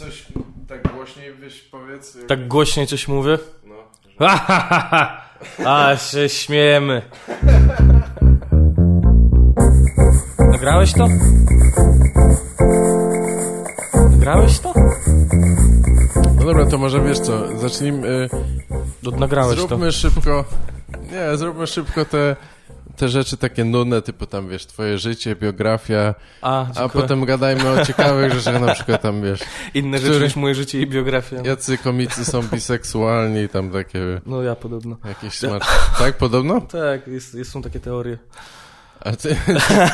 coś tak głośniej wyś powiedz. Jak... Tak głośniej coś mówię? No. A, się śmiejemy. Nagrałeś to? Nagrałeś to? no dobra, to może wiesz co, zacznijmy... y, No, nagrałeś zróbmy to. szybko... Nie, zróbmy szybko te, te rzeczy takie nudne, typu tam wiesz, twoje życie, biografia, A, a potem gadajmy o ciekawych rzeczach, na przykład tam wiesz, Inne który- rzeczy niż moje życie i biografia. jacy komicy są biseksualni, tam takie No ja podobno. jakieś smaczne. Tak, podobno? Tak, jest, jest, są takie teorie. A ty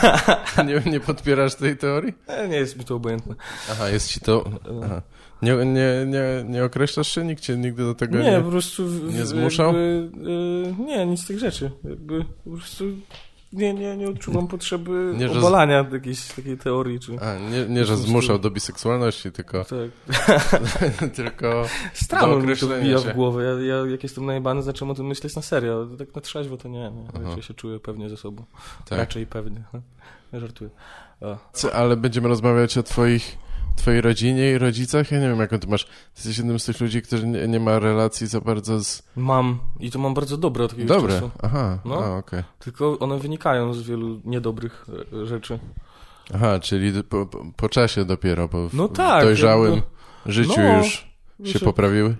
nie, nie podpierasz tej teorii? E, nie jest mi to obojętne. Aha, jest ci to... Aha. Nie, nie, nie, nie określasz się? Nikt cię nigdy do tego nie... Nie, po prostu... w- nie zmuszał? Jakby, y, nie, nic z tych rzeczy. Jakby po prostu nie, nie, nie odczuwam potrzeby Nie, że z- obalania jakiejś takiej teorii, czy... A, nie, nie, że zmuszał do biseksualności, tylko... Tak. tylko... Strano mi to wbija w głowę. Ja, ja jak jestem najebany, zacząłem o tym myśleć na serio. Tak na trzeźwo to nie. nie. Raczej się czuję pewnie ze sobą. Tak. Raczej pewnie. Żartuję. O. Ale będziemy rozmawiać o twoich, twojej rodzinie i rodzicach? Ja nie wiem, jaką ty masz... Ty jesteś jednym z tych ludzi, którzy nie, nie ma relacji za bardzo z... Mam i to mam bardzo dobre od jakiegoś Dobre, czasu. aha, No. okej. Tylko one wynikają z wielu niedobrych e, rzeczy. Aha, czyli po, po, czasie dopiero, po No tak, dojrzałym jakby- życiu No, już się Wiesz, poprawiły?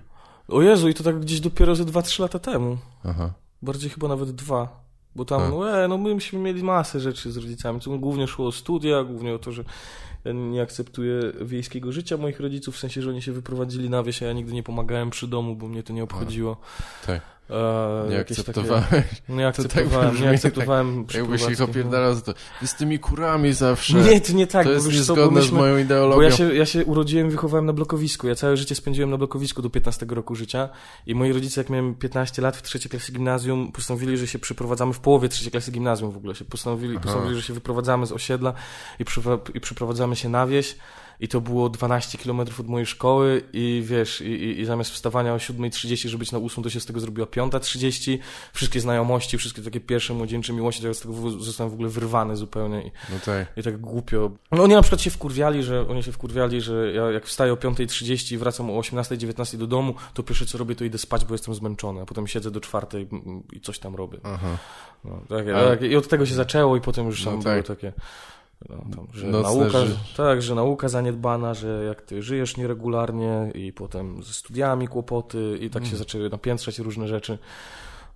O Jezu, i to tak gdzieś dopiero ze 2-3 lata temu. Aha. Bardziej chyba nawet dwa. Bo tam, no, e, no myśmy mieli masę rzeczy z rodzicami. To głównie szło o studia, głównie o to, że nie akceptuję wiejskiego życia moich rodziców, w sensie, że oni się wyprowadzili na wieś, a ja nigdy nie pomagałem przy domu, bo mnie to nie obchodziło. Tak. E, Nie jakieś akceptowałeś. Takie, nie tak akceptowałem, brzmi, nie akceptowałem Jakbyś ich przeprowadzki, opierdalał za to. Z tymi kurami zawsze. Nie, to nie tak, to bo jest niezgodne z myśmy- moją ideologią. Bo ja się, ja się urodziłem i wychowałem na blokowisku. Ja całe życie spędziłem na blokowisku do 15 roku życia i moi rodzice, jak miałem 15 lat w trzeciej klasie gimnazjum, postanowili, że się przeprowadzamy w połowie trzeciej klasy gimnazjum w ogóle. Się postanowili, Aha. postanowili że się wyprowadzamy z osiedla i, przywa- i przeprowadzamy się na wieś. I to było 12 km od mojej szkoły i wiesz, i, i, zamiast wstawania o 7.30, żeby być na 8, to się z tego zrobiła 5.30. Wszystkie znajomości, wszystkie takie pierwsze młodzieńcze miłości, to ja z tego zostałem w ogóle wyrwany zupełnie. I, No tak. i tak głupio. No oni na przykład się wkurwiali, że oni się wkurwiali, że ja jak wstaję o 5.30 i wracam o 18.19 do domu, to pierwsze co robię to idę spać, bo jestem zmęczony, a potem siedzę do czwartej i coś tam robię. Aha. No, Ale- tak, I od tego się zaczęło i potem już No tam tak. były takie... No, tam, że Nocne nauka, ży- tak, że nauka zaniedbana, że jak ty żyjesz nieregularnie i potem ze studiami kłopoty i tak Mm. się zaczęły napiętrzać różne rzeczy.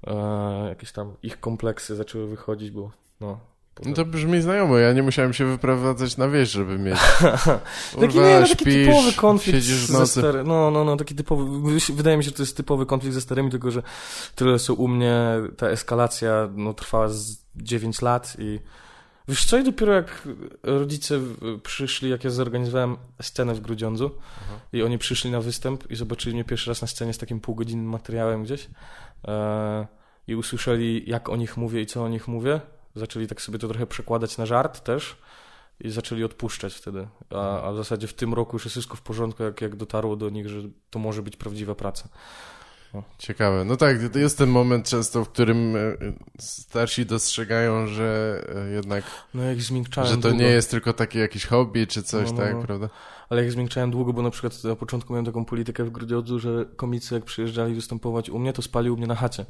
E, jakieś tam ich kompleksy zaczęły wychodzić, bo no... No to brzmi znajomo. Ja nie musiałem się wyprowadzać na wieś, żeby mieć. Taki Kurwa, nie, no taki śpisz, typowy konflikt ze stary, no, no, no, taki typowy, wydaje mi się, że to jest typowy konflikt ze starymi, tylko że tyle co u mnie ta eskalacja, no, trwała z 9 lat i wiesz co, i dopiero jak rodzice przyszli, jak ja zorganizowałem scenę w Grudziądzu i oni przyszli na występ i zobaczyli mnie pierwszy raz na scenie z takim półgodzinnym materiałem gdzieś e, i usłyszeli, jak o nich mówię i co o nich mówię, zaczęli tak sobie to trochę przekładać na żart też, i zaczęli odpuszczać wtedy. A, a w zasadzie w tym roku już jest wszystko w porządku, jak, jak dotarło do nich, że to może być prawdziwa praca. Ciekawe. No tak, to jest ten moment często, w którym e, starsi dostrzegają, że e, jednak, No jak zmiękczałem że to długo, nie jest tylko takie jakieś hobby czy coś, No, no, tak, no. prawda? Ale jak zmiękczałem długo, bo na przykład na początku miałem taką politykę w Grudziądzu, że komicy jak przyjeżdżali występować u mnie, to spali u mnie na chacie.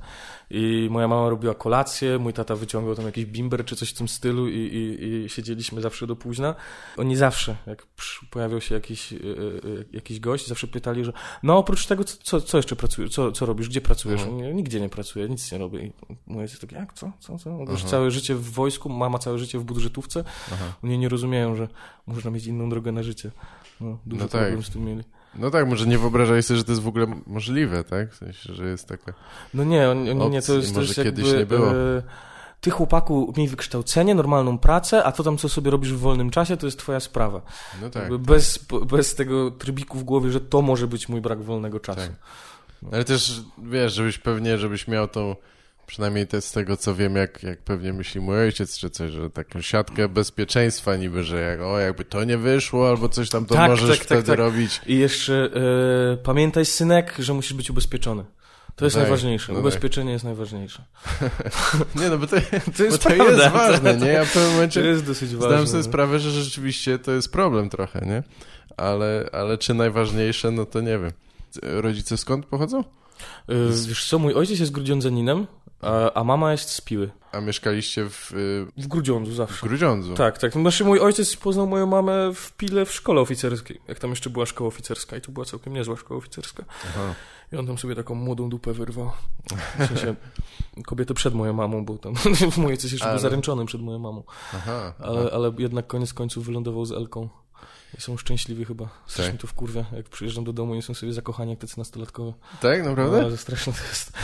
I moja mama robiła kolację, mój tata wyciągał tam jakiś bimber czy coś w tym stylu i, i, i siedzieliśmy zawsze do późna. Oni zawsze, jak pojawiał się jakiś, yy, yy, jakiś gość, zawsze pytali, że no oprócz tego, co, co, jeszcze pracujesz, co, co robisz, gdzie pracujesz? Mhm. Nigdzie nie pracuję, nic nie robię. I jest takie, jak, co, co, co? Już Aha. całe życie w wojsku, mama całe życie w budżetówce, Aha. oni nie rozumieją, że można mieć inną drogę na życie. No, duży No tak. problem z tym mieli. No tak, może nie wyobrażaj sobie, że to jest w ogóle możliwe, tak? W sensie, że jest taka... No nie, oni, oni nie, to jest, to może jest jakby... kiedyś nie było. E, ty chłopaku miej wykształcenie, normalną pracę, a to tam co sobie robisz w wolnym czasie, to jest twoja sprawa. No tak. Jakby bez, bez tego trybiku w głowie, że to może być mój brak wolnego czasu. Tak. Ale też, wiesz, żebyś pewnie, żebyś miał tą, przynajmniej te z tego, co wiem, jak, jak pewnie myśli mój ojciec, czy coś, że taką siatkę bezpieczeństwa niby, że jak, o, jakby to nie wyszło, albo coś tam, to Tak, możesz tak, tak, wtedy tak. robić. I jeszcze e, pamiętaj, synek, że musisz być ubezpieczony. To jest tak, najważniejsze. no. Ubezpieczenie jest najważniejsze. Nie no, bo to, To jest bo to prawda. jest ważne, nie? Ja w pewnym To momencie jest dosyć ważne. zdałem sobie no. sprawę, że rzeczywiście to jest problem trochę, nie? Ale, ale czy najważniejsze, no to nie wiem. Rodzice skąd pochodzą? Y, Wiesz co, mój ojciec jest grudziądzaninem, a, a mama jest z Piły. A mieszkaliście w, y, W Grudziądzu w zawsze. Grudziądzu? Tak, tak. Znaczy mój ojciec poznał moją mamę w Pile w szkole oficerskiej, jak tam jeszcze była szkoła oficerska i to była całkiem niezła szkoła oficerska. Aha. I on tam sobie taką młodą dupę wyrwał. W sensie kobietę przed moją mamą, bo tam mój ojciec jeszcze Ale- był zaręczony przed moją mamą. Aha, Ale, ale jednak koniec końców wylądował z Elką. I są szczęśliwi chyba. Strasznie Tak. to wkurwia, jak przyjeżdżam do domu i są sobie zakochani jak tacy nastolatkowie. Tak, naprawdę? Ale straszne to jest.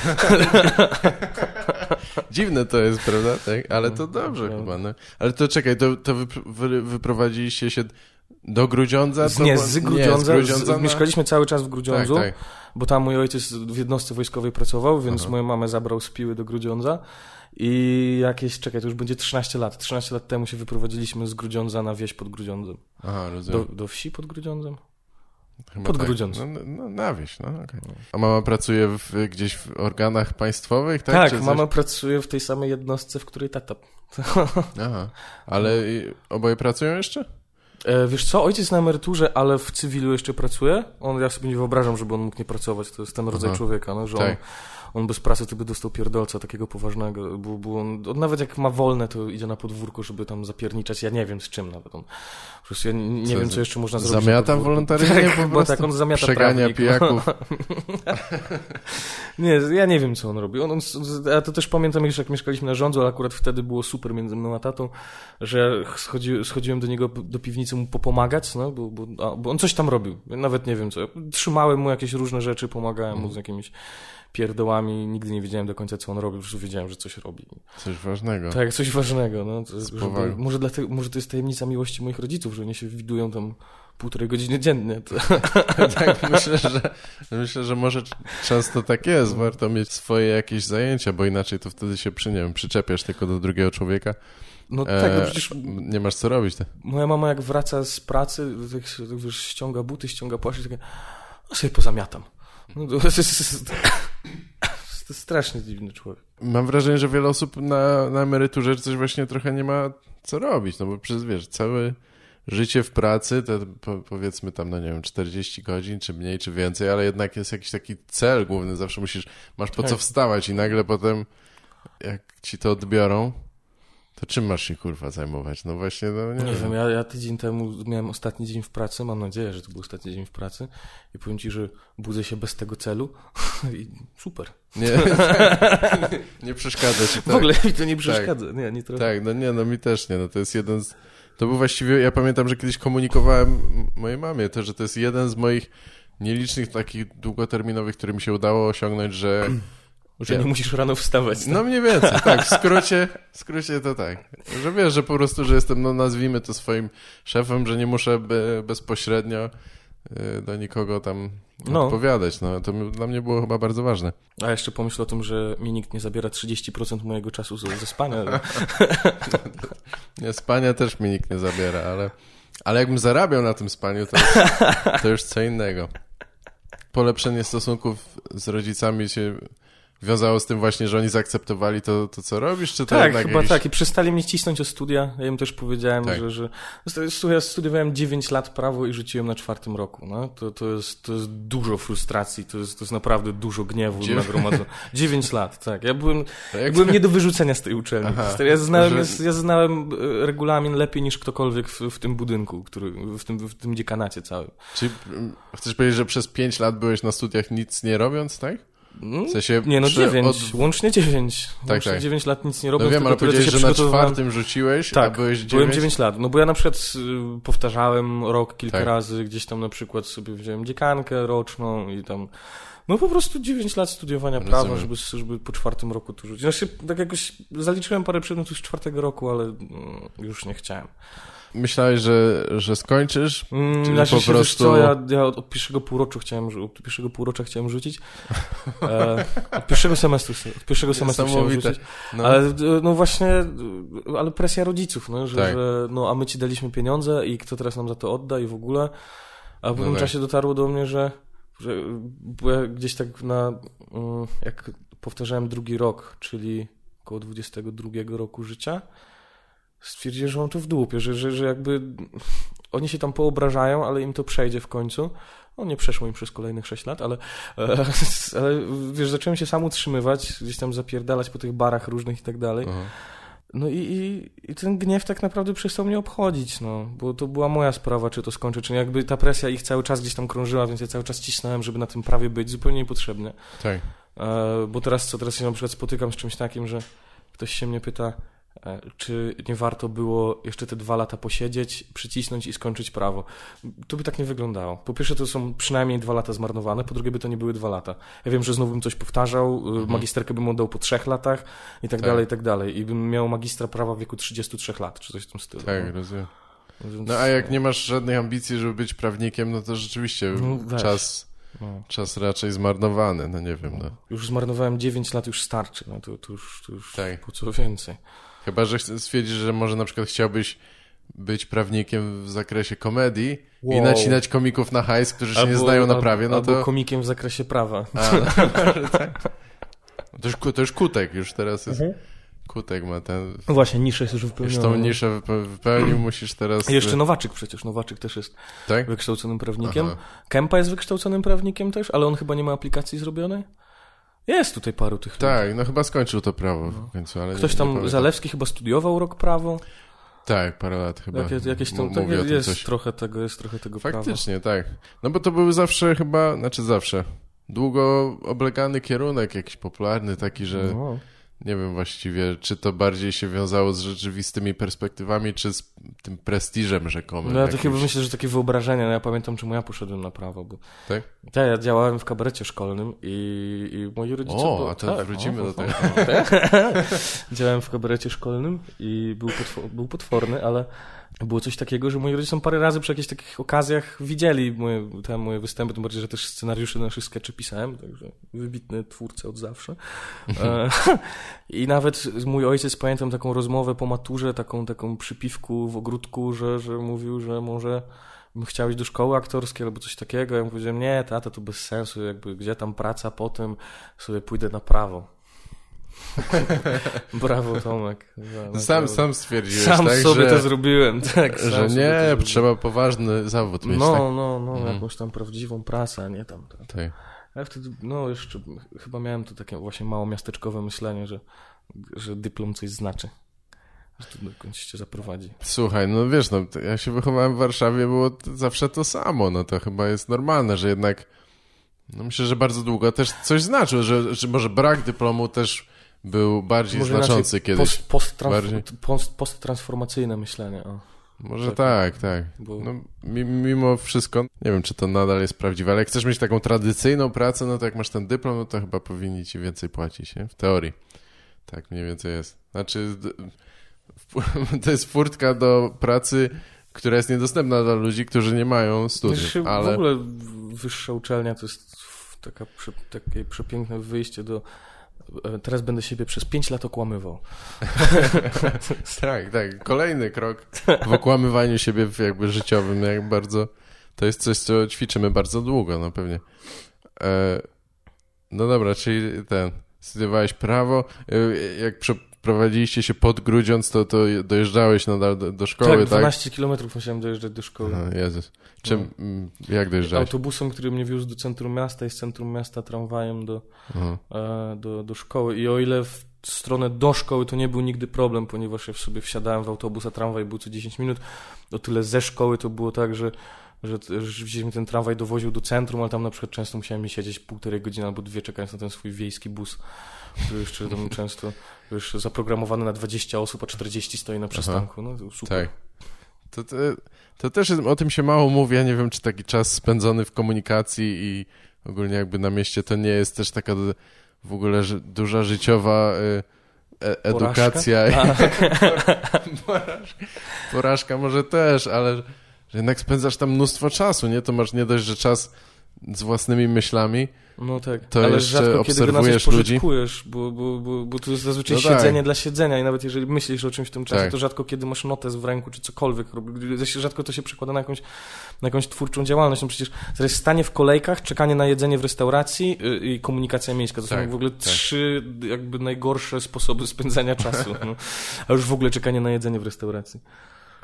Dziwne to jest, prawda? Tak, ale to dobrze No. chyba, no. Ale to czekaj, to, to wy, wy, wyprowadziliście się do Grudziądza? Z, nie, z Grudziądza. Nie, z Grudziądza z, na- Mieszkaliśmy cały czas w Tak, Grudziądzu, tak. bo tam mój ojciec w jednostce wojskowej pracował, więc Aha. moją mamę zabrał z Piły do Grudziądza. I jakieś, czekaj, to już będzie 13 lat. 13 lat temu się wyprowadziliśmy z Grudziądza na wieś pod Grudziądzem. Aha, Do, rozumiem. do wsi pod Grudziądzem? Chyba pod tak. Grudziądz. No, no, no, na wieś, no okej. A mama pracuje w, gdzieś w organach państwowych, tak? Tak, Czy coś? mama pracuje w tej samej jednostce, w której tata. Aha, ale oboje pracują jeszcze? E, wiesz co, ojciec na emeryturze, ale w cywilu jeszcze pracuje. On, ja sobie nie wyobrażam, żeby on mógł nie pracować. To jest ten rodzaj Aha. człowieka, no, że Tak. on bez pracy to by dostał pierdolca takiego poważnego. Bo, bo on, on nawet jak ma wolne, to idzie na podwórko, żeby tam zapierniczać. Ja nie wiem z czym nawet on. Po prostu ja nie, Co, wiem, co jeszcze można zrobić. Zamiata wolontaryjnie Tak, po bo prostu? tak, on zamiata Przegania pijaków. Nie, ja nie wiem, co on robi. On, on, ja to też pamiętam jeszcze, jak mieszkaliśmy na rządzu, ale akurat wtedy było super między mną a tatą, że schodzi, schodziłem do niego do piwnicy mu popomagać, no, bo, bo, a, bo on coś tam robił. Nawet nie wiem co. Trzymałem mu jakieś różne rzeczy, pomagałem mu z jakimiś pierdołami. Nigdy nie wiedziałem do końca, co on robi, prostu wiedziałem, że coś robi. Coś ważnego. Tak, coś ważnego. No, to, żeby, może, dlatego, może to jest tajemnica miłości moich rodziców, że oni się widują tam półtorej godziny dziennie. To, tak, myślę, że, myślę, że może często tak jest. Warto mieć swoje jakieś zajęcia, bo inaczej to wtedy się przy, nie wiem, przyczepiasz tylko do drugiego człowieka. no tak, no E, przecież Nie masz co robić. Tak? Moja mama jak wraca z pracy, tak, tak wiesz, ściąga buty, ściąga płaszcz i takie, a sobie pozamiatam. No, to, jest, jest, to jest strasznie dziwny człowiek. Mam wrażenie, że wiele osób na, na emeryturze coś właśnie trochę nie ma co robić, no bo przez, wiesz, całe życie w pracy, te po, powiedzmy tam, no nie wiem, 40 godzin, czy mniej, czy więcej, ale jednak jest jakiś taki cel główny, zawsze musisz, masz po co Tak. wstawać i nagle potem, jak ci to odbiorą, to czym masz się kurwa zajmować? No właśnie, no nie, Nie wiem. wiem, ja, ja tydzień temu miałem ostatni dzień w pracy, mam nadzieję, że to był ostatni dzień w pracy i powiem ci, że budzę się bez tego celu i super. Nie, nie przeszkadza ci W tak. ogóle mi to nie przeszkadza. Nie, nie trochę. Tak, no nie, no mi też nie, no to jest jeden z... To był właściwie, ja pamiętam, że kiedyś komunikowałem mojej mamie to, że to jest jeden z moich nielicznych takich długoterminowych, który mi się udało osiągnąć, że... Że Ja- nie musisz rano wstawać. No mniej więcej, tak, w skrócie, w skrócie to tak. Że wiesz, że po prostu, że jestem, no nazwijmy to swoim szefem, że nie muszę be, bezpośrednio y, do nikogo tam No. odpowiadać, no to dla mnie było chyba bardzo ważne. A jeszcze pomyśl o tym, że mi nikt nie zabiera 30% mojego czasu ze, ze spania. Nie, spania też mi nikt nie zabiera, ale, ale jakbym zarabiał na tym spaniu, to już, to już co innego. Polepszenie stosunków z rodzicami się wiązało z tym właśnie, że oni zaakceptowali to, to co robisz, czy to Tak, chyba jakiś... tak. I przestali mnie cisnąć o studia. Ja im też powiedziałem, Tak. że, że... Ja studiowałem 9 lat prawo i rzuciłem na czwartym roku. No? To, to, jest, to jest dużo frustracji, to jest, to jest naprawdę dużo gniewu Dziew- nagromadzonego. 9 lat, tak. Ja byłem, ja byłem nie do wyrzucenia z tej uczelni. Aha. Ja znałem, Że- ja, znałem e, regulamin lepiej niż ktokolwiek w, w tym budynku, który, w, tym, w tym dziekanacie całym. Czy mm, chcesz powiedzieć, że przez 5 lat byłeś na studiach nic nie robiąc, tak? Mm, W sensie Nie no, 9. od- Łącznie 9. Łącznie tak. 9 lat nic nie robiąc. No wiem, ale powiedziałeś, że na czwartym rzuciłeś, a Tak, byłeś 9? Byłem 9 lat. No bo ja na przykład y, powtarzałem rok kilka Tak. razy, gdzieś tam na przykład sobie wziąłem dziekankę roczną i tam. No po prostu 9 lat studiowania prawa, żeby, żeby po czwartym roku tu rzucić. Znaczy, tak jakoś zaliczyłem parę przedmiotów z czwartego roku, ale mm, już nie chciałem. Myślałeś, że, że skończysz? Mm, Czyli znaczy po się, prostu- co, ja, ja od, od pierwszego półrocza chciałem, od pierwszego półrocza chciałem rzucić. E, od pierwszego semestru, od pierwszego semestru chciałem rzucić. No. Ale e, no właśnie, ale presja rodziców, no, że, Tak. że no, a my ci daliśmy pieniądze i kto teraz nam za to odda i w ogóle. A po pewnym tak. czasie dotarło do mnie, że że ja gdzieś tak na, mm, jak powtarzałem drugi rok, czyli około 22 roku życia, stwierdziłem, że mam to w dupie, że, że, że jakby oni się tam poobrażają, ale im to przejdzie w końcu. No nie przeszło im przez kolejnych 6 lat, ale, e, ale wiesz, zacząłem się sam utrzymywać, gdzieś tam zapierdalać po tych barach różnych i tak dalej. Aha. No i, i, i ten gniew tak naprawdę przestał mnie obchodzić, no, bo to była moja sprawa, czy to skończy, czy nie. Jakby ta presja ich cały czas gdzieś tam krążyła, więc ja cały czas cisnąłem, żeby na tym prawie być, zupełnie niepotrzebnie. Tak. E, bo teraz co, teraz się na przykład spotykam z czymś takim, że ktoś się mnie pyta, czy nie warto było jeszcze te dwa lata posiedzieć, przycisnąć i skończyć prawo. To by tak nie wyglądało. Po pierwsze, to są przynajmniej dwa lata zmarnowane, po drugie, by to nie były dwa lata. Ja wiem, że znowu bym coś powtarzał, mhm. magisterkę bym oddał po trzech latach i tak, Tak. dalej, i tak dalej. I bym miał magistra prawa w wieku 33 lat, czy coś w tym stylu. Tak, rozumiem. No, więc- No a jak nie masz żadnych ambicji, żeby być prawnikiem, no to rzeczywiście No, czas, no. czas raczej zmarnowany, no nie wiem, no. Już zmarnowałem 9 lat, już starczy, no to, to już, to już Tak. po co więcej. Chyba, że stwierdzisz, że może na przykład chciałbyś być prawnikiem w zakresie komedii i Wow. nacinać komików na hajs, którzy się nie znają na prawie, no albo to... komikiem w zakresie prawa. A, to, już, to już Kutek, już teraz jest... Kutek ma ten... No właśnie, nisza jest już Już wypełniona. tą niszę wype- wypełnił, musisz teraz... I Jeszcze Nowaczyk przecież, Nowaczyk też jest Tak? wykształconym prawnikiem. Aha. Kempa jest wykształconym prawnikiem też, ale on chyba nie ma aplikacji zrobionej. Jest tutaj paru tych. Tak, no chyba skończył to prawo w końcu, ale nie- Ktoś nie tam, pamiętam. Zalewski chyba studiował rok prawo. Tak, parę lat chyba. Jakie, jakieś tam, tak, jest coś. trochę tego, jest trochę tego prawa. Faktycznie, tak. No bo to był zawsze chyba, znaczy zawsze, długo oblegany kierunek jakiś popularny, taki, że No. Nie wiem właściwie, czy to bardziej się wiązało z rzeczywistymi perspektywami, czy z tym prestiżem rzekomym. No ja jakimś. myślę, że takie wyobrażenie, no ja pamiętam czemu ja poszedłem na prawo, bo Tak? ja, ja działałem w kabarecie szkolnym i, i moi rodzice... O, bo- a to tak, wrócimy o, do tego. o. Działałem w kabarecie szkolnym i był, potwor, był potworny, ale było coś takiego, że moi rodzice są parę razy przy jakichś takich okazjach widzieli moje, te moje występy, tym bardziej, że też scenariusze naszych skeczy pisałem, także wybitny twórca od zawsze. E, I nawet mój ojciec, pamiętam taką rozmowę po maturze, taką, taką przypiwku w ogródku, że, że mówił, że może chciał iść do szkoły aktorskiej albo coś takiego. Ja mu powiedziałem, nie, tata, to bez sensu, jakby gdzie tam praca, potem sobie pójdę na prawo. Brawo, Tomek. Za- Sam, sam stwierdziłeś, Sam tak, sobie że, to zrobiłem, tak. że nie, trzeba poważny zawód mieć, No, tak? no, no, Mhm. jakąś tam prawdziwą pracę, a nie tam. Tak. A ja wtedy, no jeszcze chyba miałem to takie właśnie mało miasteczkowe myślenie, że, że dyplom coś znaczy. Że to dokądś cię zaprowadzi. Słuchaj, no wiesz, no, ja się wychowałem w Warszawie, było zawsze to samo, no to chyba jest normalne, że jednak, no myślę, że bardzo długo też coś znaczył, że, że może brak dyplomu też był bardziej Może znaczący kiedyś. Post, post, post, posttransformacyjne myślenie. O. Może tak. tak, tak. No, mi- mimo wszystko, nie wiem, czy to nadal jest prawdziwe, ale jak chcesz mieć taką tradycyjną pracę, no to jak masz ten dyplom, no to chyba powinni ci więcej płacić, nie? W teorii. Tak mniej więcej jest. Znaczy, to jest furtka do pracy, która jest niedostępna dla ludzi, którzy nie mają studiów, Wiesz, W ale... ogóle wyższa uczelnia to jest taka, takie przepiękne wyjście do... Teraz będę siebie przez 5 lat okłamywał. Tak, tak. Kolejny krok w okłamywaniu siebie jakby życiowym, jak bardzo... To jest coś, co ćwiczymy bardzo długo, no pewnie. E, no dobra, czyli ten... Studiowałeś prawo. E, jak przeprowadziliście się pod Grudziądz, to, to dojeżdżałeś nadal do, do szkoły, tak, tak? 12 kilometrów musiałem dojeżdżać do szkoły. No, Jezus. Czym, mm, jak dojeżdżałeś? Autobusem, który mnie wiózł do centrum miasta i z centrum miasta tramwajem do, Aha. e, do, do szkoły. I o ile w stronę do szkoły to nie był nigdy problem, ponieważ ja w sobie wsiadałem w autobus, a tramwaj był co 10 minut, o tyle ze szkoły to było tak, że że, gdzieś mnie ten tramwaj dowoził do centrum, ale tam na przykład często musiałem mi siedzieć półtorej godziny albo dwie czekając na ten swój wiejski bus, który jeszcze tam często już zaprogramowany na 20 osób, a 40 stoi na przystanku. No super. Tak. To, to, to też o tym się mało mówi. Ja nie wiem, czy taki czas spędzony w komunikacji i ogólnie jakby na mieście to nie jest też taka w ogóle ży, duża życiowa y, e, edukacja. porażka. porażka może też, ale jednak spędzasz tam mnóstwo czasu, nie? To masz nie dość, że czas z własnymi myślami, No tak, To ale jeszcze rzadko kiedy na coś pożytkujesz, bo, bo, bo, bo to jest zazwyczaj No tak. siedzenie dla siedzenia i nawet jeżeli myślisz o czymś w tym czasie, Tak. to rzadko kiedy masz notes w ręku czy cokolwiek, rzadko to się przekłada na jakąś, na jakąś twórczą działalność. No przecież teraz stanie w kolejkach, czekanie na jedzenie w restauracji y, i komunikacja miejska. To są Tak, w ogóle tak. trzy jakby najgorsze sposoby spędzania czasu. No. A już w ogóle czekanie na jedzenie w restauracji.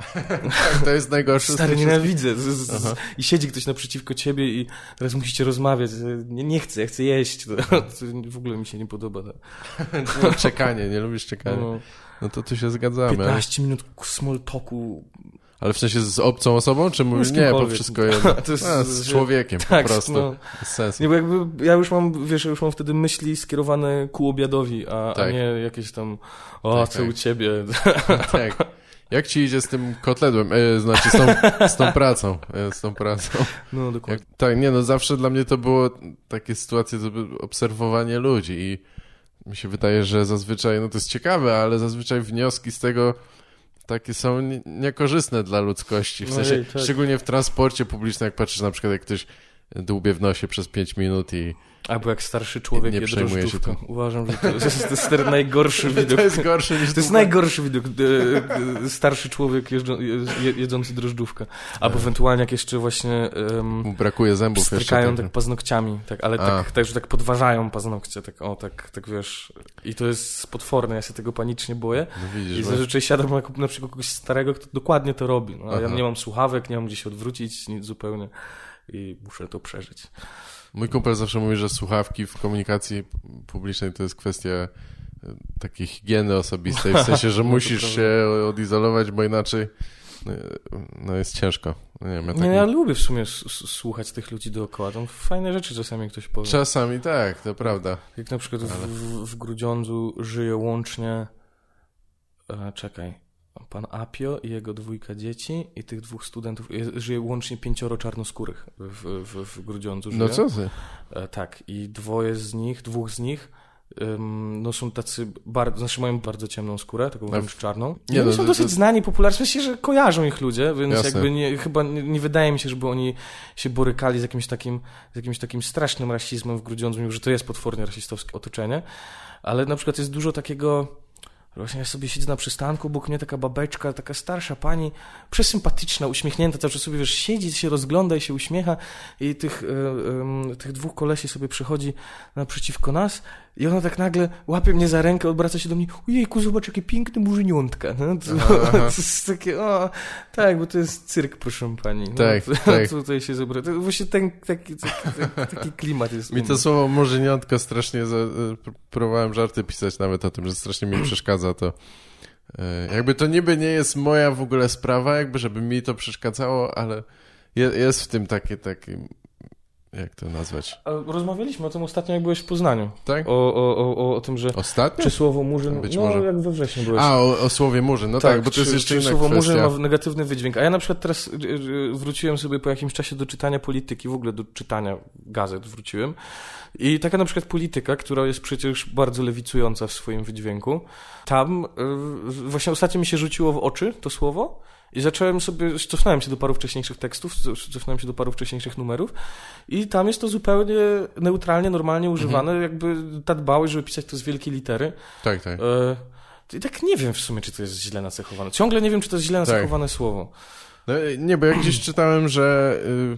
tak, to jest najgorsze. Stary, nienawidzę. Z, z, z. I siedzi ktoś naprzeciwko ciebie i teraz musicie rozmawiać. Nie, nie chcę, ja chcę jeść. To, to w ogóle mi się nie podoba. To. No, czekanie, nie lubisz czekania. No, No to tu się zgadzamy. 15 minut small talku. Ale w sensie z obcą osobą, czy mówisz nie, bo wszystko jedno? To jest- A, z człowiekiem tak, po prostu. no. Bez sensu. Nie, bo jakby ja już mam, wiesz, już mam wtedy myśli skierowane ku obiadowi, a, a Tak. nie jakieś tam, o, Tak, co tak. u ciebie. Tak. Jak ci idzie z tym kotledłem? E, znaczy z tą, z tą pracą. E, z tą pracą. No, dokładnie. Jak, tak, nie no, zawsze dla mnie to było takie sytuacje, to obserwowanie ludzi i mi się wydaje, że zazwyczaj, no to jest ciekawe, ale zazwyczaj wnioski z tego takie są nie- niekorzystne dla ludzkości. W Ojej, sensie, tak. szczególnie w transporcie publicznym, jak patrzysz na przykład, jak ktoś dłubie w nosie przez 5 minut i Albo jak starszy człowiek Nie je. Uważam, że to jest, to jest ten najgorszy widok. to jest gorsze niż To jest najgorszy widok. e, e, Starszy człowiek jeżdżą, je, jedzący drożdżówkę. Albo ewentualnie jak jeszcze właśnie um, brakuje zębów jeszcze. tak. paznokciami, tak, ale tak, tak, że tak podważają paznokcie, tak, o, tak, tak wiesz. I to jest potworne, ja się tego panicznie boję. No widzisz, I bo- zazwyczaj siadam na, na przykład kogoś starego, kto dokładnie to robi. No, ja nie mam słuchawek, nie mam gdzie się odwrócić, nic zupełnie. I muszę to przeżyć. Mój kumpel zawsze mówi, że słuchawki w komunikacji publicznej to jest kwestia e, takiej higieny osobistej, w sensie, że No musisz się odizolować, bo inaczej no, no jest ciężko. Nie wiem, ja tak ja lubię w sumie słuchać tych ludzi dookoła. Tam fajne rzeczy czasami ktoś powie. Czasami tak, to prawda. Jak na przykład Ale- w, w, w Grudziądzu żyje łącznie. E, czekaj. Pan Apio i jego dwójka dzieci i tych dwóch studentów. je- Żyje łącznie pięcioro czarnoskórych w, w, w Grudziądzu. Żyje. No co ty? E, tak. I dwoje z nich, dwóch z nich. no są tacy, bardzo, znaczy mają bardzo ciemną skórę, taką wręcz czarną. nie, Nie, no, są dosyć to- znani, popularni, w sensie, że kojarzą ich ludzie, więc Jasne. jakby nie, chyba nie, nie wydaje mi się, żeby oni się borykali z jakimś takim, z jakimś takim strasznym rasizmem w Grudziądzu, mimo że to jest potwornie rasistowskie otoczenie, ale na przykład jest dużo takiego, właśnie ja sobie siedzę na przystanku, obok mnie taka babeczka, taka starsza pani, przesympatyczna, uśmiechnięta, cały czas sobie, wiesz, siedzi, się rozgląda i się uśmiecha i tych, e, em, tych dwóch kolesi sobie przychodzi naprzeciwko nas i ona tak nagle łapie mnie za rękę, odwraca się do mnie, ojejku, zobacz, jakie piękne murzyniątka. No, to, to jest takie, o, tak, bo to jest cyrk, proszę pani. No, Tak, to, tak. Tutaj się zebra. To właśnie ten, taki, taki, klimat jest. Mi to słowo murzyniątko strasznie, za, e, pr- próbowałem żarty pisać nawet o tym, że strasznie mi przeszkadza to. E, Jakby to niby nie jest moja w ogóle sprawa, jakby żeby mi to przeszkadzało, ale je, jest w tym takie, takie, jak to nazwać, Rozmawialiśmy o tym ostatnio, jak byłeś w Poznaniu. tak? O, o, o, o, o tym, że Ostatnio? czy słowo murzyn, Być no może. jak we wrześniu byłeś. A, o, o słowie murzyn, no tak, bo to jest czy, jeszcze czy inna słowo kwestia. murzyn ma negatywny wydźwięk. A ja na przykład teraz y, y, wróciłem sobie po jakimś czasie do czytania polityki, w ogóle do czytania gazet wróciłem. I taka na przykład polityka, która jest przecież bardzo lewicująca w swoim wydźwięku, tam y, właśnie ostatnio mi się rzuciło w oczy to słowo i zacząłem sobie, cofnąłem się do paru wcześniejszych tekstów, cofnąłem się do paru wcześniejszych numerów i tam jest to zupełnie neutralnie, normalnie używane, jakby ta dbałość, żeby pisać to z wielkiej litery. Tak, tak. E, I tak nie wiem w sumie, czy to jest źle nacechowane. Ciągle nie wiem, czy to jest źle Tak. nacechowane słowo. No, nie, bo ja gdzieś czytałem, że y,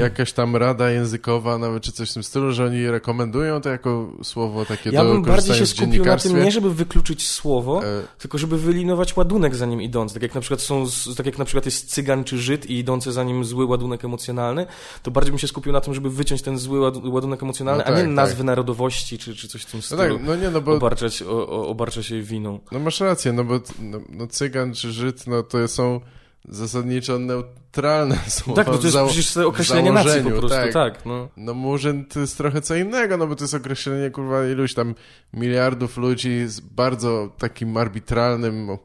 jakaś tam rada językowa, nawet czy coś w tym stylu, że oni rekomendują to jako słowo takie Ja do bym bardziej się skupił na tym, nie żeby wykluczyć słowo, E, tylko żeby wylinować ładunek za nim idący. Tak jak na przykład są, tak jak na przykład jest cygan czy Żyd i idący za nim zły ładunek emocjonalny, to bardziej bym się skupił na tym, żeby wyciąć ten zły ład- ładunek emocjonalny, No a nie tak, nazwy tak. narodowości czy, czy coś w tym no stylu. tak, no nie, no bo Obarczać, o, o, obarczać jej winą. no masz rację, no bo no, no cygan czy Żyd, no to są zasadniczo neutralne słowa Tak, no to jest przecież określenie nacji po prostu, tak. tak. no. No murzyn to jest trochę co innego, no bo to jest określenie kurwa iluś tam miliardów ludzi z bardzo takim arbitralnym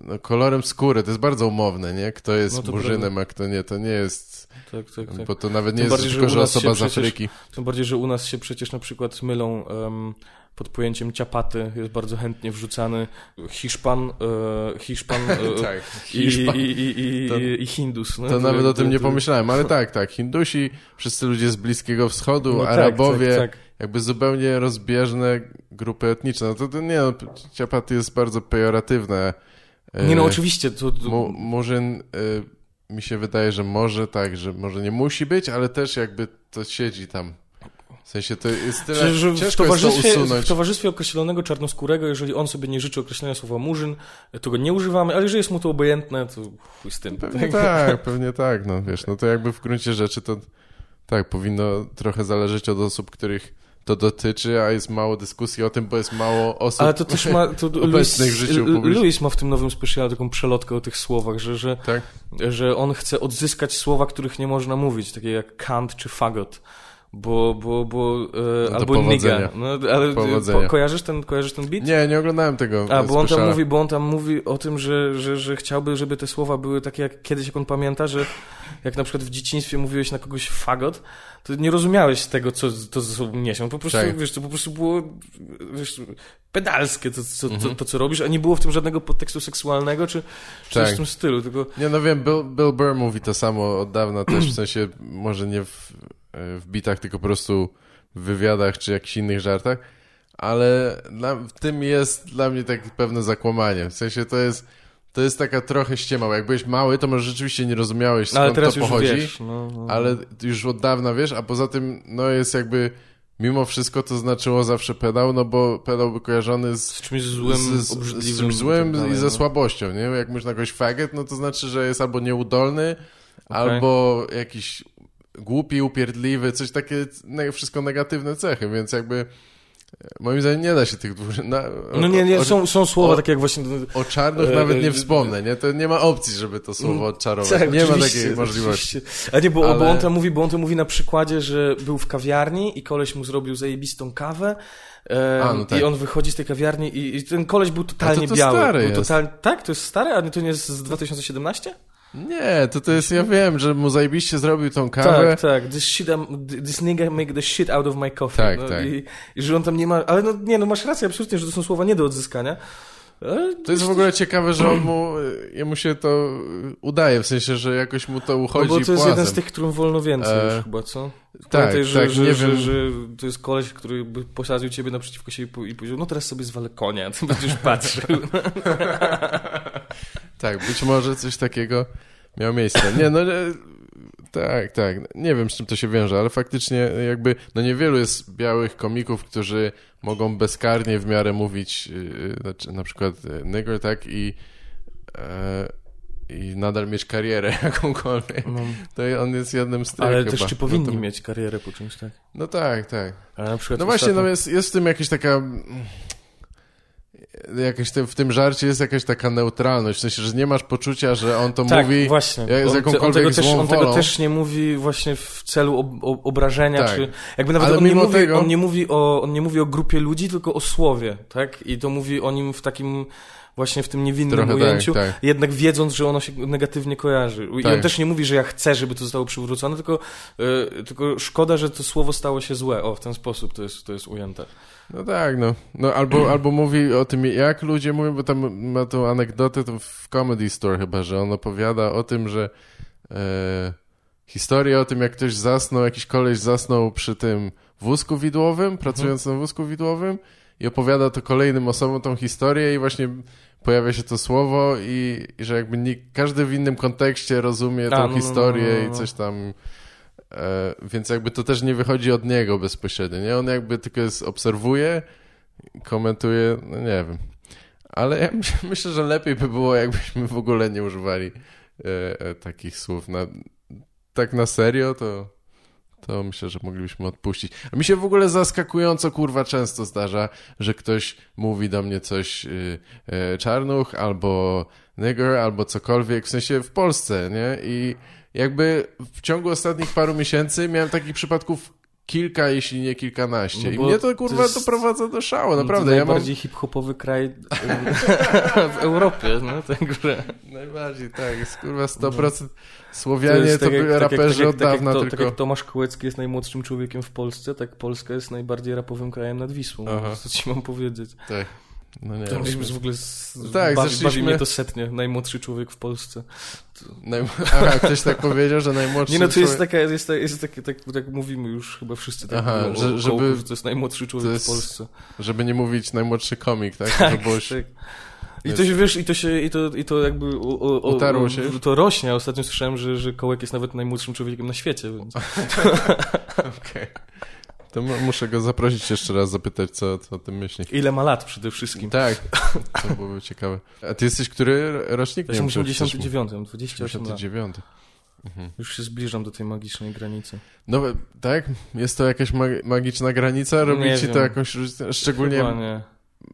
no, kolorem skóry, to jest bardzo umowne, nie? Kto jest No murzynem, a kto nie, to nie jest... Tak, tak, tak. Bo to nawet nie Tym jest bardziej, że tylko, że nas osoba z przecież- Afryki. Tym bardziej, że u nas się przecież na przykład mylą em, pod pojęciem ciapaty, jest bardzo chętnie wrzucany Hiszpan, e, Hiszpan e, tak, i, Hiszpan. i, i, i, To- i, i Hindus. No, To nawet o tym nie pomyślałem, ale tak, tak. Hindusi, wszyscy ludzie z Bliskiego Wschodu, no tak, Arabowie, Tak, tak. jakby zupełnie rozbieżne grupy etniczne. No to, to nie, no, ciapaty jest bardzo pejoratywne. Nie no, E, oczywiście, to, Mu, murzyn mi się wydaje, że może tak, że może nie musi być, ale też jakby to siedzi tam. W sensie to jest tyle, że, że w, ciężko jest to towarzystwie, w usunąć. towarzystwie określonego czarnoskórego, jeżeli on sobie nie życzy określenia słowa murzyn, to go nie używamy, ale jeżeli jest mu to obojętne, to chuj z tym. Pewnie tak, pewnie tak, no wiesz, no to jakby w gruncie rzeczy to tak, powinno trochę zależeć od osób, których to dotyczy, a jest mało dyskusji o tym, bo jest mało osób Ale to też ma. To Louis, obecnych w życiu publicznym. Louis ma w tym nowym specjale taką przelotkę o tych słowach, że, że, Tak? że on chce odzyskać słowa, których nie można mówić, takie jak kant czy fagot. Bo, bo, bo, e, do albo powodzenia. nigga. No, ale Powodzenia. po, kojarzysz ten, kojarzysz ten beat? Nie, nie oglądałem tego A, bo on, tam mówi, bo on tam mówi o tym, że, że, że chciałby, żeby te słowa były takie jak kiedyś, jak on pamięta, że jak na przykład w dzieciństwie mówiłeś na kogoś fagot, to nie rozumiałeś tego, co to ze sobą niesią. Po prostu, Tak. wiesz, to po prostu było wiesz, pedalskie to, co, Mhm. to, to, co robisz, a nie było w tym żadnego podtekstu seksualnego, czy czy coś Tak. w tym stylu, tylko Nie, no wiem, Bill, Bill Burr mówi to samo od dawna też, w sensie może nie w, w bitach, tylko po prostu w wywiadach czy jakichś innych żartach, ale dla, w tym jest dla mnie tak pewne zakłamanie. W sensie to jest, to jest taka trochę ściema. bo Jak byłeś mały, to może rzeczywiście nie rozumiałeś skąd No, ale teraz to już pochodzi, wiesz. No, no. ale już od dawna wiesz, a poza tym no jest jakby mimo wszystko to znaczyło zawsze pedał, no bo pedał był kojarzony z Z czymś złym, z, z, z czymś złym i tak dalej, i ze no. słabością, nie? Jak mówisz na kogoś faggot, no to znaczy, że jest albo nieudolny, albo jakiś głupi, upierdliwy, coś takie, wszystko negatywne cechy, więc jakby e, moim zdaniem nie da się tych dwóch... Na, No nie, nie, o, są, są słowa o- takie jak właśnie... o czarnych e, nawet nie e, wspomnę, nie? To nie ma opcji, żeby to słowo odczarować. Tak, nie ma takiej możliwości. oczywiście. A nie, bo, Ale- bo, on to mówi, bo on to mówi na przykładzie, że był w kawiarni i koleś mu zrobił zajebistą kawę A, no tak. i on wychodzi z tej kawiarni i, i ten koleś był totalnie to to biały. stary był total... Tak? To jest stare? A nie, to nie jest z 2017? Nie, to to jest, ja wiem, że mu zajebiście zrobił tą kawę. Tak, tak. This, shit, this nigga make the shit out of my coffee. Tak, no, tak. I, I że on tam nie ma... Ale no nie, no masz rację absolutnie, że to są słowa nie do odzyskania. To jest w ogóle ciekawe, że on mu, jemu się to udaje, w sensie, że jakoś mu to No uchodzi bo to jest płazem. jeden z tych, którym wolno więcej E, już chyba, co? tak, Pamiętaj, że, tak, że, nie że, wiem. że to jest koleś, który by posadził ciebie naprzeciwko siebie i po- i powiedział, no teraz sobie zwalę konia, ty będziesz patrzył. Tak, być może coś takiego miało miejsce. Nie, no e, tak, tak. Nie wiem, z czym to się wiąże, ale faktycznie jakby, no niewielu jest białych komików, którzy mogą bezkarnie w miarę mówić, yy, na przykład yy, nigger, tak, i e, i nadal mieć karierę jakąkolwiek. No, To on jest jednym z tych ale chyba. też czy No powinni to- mieć karierę po czymś, tak? No tak, tak. Ale na przykład No właśnie, no jest, jest w tym jakaś taka... Jakaś te, w tym żarcie jest jakaś taka neutralność, w sensie, że nie masz poczucia, że on to tak, mówi właśnie. jak- z on, te- on, jakąkolwiek tego też, on tego też nie mówi właśnie w celu ob, ob, obrażenia, Tak. czy jakby nawet Ale on nie, mówi, tego- on, nie mówi o, on nie mówi o grupie ludzi, tylko o słowie, tak? I to mówi o nim w takim właśnie w tym niewinnym Trochę tak, ujęciu, tak. jednak wiedząc, że ono się negatywnie kojarzy. I Tak. on też nie mówi, że ja chcę, żeby to zostało przywrócone, tylko, y, tylko szkoda, że to słowo stało się złe. O, w ten sposób to jest, to jest ujęte. No tak, no. no albo, albo mówi o tym, jak ludzie mówią, bo tam ma tą anegdotę to w Comedy Store chyba, że on opowiada o tym, że e, historię o tym, jak ktoś zasnął, jakiś koleś zasnął przy tym wózku widłowym, pracując na wózku widłowym i opowiada to kolejnym osobom tą historię i właśnie pojawia się to słowo i, i że jakby nikt, każdy w innym kontekście rozumie A, tą no, no, no, historię no, no. i coś tam... E, więc jakby to też nie wychodzi od niego bezpośrednio, nie? On jakby tylko jest, obserwuje, komentuje, no nie wiem. Ale ja myślę, że lepiej by było, jakbyśmy w ogóle nie używali e, e, takich słów. Na, tak na serio, to, to myślę, że moglibyśmy odpuścić. A mi się w ogóle zaskakująco, kurwa, często zdarza, że ktoś mówi do mnie coś y, e, czarnuch, albo nigger, albo cokolwiek, w sensie w Polsce, nie? I jakby w ciągu ostatnich paru miesięcy miałem takich przypadków kilka, jeśli nie kilkanaście. No I mnie to kurwa to jest- doprowadza do szału, No to naprawdę. Ja mam... najbardziej hip-hopowy kraj w Europie, no, także... Najbardziej, tak, jest kurwa 100% Słowianie to, tak były tak raperzy tak od tak dawna, to- tylko... Tak jak Tomasz Kołecki jest najmłodszym człowiekiem w Polsce, tak Polska jest najbardziej rapowym krajem nad Wisłą. Aha. Co ci mam powiedzieć? Tak. No nie myśmy w ogóle z... Tak, bawi, zeszliśmy- bawi mnie to setnie, najmłodszy człowiek w Polsce. Naj... Aha, ktoś tak powiedział, że najmłodszy Nie no, to jest człowiek- taka, jest, jest takie, tak, tak mówimy już chyba wszyscy tak Aha, mówią że- żeby- Kołku, że to jest najmłodszy człowiek jest- w Polsce. Żeby nie mówić najmłodszy komik, tak? Tak, było tak. I to się, wiesz, i to się, i to, i to jakby o, o, się? To rośnie, a ostatnio słyszałem, że, że Kołek jest nawet najmłodszym człowiekiem na świecie, więc... Okej. To mu- muszę go zaprosić jeszcze raz, zapytać, co, co o tym myśli. Ile ma lat przede wszystkim? Tak, to byłoby ciekawe. A ty jesteś który rocznik? Jestem czy chcesz 89, mam 28 lat. 89. Już się zbliżam do tej magicznej granicy. No tak? Jest to jakaś mag- magiczna granica? Robi Nie ci to wiem. jakąś różnicę? Szczególnie Chyba nie.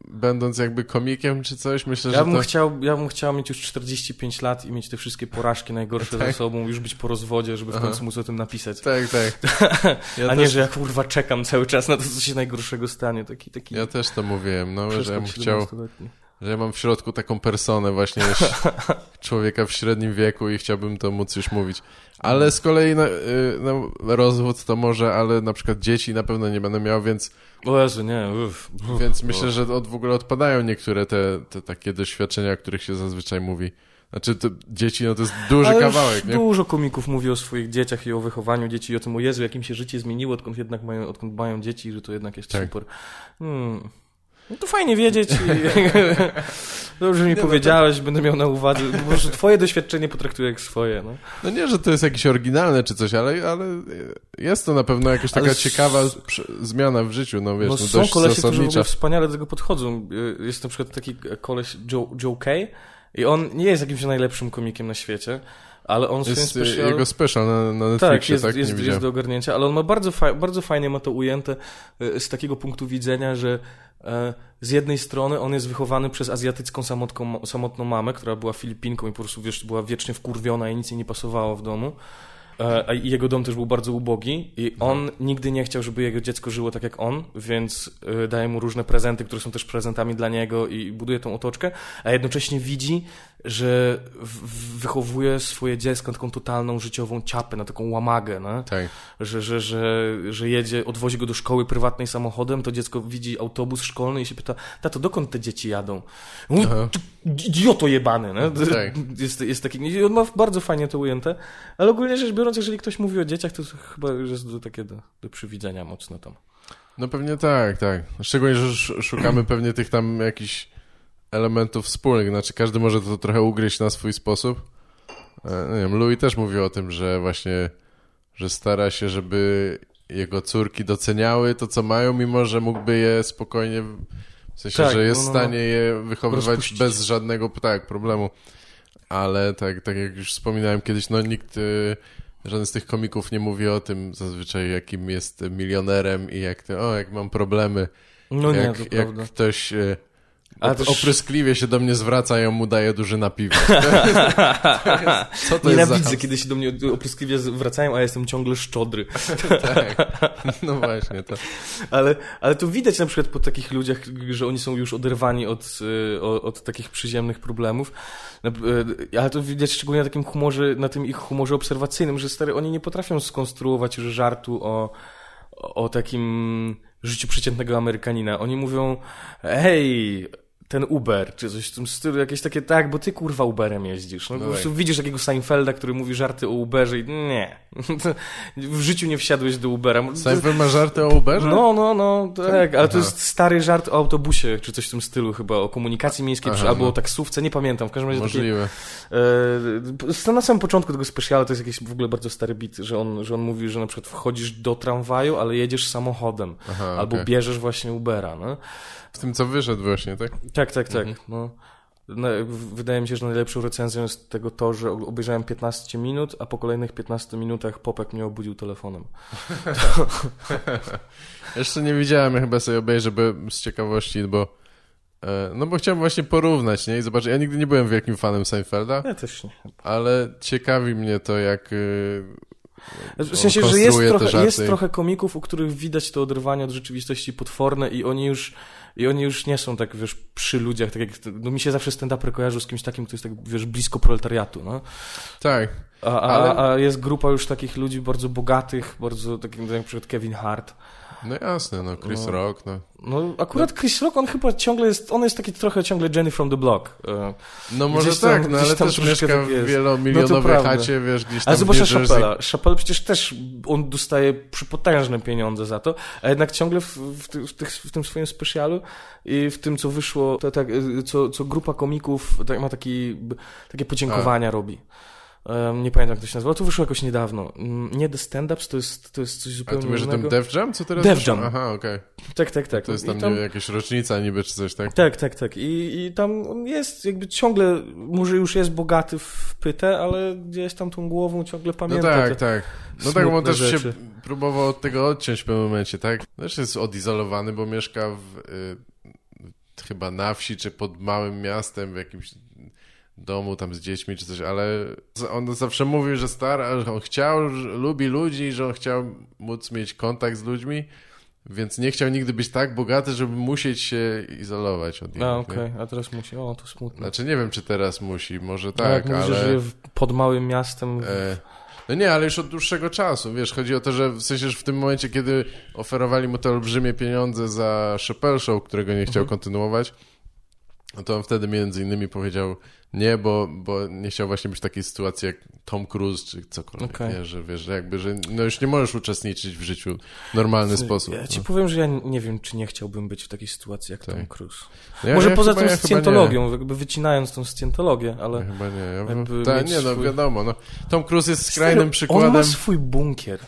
Będąc jakby komikiem czy coś? Myślę, Ja że bym, to... chciał, ja bym chciał mieć już 45 lat i mieć te wszystkie porażki najgorsze Tak. za sobą, już być po rozwodzie, żeby w Aha. końcu móc o tym napisać. Tak, tak. Ja A nie, też, że ja kurwa czekam cały czas na to, co się najgorszego stanie. Taki, taki ja też to mówiłem, no, że ja bym chciał, 17-letni. że ja mam w środku taką personę właśnie człowieka w średnim wieku i chciałbym to móc już mówić. Ale z kolei na, y, no, rozwód to może, ale na przykład dzieci na pewno nie będę miał, więc, O Jezu, nie, uff. więc myślę, że od, w ogóle odpadają niektóre te, te takie doświadczenia, o których się zazwyczaj mówi. Znaczy, to dzieci, no to jest duży Ale kawałek, nie? Dużo komików mówi o swoich dzieciach i o wychowaniu dzieci i o tym, o Jezu, jakim się życie zmieniło, odkąd jednak mają, odkąd mają dzieci, że to jednak jest Tak. super. Hmm. No to fajnie wiedzieć. I... Dobrze mi Nie, no to- powiedziałeś, będę miał na uwadze. Po prostu twoje doświadczenie potraktuję jak swoje. No. No nie, że to jest jakieś oryginalne czy coś, ale, ale jest to na pewno jakaś taka Ale ciekawa zmiana w życiu, no wiesz, No, no, są dość kolesie, którzy w zasadnicza. ogóle wspaniale do tego podchodzą. Y, Jest na przykład taki koleś Joe, Joe Kay i on nie jest jakimś najlepszym komikiem na świecie, ale on Jest y, special... jego special na, na Tak, Netflixie, jest, tak? jest, nie jest widziałem. do ogarnięcia, ale on ma bardzo, fa bardzo fajnie ma to ujęte e, z takiego punktu widzenia, że z jednej strony on jest wychowany przez azjatycką samotką, samotną mamę, która była Filipinką i po prostu wiesz, była wiecznie wkurwiona i nic jej nie pasowało w domu. E, a jego dom też był bardzo ubogi i on nigdy nie chciał, żeby jego dziecko żyło tak jak on, więc e, daje mu różne prezenty, które są też prezentami dla niego i buduje tą otoczkę, a jednocześnie widzi, że wychowuje swoje dziecko na taką totalną życiową ciapę, na taką łamagę, no? Tak. że, że, że, że jedzie, odwozi go do szkoły prywatnej samochodem, to dziecko widzi autobus szkolny i się pyta, tato, dokąd te dzieci jadą? Mówi, Aha. "Ty Idioto jebany, no? Tak. Jest, jest taki, i on ma bardzo fajnie to ujęte, ale ogólnie rzecz biorąc, jeżeli ktoś mówi o dzieciach, to chyba jest do, takie do, do przywidzenia mocno tam. No pewnie tak, tak. Szczególnie, że sz- szukamy pewnie tych tam jakichś elementów wspólnych, znaczy każdy może to trochę ugryźć na swój sposób. E, Nie wiem, Louis też mówił o tym, że właśnie, że stara się, żeby jego córki doceniały to, co mają, mimo że mógłby je spokojnie, w sensie, Tak, że jest no, no, w no. stanie je wychowywać Rozpuścić. bez żadnego tak, problemu. Ale tak, tak jak już wspominałem kiedyś, no nikt, y, żaden z tych komików nie mówi o tym zazwyczaj, jakim jest milionerem i jak, to, o, jak mam problemy. No nie, jak, to jak prawda. ktoś Ale op- też- opryskliwie się do mnie zwraca, ja mu daję duży napiwek. To jest, to jest, co to jest Nienawidzę, za... kiedy się do mnie opryskliwie wracają, a ja jestem ciągle szczodry. Tak. No właśnie, to... Ale, ale to widać na przykład po takich ludziach, że oni są już oderwani od, y, od, takich przyziemnych problemów. Y, Ale to widać szczególnie na takim humorze, na tym ich humorze obserwacyjnym, że stary, oni nie potrafią skonstruować żartu o, o takim życiu przeciętnego Amerykanina. Oni mówią, hej, ten Uber, czy coś w tym stylu, jakieś takie, tak, bo ty kurwa Uberem jeździsz. No, No po prostu widzisz takiego Seinfelda, który mówi żarty o Uberze i nie. w życiu nie wsiadłeś do Ubera. Seinfeld ma żarty o Uberze? No, no, no, tak, ale to Aha. jest stary żart o autobusie, czy coś w tym stylu chyba, o komunikacji miejskiej, Aha, przy, albo no. o taksówce, nie pamiętam, w każdym razie Możliwe. e, na samym początku tego specialu to jest jakiś w ogóle bardzo stary bit, że on, że on mówi, że na przykład wchodzisz do tramwaju, ale jedziesz samochodem, Aha, albo okej. bierzesz właśnie Ubera, no. W tym, co wyszedł właśnie, tak? Tak, tak, tak, Mhm. no. No, Wydaje mi się, że najlepszą recenzją jest tego to, że obejrzałem 15 minut, a po kolejnych 15 minutach Popek mnie obudził telefonem. Jeszcze nie widziałem, ja chyba sobie obejrzę bo, z ciekawości, bo e, no bo chciałem właśnie porównać, nie? I zobaczyć, ja nigdy nie byłem wielkim fanem Seinfelda, Ja też nie. ale ciekawi mnie to, jak y, W sensie, że jest trochę, jest trochę komików, u których widać to oderwanie od rzeczywistości potworne i oni już i oni już nie są tak, wiesz, przy ludziach, tak jak, no mi się zawsze stand-up kojarzy z kimś takim, kto jest tak, wiesz, blisko proletariatu, no. Tak. A, a, ale... a jest grupa już takich ludzi bardzo bogatych, bardzo, takim jak na przykład Kevin Hart, no jasne, no Chris no, Rock, no. No akurat Chris Rock, on chyba ciągle jest, on jest taki trochę ciągle Jenny from the Block. E, no może tak, no ale też mieszka tak w wielomilionowej no chacie, wiesz, gdzieś tam Ale zobacz Chappella. Chappelle przecież też, on dostaje przypotężne pieniądze za to, a jednak ciągle w, w, w, tych, w tym swoim specjalu i w tym, co wyszło, to, tak, co, co grupa komików tak, ma taki, takie podziękowania a. robi nie pamiętam jak to się nazywa, to wyszło jakoś niedawno. Mm, nie The Stand-Ups, to jest, to jest coś zupełnie innego. A tu mówisz o tym Def Jam, co teraz Def Jam. Aha, okej. Okay. Tak, tak, tak. To jest tam, tam... Nie, jakaś rocznica niby, czy coś, tak? Tak, tak, tak. I, I tam on jest jakby ciągle, może już jest bogaty w pytę, ale gdzieś tam tą głową ciągle no pamięta. No tak, tak. No tak, bo on też rzeczy. się próbował od tego odciąć w pewnym momencie, tak? Też jest odizolowany, bo mieszka w... Y chyba na wsi, czy pod małym miastem, w jakimś domu tam z dziećmi czy coś, ale on zawsze mówił, że stara, że on chciał, że lubi ludzi, że on chciał móc mieć kontakt z ludźmi, więc nie chciał nigdy być tak bogaty, żeby musieć się izolować od innych. A, okej, okay. a teraz musi, o, to smutne. Znaczy nie wiem, czy teraz musi, może tak, no, ale... żyje pod małym miastem... E... No nie, ale już od dłuższego czasu, wiesz, chodzi o to, że w sensie, że w tym momencie, kiedy oferowali mu te olbrzymie pieniądze za Chappelle Show, którego nie chciał mhm. kontynuować, no to on wtedy między innymi powiedział, nie, bo, bo nie chciał właśnie być w takiej sytuacji jak Tom Cruise czy cokolwiek, okay. nie? że wiesz, że jakby, że no już nie możesz uczestniczyć w życiu w normalny sposób. Ja ci no. powiem, że ja nie wiem, czy nie chciałbym być w takiej sytuacji jak tak. Tom Cruise. No ja, Może ja poza tym ja scjentologią, jakby wycinając tą scjentologię, ale... Chyba nie. Ja ta, nie, no swój... wiadomo, no, Tom Cruise jest skrajnym przykładem... On ma swój bunkier.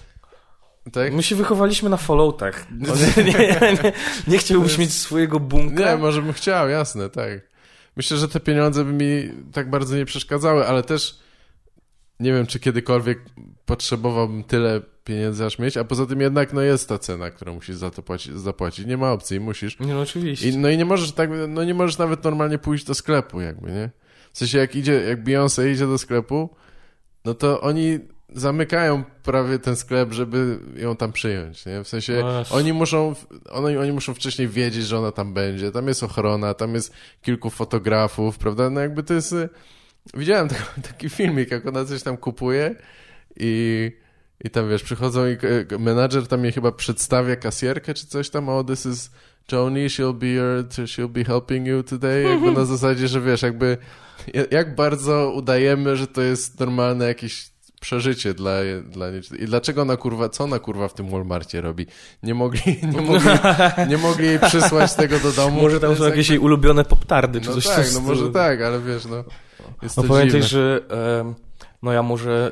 Tak? My się wychowaliśmy na Falloutach. nie, nie, nie, nie chciałbyś mieć swojego bunkra? Nie, może bym chciał, jasne, tak myślę, że te pieniądze by mi tak bardzo nie przeszkadzały, ale też nie wiem, czy kiedykolwiek potrzebowałbym tyle pieniędzy aż mieć, a poza tym jednak no jest ta cena, którą musisz za to płacić, zapłacić. Nie ma opcji, musisz. Nie, no oczywiście. I, no i nie możesz tak, no nie możesz nawet normalnie pójść do sklepu jakby, nie? W sensie jak idzie, jak Beyoncé idzie do sklepu, no to oni zamykają prawie ten sklep, żeby ją tam przyjąć, nie? W sensie no oni muszą, oni, oni muszą wcześniej wiedzieć, że ona tam będzie, tam jest ochrona, tam jest kilku fotografów, prawda? No jakby to jest... Widziałem taki, filmik, jak ona coś tam kupuje i, i tam, wiesz, przychodzą i menadżer tam jej chyba przedstawia kasjerkę czy coś tam, o, this is Joni, she'll be your, she'll be helping you today, jakby na zasadzie, że wiesz, jakby jak bardzo udajemy, że to jest normalne jakieś przeżycie dla, dla I dlaczego ona kurwa, co ona kurwa w tym Walmartie robi? Nie mogli, nie mogli, nie mogli jej przysłać tego do domu. Może tam są jakieś jakby... jej ulubione poptardy, czy no coś tak, no może tak, ale wiesz, no. Jest no pamiętaj, że um, no ja może,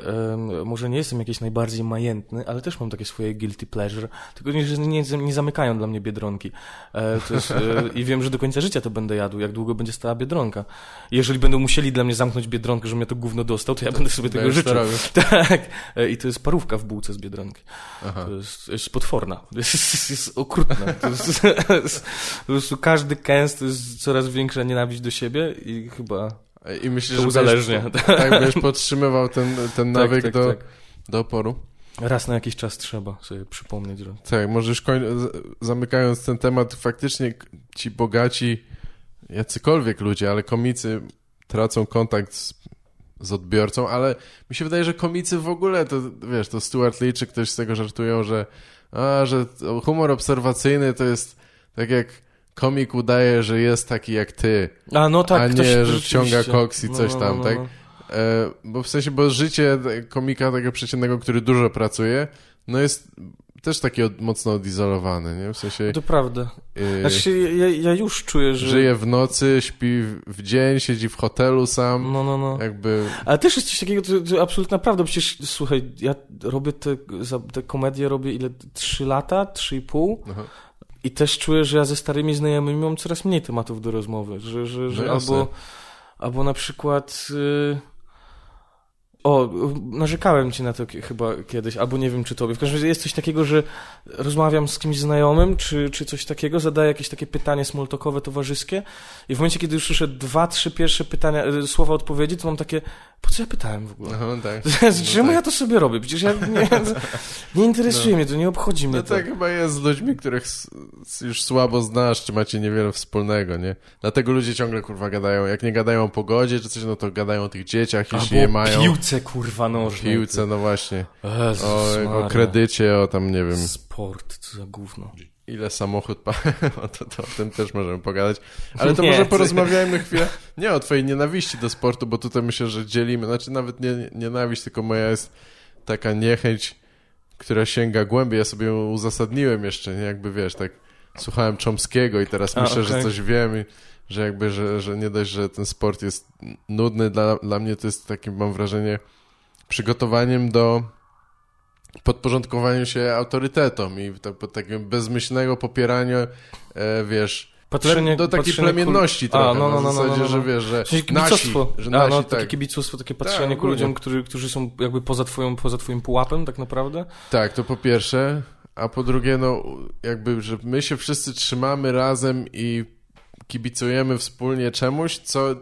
może nie jestem jakiś najbardziej majętny, ale też mam takie swoje guilty pleasure, tylko nie, nie, nie zamykają dla mnie Biedronki. E, jest, e, I wiem, że do końca życia to będę jadł, jak długo będzie stała Biedronka. Jeżeli będą musieli dla mnie zamknąć Biedronkę, żebym ja to gówno dostał, to ja będę sobie tego życzył. Tak. E, I to jest parówka w bułce z Biedronki. Aha. To jest, jest potworna. To jest, jest, okrutna. To jest, jest, po prostu każdy kęs to jest coraz większa nienawiść do siebie i chyba i myślisz, że uzależnia. Będziesz, tak, będziesz podtrzymywał ten, ten tak, nawyk tak, do, tak. do oporu? Raz na jakiś czas trzeba sobie przypomnieć, że... Tak, możesz koń... zamykając ten temat, faktycznie ci bogaci, jacykolwiek ludzie, ale komicy tracą kontakt z, z odbiorcą, ale mi się wydaje, że komicy w ogóle, to wiesz, to Stuart Lee czy ktoś z tego żartują, że a, że humor obserwacyjny to jest tak jak komik udaje, że jest taki jak ty, a, no tak, a nie, że wciąga koks i no, coś no, tam, no, tak? No. E, bo w sensie, bo życie komika takiego przeciętnego, który dużo pracuje, no jest też taki od, mocno odizolowany, nie? W sensie... To prawda. Yy, znaczy, ja, ja, już czuję, że... Żyje w nocy, śpi w dzień, siedzi w hotelu sam. No, no, no. Jakby... Ale też jest coś takiego, to, to absolutna prawda. Przecież, słuchaj, ja robię te, te komedie, robię ile? Trzy lata? Trzy i pół? I też czuję, że ja ze starymi znajomymi mam coraz mniej tematów do rozmowy, że, że, że no albo, albo na przykład... Yy... O, narzekałem ci na to chyba kiedyś, albo nie wiem, czy tobie. W każdym razie jest coś takiego, że rozmawiam z kimś znajomym, czy, czy coś takiego, zadaję jakieś takie pytanie smoltokowe, towarzyskie i w momencie, kiedy już słyszę dwa, trzy pierwsze pytania, y, słowa odpowiedzi, to mam takie, Po co ja pytałem w ogóle? No, tak. Czemu tak. ja to sobie robię? Przecież ja nie, nie interesuje mnie to, nie obchodzi mnie No to. tak chyba jest z ludźmi, których już słabo znasz, czy macie niewiele wspólnego, nie? Dlatego ludzie ciągle, kurwa, gadają. Jak nie gadają o pogodzie czy coś, no to gadają o tych dzieciach, jeśli je mają. piłce, kurwa, nożnej. Piłce, no właśnie. Jezus O, o kredycie, o tam, nie wiem, Sport, co za gówno. Ile samochód pa... o to, to o tym też możemy pogadać. Ale to Nie, może porozmawiajmy chwilę, nie o twojej nienawiści do sportu, bo tutaj myślę, że dzielimy, znaczy nawet nie nie- nienawiść, tylko moja jest taka niechęć, która sięga głębiej. Ja sobie ją uzasadniłem jeszcze, nie? Jakby, wiesz, tak słuchałem Chomskiego i teraz A, myślę, że okej. coś wiem i że jakby, że, że nie dość, że ten sport jest nudny, dla, dla mnie to jest takim, mam wrażenie, przygotowaniem do podporządkowania się autorytetom i to, po takiego bezmyślnego popierania, e, wiesz, Patrzenie, do takiej patrzenie plemienności kul- trochę, A, no, no, no, no, zasadzie, no, no. że wiesz, że W sensie nasi, kibicostwo. że A, nasi, no, tak, takie kibicostwo, takie patrzenie Tak, ku ludziom, którzy, którzy są jakby poza twoją, poza twoim pułapem, tak naprawdę. tak, to po pierwsze, a po drugie, no jakby, że my się wszyscy trzymamy razem i kibicujemy wspólnie czemuś, co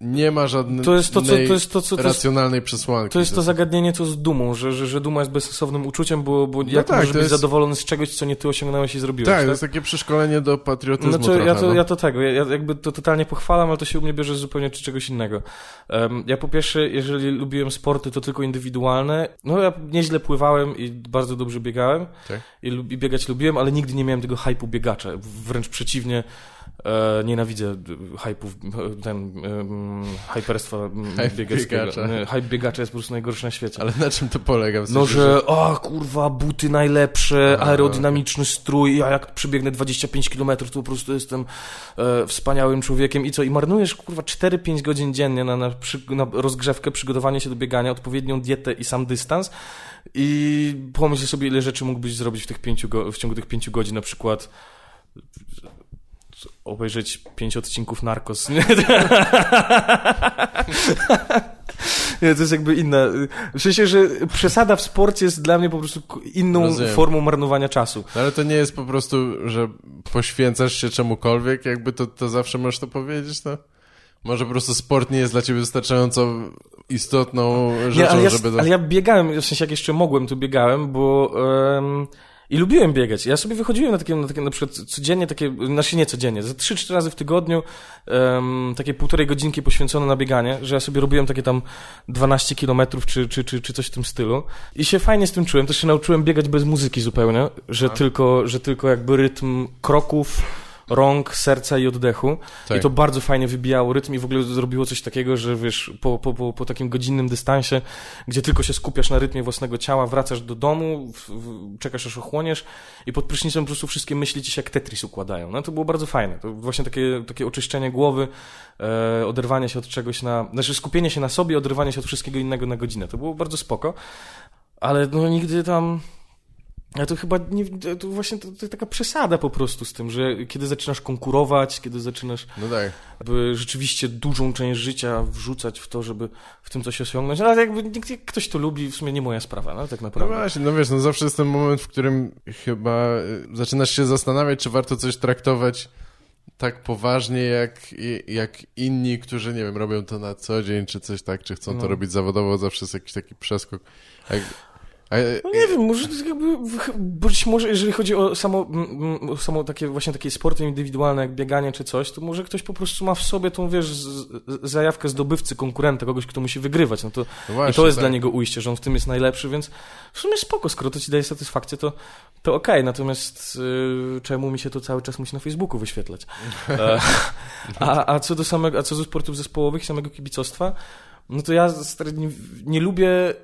nie ma żadnej To jest to, co, to jest to, co, to jest, racjonalnej przesłanki. to jest to zagadnienie, co z dumą, że, że, że duma jest bezsensownym uczuciem, bo, bo jak tak, możesz być jest- zadowolony z czegoś, co nie ty osiągnąłeś i zrobiłeś, Tak, tak? to jest takie przeszkolenie do patriotyzmu Znaczy, trochę, ja, to, no. ja to tego, ja, ja jakby to totalnie pochwalam, ale to się u mnie bierze zupełnie czy czegoś innego. Em, ja po pierwsze, jeżeli lubiłem sporty, to tylko indywidualne. No ja nieźle pływałem i bardzo dobrze biegałem. Tak. I, I biegać lubiłem, ale nigdy nie miałem tego hypu biegacza. Wręcz przeciwnie, e, nienawidzę e, ten, um, hyperstwa Hype biegacza. Hype biegacza jest po prostu najgorszy na świecie. Ale na czym to polega? W sensie, No, że o kurwa, buty najlepsze, Aha, aerodynamiczny strój, ja jak przebiegnę 25 km, to po prostu jestem e, wspaniałym człowiekiem i co? I marnujesz kurwa 4-5 godzin dziennie na, na, przy, na rozgrzewkę, przygotowanie się do biegania, odpowiednią dietę i sam dystans i pomyśl sobie, ile rzeczy mógłbyś zrobić w, tych pięciu w ciągu tych 5 godzin, na przykład obejrzeć pięć odcinków Narcos. Nie, Nie, to jest jakby inna. W sensie, że przesada w sporcie jest dla mnie po prostu inną Rozumiem. formą marnowania czasu. No ale to nie jest po prostu, że poświęcasz się czemukolwiek, jakby to, to zawsze możesz to powiedzieć, no? Może po prostu sport nie jest dla ciebie wystarczająco istotną rzeczą, Nie, ale, ja, żeby... To... ale ja biegałem, w sensie jak jeszcze mogłem, to biegałem, bo... em, I lubiłem biegać. Ja sobie wychodziłem na takie, na takie na przykład codziennie, takie, znaczy nie codziennie, za 3-4 razy w tygodniu em, takie półtorej godzinki poświęcone na bieganie, że ja sobie robiłem takie tam 12 kilometrów czy, czy, czy, czy coś w tym stylu. I się fajnie z tym czułem. Też się nauczyłem biegać bez muzyki zupełnie, że, tylko, że tylko jakby rytm kroków, rąk, serca i oddechu. Tak. I to bardzo fajnie wybijało rytm i w ogóle zrobiło coś takiego, że wiesz, po, po, po, po takim godzinnym dystansie, gdzie tylko się skupiasz na rytmie własnego ciała, wracasz do domu, w, w, czekasz aż ochłoniesz i pod prysznicem po prostu wszystkie myśli ci się jak Tetris układają. No to było bardzo fajne. To właśnie takie, takie oczyszczenie głowy, e, oderwanie się od czegoś na, znaczy skupienie się na sobie, oderwanie się od wszystkiego innego na godzinę. To było bardzo spoko. Ale no nigdy tam... Ale to chyba nie, to właśnie to, to taka przesada po prostu z tym, że kiedy zaczynasz konkurować, kiedy zaczynasz No tak. by rzeczywiście dużą część życia wrzucać w to, żeby w tym coś osiągnąć. No, ale jakby nikt, jak ktoś to lubi, w sumie nie moja sprawa, no tak No naprawdę. właśnie, no wiesz, no zawsze jest ten moment, w którym chyba y, zaczynasz się zastanawiać, czy warto coś traktować tak poważnie jak, jak inni, którzy, nie wiem, robią to na co dzień, czy coś tak, czy chcą to No. robić zawodowo, zawsze jest jakiś taki przeskok. Jak, No nie wiem, może jakby, być może jeżeli chodzi o samo, o samo takie właśnie takie sporty indywidualne, jak bieganie czy coś, to może ktoś po prostu ma w sobie tą, wiesz, zajawkę zdobywcy, konkurenta, kogoś, kto musi wygrywać, no to, no i właśnie, to jest tak. dla niego ujście, że on w tym jest najlepszy, więc w sumie spoko, skoro to ci daje satysfakcję, to, to okej, natomiast y, czemu mi się to cały czas musi na Facebooku wyświetlać? E, a, a co do samego, a co do sportów zespołowych, samego kibicostwa, no to ja stary, nie, nie lubię,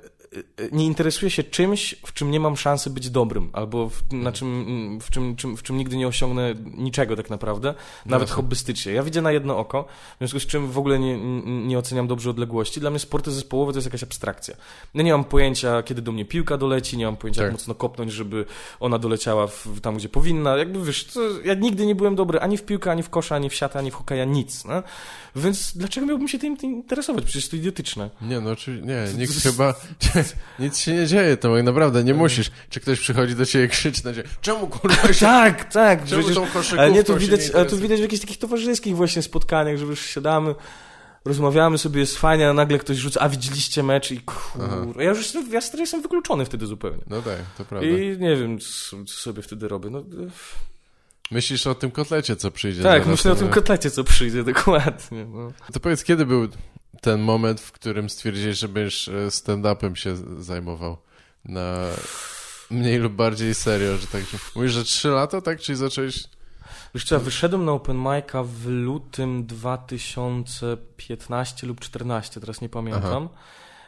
nie interesuję się czymś, w czym nie mam szansy być dobrym, albo w, na czym, w, czym, czym, w czym nigdy nie osiągnę niczego tak naprawdę, nawet Jasne. hobbystycznie. Ja widzę na jedno oko, w związku z czym w ogóle nie, nie- oceniam dobrze odległości. Dla mnie sporty zespołowe to jest jakaś abstrakcja. Ja nie mam pojęcia, kiedy do mnie piłka doleci, nie mam pojęcia, jak Tak. mocno kopnąć, żeby ona doleciała w, tam, gdzie powinna. Jakby wiesz, to, ja nigdy nie byłem dobry ani w piłkę, ani w kosza, ani w siatę, ani w hokeja, nic. No? Więc dlaczego miałbym się tym, tym interesować? Przecież to idiotyczne. Nie, no oczywiście, nie, nikt chyba, nic się nie dzieje, to naprawdę nie musisz. Czy ktoś przychodzi do ciebie i krzyczy na ciebie, czemu kurwa się, Tak, tak. czemu przecież- tą koszykówką ale nie, się widać, nie ale interesujesz? widać w jakichś takich towarzyskich właśnie spotkaniach, że już siadamy. rozmawiamy sobie, jest fajnie, a nagle ktoś rzuca, a widzieliście mecz i kur... Ja już ja jestem wykluczony wtedy zupełnie. No tak, to prawda. I nie wiem, co, co sobie wtedy robię. No, Myślisz o tym kotlecie, co przyjdzie. tak, myślę o tym kotlecie, co przyjdzie, dokładnie. No. To powiedz, kiedy był ten moment, w którym stwierdziłeś, że będziesz e, stand-upem się zajmował na mniej lub bardziej serio, że tak Mówisz, że trzy lata, tak? Czyli zacząłeś... Wiesz co, ja wyszedłem na Open Mic'a w lutym 2015 lub 14, teraz nie pamiętam. Aha.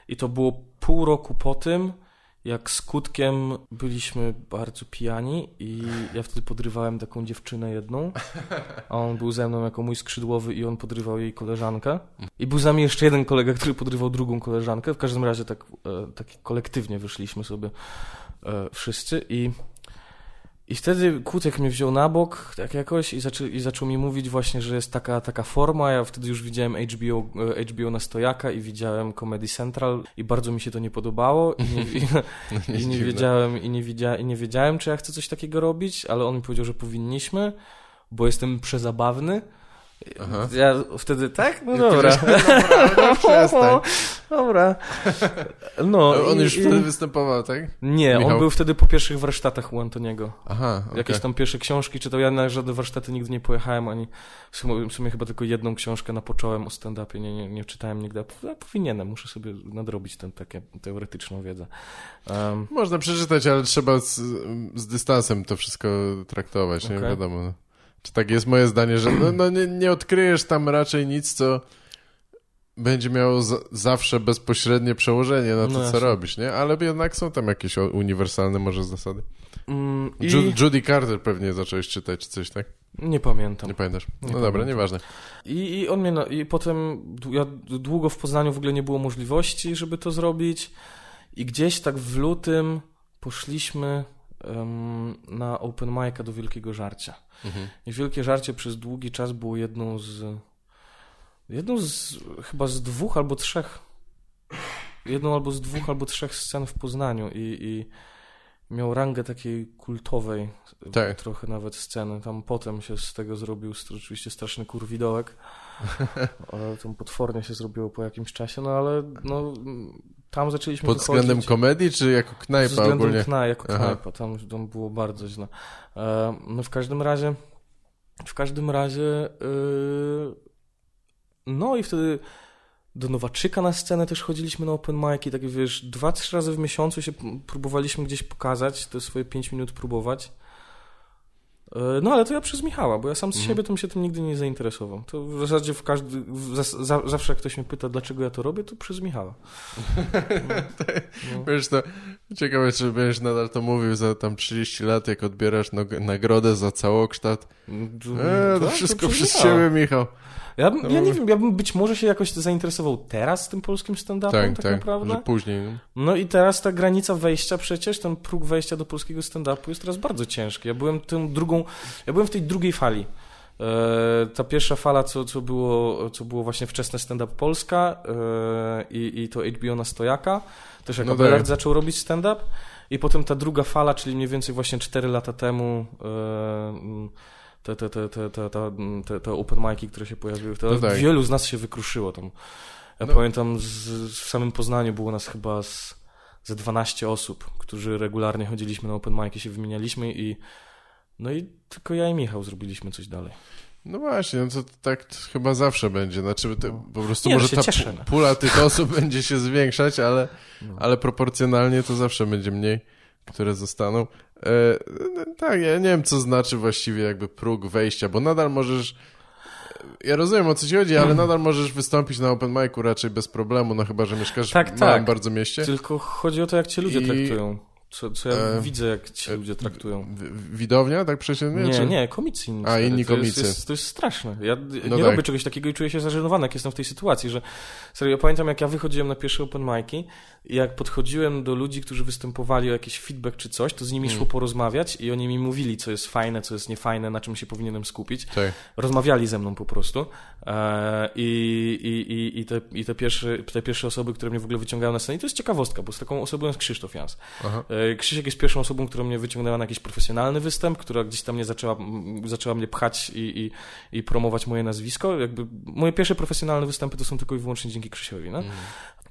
I to było pół roku po tym, jak skutkiem byliśmy bardzo pijani i ja wtedy podrywałem taką dziewczynę jedną, a on był ze mną jako mój skrzydłowy i on podrywał jej koleżankę. I był z nami jeszcze jeden kolega, który podrywał drugą koleżankę. W każdym razie tak, e, tak kolektywnie wyszliśmy sobie e, wszyscy i i wtedy Kutek mnie wziął na bok tak jakoś i, zaczą, i zaczął mi mówić właśnie, że jest taka, taka forma. Ja wtedy już widziałem HBO, e, HBO na stojaka i widziałem Comedy Central i bardzo mi się to nie podobało i nie, i, No, i nie wiedziałem, i nie, widzia, i nie wiedziałem, czy ja chcę coś takiego robić, ale on mi powiedział, że powinniśmy, bo jestem przezabawny. Aha. Ja wtedy, tak? No Ja dobra. Naprawdę? Przestań. Dobra. No, On i- już i- wtedy występował, tak? Nie, on Michał? był wtedy po pierwszych warsztatach u Antoniego. Aha, okej. Jakieś tam pierwsze książki czytał. Ja na żadne warsztaty nigdy nie pojechałem, ani w sumie, w sumie chyba tylko jedną książkę napocząłem o stand-upie, nie, nie, nie czytałem nigdy. Ja powinienem, muszę sobie nadrobić tę takie teoretyczną wiedzę. Um, Można przeczytać, ale trzeba z, z dystansem to wszystko traktować, nie Okej. wiadomo. Czy tak jest moje zdanie, że no, no nie, nie odkryjesz tam raczej nic, co będzie miało za, zawsze bezpośrednie przełożenie na to, No co robisz, nie? Ale jednak są tam jakieś uniwersalne może zasady. mm, i Ju, Judy Carter pewnie zacząłeś czytać, czy coś, tak? nie pamiętam. Nie pamiętasz? No Nie dobra, pamiętam. nieważne. I, I on mnie, no, i potem ja długo w Poznaniu w ogóle nie było możliwości, żeby to zrobić. I gdzieś tak w lutym poszliśmy na open mic'a do Wielkiego Żarcia. Mhm. I Wielkie Żarcie przez długi czas było jedną z. jedną z. chyba z dwóch albo trzech. Jedną albo z dwóch albo trzech scen w Poznaniu i, i miał rangę takiej kultowej, Tak. trochę nawet sceny. Tam potem się z tego zrobił oczywiście straszny kurwidołek. tam potwornie się zrobiło po jakimś czasie, no ale no, tam zaczęliśmy Pod wychodzić. względem komedii, czy jako Pod knajpa względem ogólnie? Kna, jako Aha. knajpa, tam, tam było bardzo źle. E, no w każdym razie, w każdym razie, yy, no i wtedy do Nowaczyka na scenę też chodziliśmy na open mic'i, tak wiesz, dwa, trzy razy w miesiącu się próbowaliśmy gdzieś pokazać, te swoje pięć minut próbować. E, No ale to ja przez Michała, bo ja sam z Mhm. siebie to mi się tym nigdy nie zainteresował. To w zasadzie w każdy, w zas, za, zawsze jak ktoś mnie pyta, dlaczego ja to robię, to przez Michała. No. Wiesz, to ciekawe, czy będziesz nadal to mówił za tam 30 lat, jak odbierasz nagrodę za całokształt. Eee, to Tak, wszystko przez przez Michała. ciebie, Michał. Ja, bym- ja nie wiem, ja bym być może się jakoś zainteresował teraz tym polskim stand-upem, tak, Tak, tak, naprawdę. że później. no. No i teraz ta granica wejścia przecież, ten próg wejścia do polskiego stand-upu jest teraz bardzo ciężki. Ja byłem tą drugą, ja byłem w tej drugiej fali. E, ta pierwsza fala, co, co, było, co było właśnie wczesne stand-up Polska e, i, i to HBO na stojaka, też jak No no tak. zaczął robić stand-up i potem ta druga fala, czyli mniej więcej właśnie 4 lata temu e, te, te, te, te, te, te, te, open mic'i, które się pojawiły, to No tak. wielu z nas się wykruszyło tam. Ja No. pamiętam, z, w samym Poznaniu było nas chyba z, ze 12 osób, którzy regularnie chodziliśmy na open mic'i, się wymienialiśmy i no i tylko ja i Michał zrobiliśmy coś dalej. No właśnie, no to tak chyba zawsze będzie. Znaczy, to, po prostu Nie, no może ta cieszę, no. pula tych osób będzie się zwiększać, ale, No. ale proporcjonalnie to zawsze będzie mniej, które zostaną. E, no, tak, ja nie wiem, co znaczy właściwie jakby próg wejścia, bo nadal możesz. Ja rozumiem o co ci chodzi, ale nadal możesz wystąpić na open micu raczej bez problemu, no chyba, że mieszkasz Tak, w małym tak. bardzo mieście. Tylko chodzi o to, jak cię ludzie I- traktują. Co, co ja E, widzę, jak ci e, ludzie traktują. Widownia, tak przeciętnie? Nie, czy... nie, komicy. A, inni to komicy. Jest, jest, to jest straszne. Ja No nie tak. robię czegoś takiego i czuję się zażenowany, jak jestem w tej sytuacji, że serio, ja pamiętam jak ja wychodziłem na pierwsze open mic'i i jak podchodziłem do ludzi, którzy występowali o jakiś feedback czy coś, to z nimi Mm. szło porozmawiać i oni mi mówili, co jest fajne, co jest niefajne, na czym się powinienem skupić. Tak. Rozmawiali ze mną po prostu e, i, i, i, i, te, i te, pierwsze, te pierwsze osoby, które mnie w ogóle wyciągają na scenę, i to jest ciekawostka, bo z taką osobą jest Krzysztof Jans. Aha. E, Krzysiek jest pierwszą osobą, która mnie wyciągnęła na jakiś profesjonalny występ, która gdzieś tam mnie zaczęła, zaczęła mnie pchać i, i, i promować moje nazwisko. Jakby moje pierwsze profesjonalne występy to są tylko i wyłącznie dzięki Krzysiowi, no? Mm.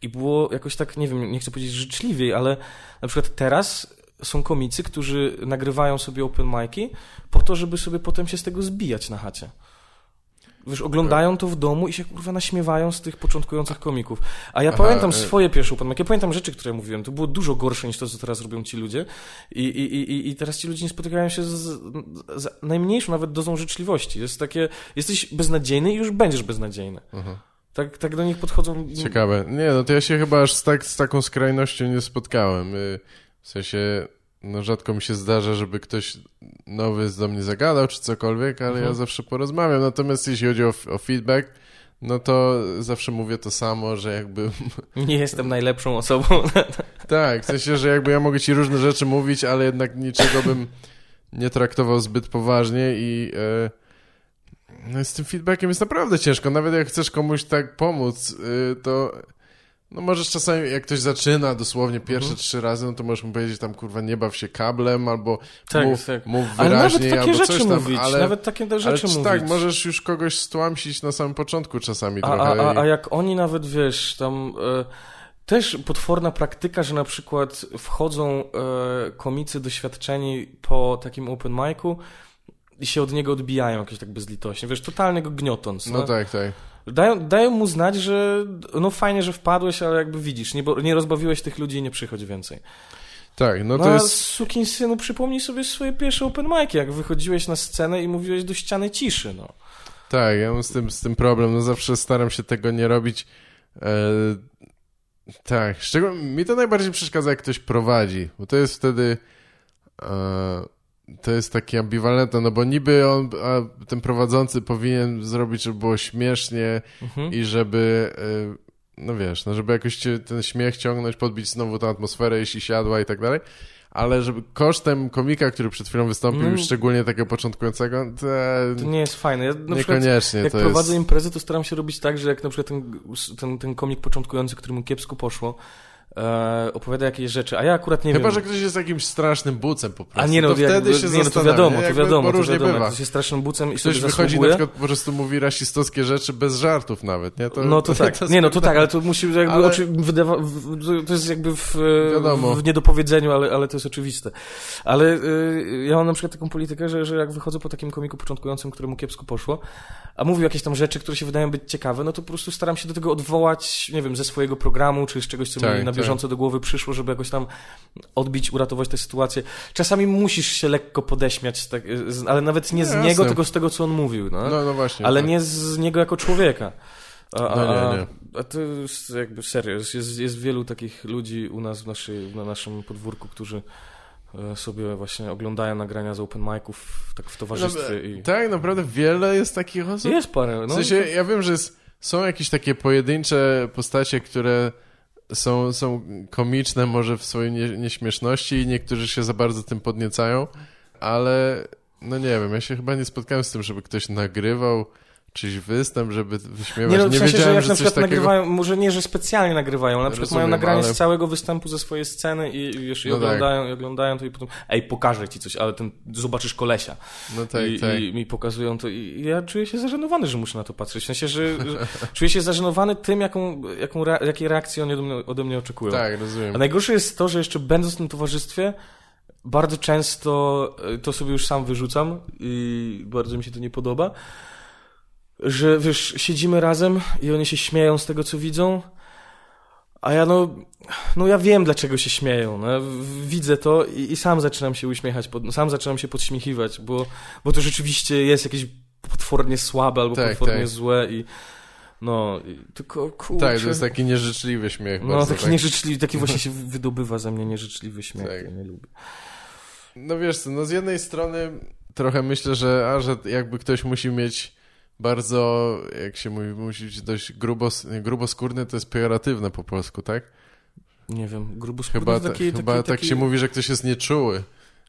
I było jakoś tak, nie wiem, nie chcę powiedzieć życzliwiej, ale na przykład teraz są komicy, którzy nagrywają sobie open mic'i po to, żeby sobie potem się z tego zbijać na chacie. Wiesz, oglądają to w domu i się kurwa naśmiewają z tych początkujących komików. A ja Aha, pamiętam e- swoje pierwsze mic'i, ja pamiętam rzeczy, które mówiłem, to było dużo gorsze niż to, co teraz robią ci ludzie i, i, i, i teraz ci ludzie nie spotykają się z, z najmniejszą nawet dozą życzliwości. Jest takie, jesteś beznadziejny i już będziesz beznadziejny. Aha. Tak, tak do nich podchodzą... Ciekawe. Nie, no to ja się chyba aż z, tak, z taką skrajnością nie spotkałem. Y, W sensie, no rzadko mi się zdarza, żeby ktoś nowy do mnie zagadał czy cokolwiek, ale ja Mhm. zawsze porozmawiam. Natomiast jeśli chodzi o, o feedback, no to zawsze mówię to samo, że jakby Nie jestem najlepszą osobą. tak, w sensie, że jakby ja mogę ci różne rzeczy mówić, ale jednak niczego bym nie traktował zbyt poważnie i e, no z tym feedbackiem jest naprawdę ciężko. Nawet jak chcesz komuś tak pomóc, y, to no możesz czasami, jak ktoś zaczyna dosłownie pierwsze Mhm. trzy razy, no to możesz mu powiedzieć tam, kurwa, nie baw się kablem, albo Tak, mów, tak. mów Ale wyraźniej, albo coś tam, mówić, ale... nawet takie Ale rzeczy czy mówić. tak, możesz już kogoś stłamsić na samym początku czasami a, trochę. a, a, i- a jak oni nawet, wiesz, tam... E, też potworna praktyka, że na przykład wchodzą e, komicy doświadczeni po takim open micu i się od niego odbijają jakoś tak bezlitośnie. Wiesz, totalnie go gniotąc. No tak, tak. Dają, dają mu znać, że no fajnie, że wpadłeś, ale jakby widzisz, nie, bo, nie rozbawiłeś tych ludzi i nie przychodź więcej. Tak, no No, to a jest... sukin synu, przypomnij sobie swoje pierwsze open mic'i, jak wychodziłeś na scenę i mówiłeś do ściany ciszy, no. Tak, ja mam z tym, z tym problem. No zawsze staram się tego nie robić. E, tak, szczególnie mi to najbardziej przeszkadza, jak ktoś prowadzi, bo to jest wtedy. E, to jest takie ambiwalentne, no bo niby on, ten prowadzący powinien zrobić, żeby było śmiesznie Mhm. i żeby, e, no wiesz, no żeby jakoś ten śmiech ciągnąć, podbić znowu tę atmosferę, jeśli siadła i tak dalej. Ale żeby kosztem komika, który przed chwilą wystąpił, Mm. szczególnie takiego początkującego, to, To nie jest fajne. Ja na przykład niekoniecznie jak to prowadzę jest... imprezy, to staram się robić tak, że jak na przykład ten, ten, ten komik początkujący, któremu kiepsko poszło, e, opowiada jakieś rzeczy, a ja akurat nie Chyba, wiem... że ktoś jest jakimś strasznym bucem po prostu. a nie no, to jak, wtedy się nie, no to wiadomo, to wiadomo, to wiadomo, bywa. ktoś jest strasznym bucem i Ktoś sobie wychodzi na zasługuje. przykład po prostu mówi rasistowskie rzeczy bez żartów nawet, nie? To, no to tak, nie no to tak, ale to musi jakby, Ale- oczy, wydawa, to jest jakby w, Wiadomo. w niedopowiedzeniu, ale, ale to jest oczywiste. Ale y, ja mam na przykład taką politykę, że, że jak wychodzę po takim komiku początkującym, któremu kiepsko poszło, a mówił jakieś tam rzeczy, które się wydają być ciekawe, no to po prostu staram się do tego odwołać, nie wiem, ze swojego programu, czy z czegoś, co Tak, mi na tak. Bieżąco do głowy przyszło, żeby jakoś tam odbić, uratować tę sytuację. Czasami musisz się lekko podeśmiać, tak, z- ale nawet nie z No, niego, jasne. tylko z tego, co on mówił, no. No, no właśnie. Ale tak. nie z niego jako człowieka. A, a, No nie, a- nie. a to jest jakby serio. Jest, jest, wielu takich ludzi u nas w naszej, na naszym podwórku, którzy e, sobie właśnie oglądają nagrania z open miców tak w towarzystwie i... Tak, naprawdę wiele jest takich osób. Jest parę, W no. sensie, ja wiem, że jest, są jakieś takie pojedyncze postacie, które są, są komiczne może w swojej nie, nieśmieszności i niektórzy się za bardzo tym podniecają, ale no nie wiem, ja się chyba nie spotkałem z tym, żeby ktoś nagrywał czyjś występ, żeby wyśmiewać. Nie, no, w sensie, że wiedziałem, jak że na przykład takiego... nagrywają, może nie, że specjalnie nagrywają, na przykład Rozumiem, mają nagranie ale- z całego występu ze swojej sceny i, i wiesz, i No tak. oglądają, i oglądają to i potem, ej, pokażę ci coś, ale ten, zobaczysz kolesia. No tak, I, tak. I mi pokazują to i ja czuję się zażenowany, że muszę na to patrzeć. W sensie, że, że czuję się zażenowany tym, jaką, jaką jakiej reakcji oni ode mnie, ode mnie oczekują. Tak, rozumiem. A najgorsze jest to, że jeszcze będąc w tym towarzystwie, bardzo często e, to sobie już sam wyrzucam i bardzo mi się to nie podoba, że wiesz, siedzimy razem i oni się śmieją z tego, co widzą, a ja no, no ja wiem, dlaczego się śmieją. No. Widzę to i, i sam zaczynam się uśmiechać, pod, sam zaczynam się podśmiechiwać, bo, bo to rzeczywiście jest jakieś potwornie słabe albo Tak, potwornie tak. złe i no, tylko kurczę. Tak, to jest taki nieżyczliwy śmiech. No, bardzo, taki tak. nieżyczliwy, taki właśnie się wydobywa ze mnie nieżyczliwy śmiech, Tak. ja nie lubię. No wiesz co, no z jednej strony trochę myślę, że, a, że jakby ktoś musi mieć bardzo, jak się mówi, musi być dość grubos, gruboskórny, to jest pejoratywne po polsku, tak? Nie wiem, grubo Chyba, taki, ta, chyba taki, tak taki... się mówi, że ktoś jest nieczuły.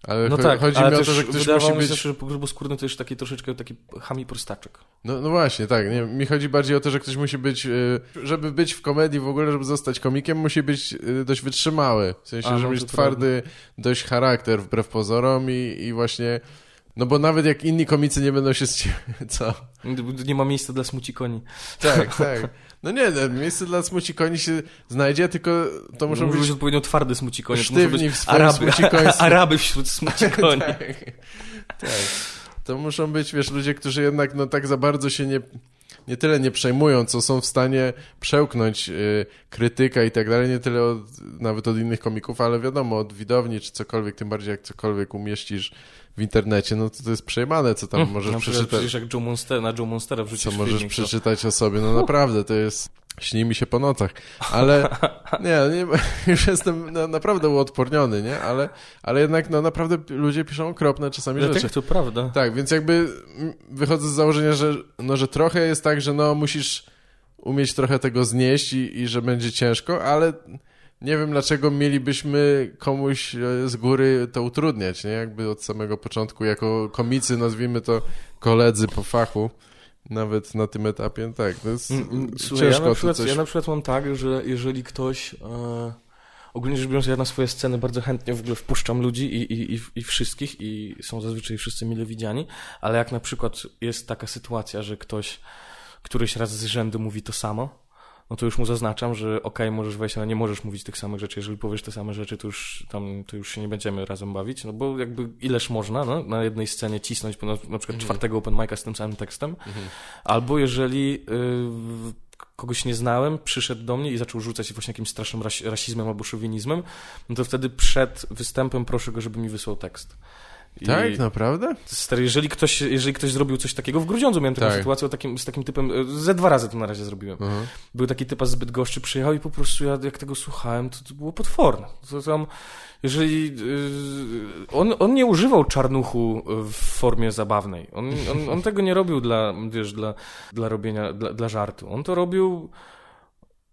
Ale No cho- tak, chodzi ale mi o to, że ktoś musi mi się, być... że gruboskórny to już taki troszeczkę taki chami prostaczek. No, no właśnie, tak. Nie, mi chodzi bardziej o to, że ktoś musi być, y, żeby być w komedii w ogóle, żeby zostać komikiem, musi być y, dość wytrzymały. W sensie, A, no żeby mieć twardy dość charakter wbrew pozorom i, i właśnie... No bo nawet jak inni komicy nie będą się z ciebie... Co? Nie ma miejsca dla smuci koni. Tak, tak. No nie, no, miejsce dla smuci koni się znajdzie, tylko to muszą Muszą być... być odpowiednio twardy smuci konie. To sztywni muszą być Araby. Araby wśród smuci koni. tak. tak. To muszą być, wiesz, ludzie, którzy jednak no tak za bardzo się nie, nie tyle nie przejmują, co są w stanie przełknąć y, krytyka i tak dalej, nie tyle od, nawet od innych komików, ale wiadomo, od widowni czy cokolwiek, tym bardziej jak cokolwiek umieścisz w internecie, no to to jest przejmane, co tam możesz Na przykład przeczytać. Przecież jak Joe Monster, na Joe Monstera wrzucisz Co możesz filmik, to- przeczytać o sobie, no naprawdę, to jest... Śni mi się po nocach, ale nie, nie już jestem no, naprawdę uodporniony, nie? Ale, ale jednak no, naprawdę ludzie piszą okropne czasami rzeczy. tak, to prawda. Tak, więc jakby wychodzę z założenia, że, no, że trochę jest tak, że no musisz umieć trochę tego znieść i, i że będzie ciężko, ale nie wiem dlaczego mielibyśmy komuś e, z góry to utrudniać, nie? Jakby od samego początku, jako komicy, nazwijmy to koledzy po fachu, nawet na tym etapie, tak, to jest Mm, mm, Słuchaj, ja ciężko na, to przykład, coś... ja na przykład mam tak, że jeżeli ktoś... E, ogólnie rzecz biorąc, ja na swoje sceny bardzo chętnie w ogóle wpuszczam ludzi i, i, i, i wszystkich i są zazwyczaj wszyscy mile widziani, ale jak na przykład jest taka sytuacja, że ktoś któryś raz z rzędu mówi to samo, no to już mu zaznaczam, że okej, możesz wejść, ale nie możesz mówić tych samych rzeczy. Jeżeli powiesz te same rzeczy, to już tam, to już się nie będziemy razem bawić, no bo jakby ileż można, no, na jednej scenie cisnąć na, na przykład czwartego open mic'a z tym samym tekstem, albo jeżeli y, kogoś nie znałem, przyszedł do mnie i zaczął rzucać właśnie jakimś strasznym ras rasizmem albo szowinizmem, no to wtedy przed występem proszę go, żeby mi wysłał tekst. I- Tak, naprawdę? Stary, jeżeli ktoś, jeżeli ktoś zrobił coś takiego, w Grudziądzu miałem taką Tak. sytuację o takim, z takim typem, e, ze dwa razy to na razie zrobiłem. Mhm. Był taki typ z Bydgoszczy, przyjechał i po prostu ja jak tego słuchałem, to, to było potworne. To tam, jeżeli, yy, on, on nie używał czarnuchu w formie zabawnej. On, on, on tego nie robił dla, wiesz, dla, dla robienia, dla, dla żartu. On to robił,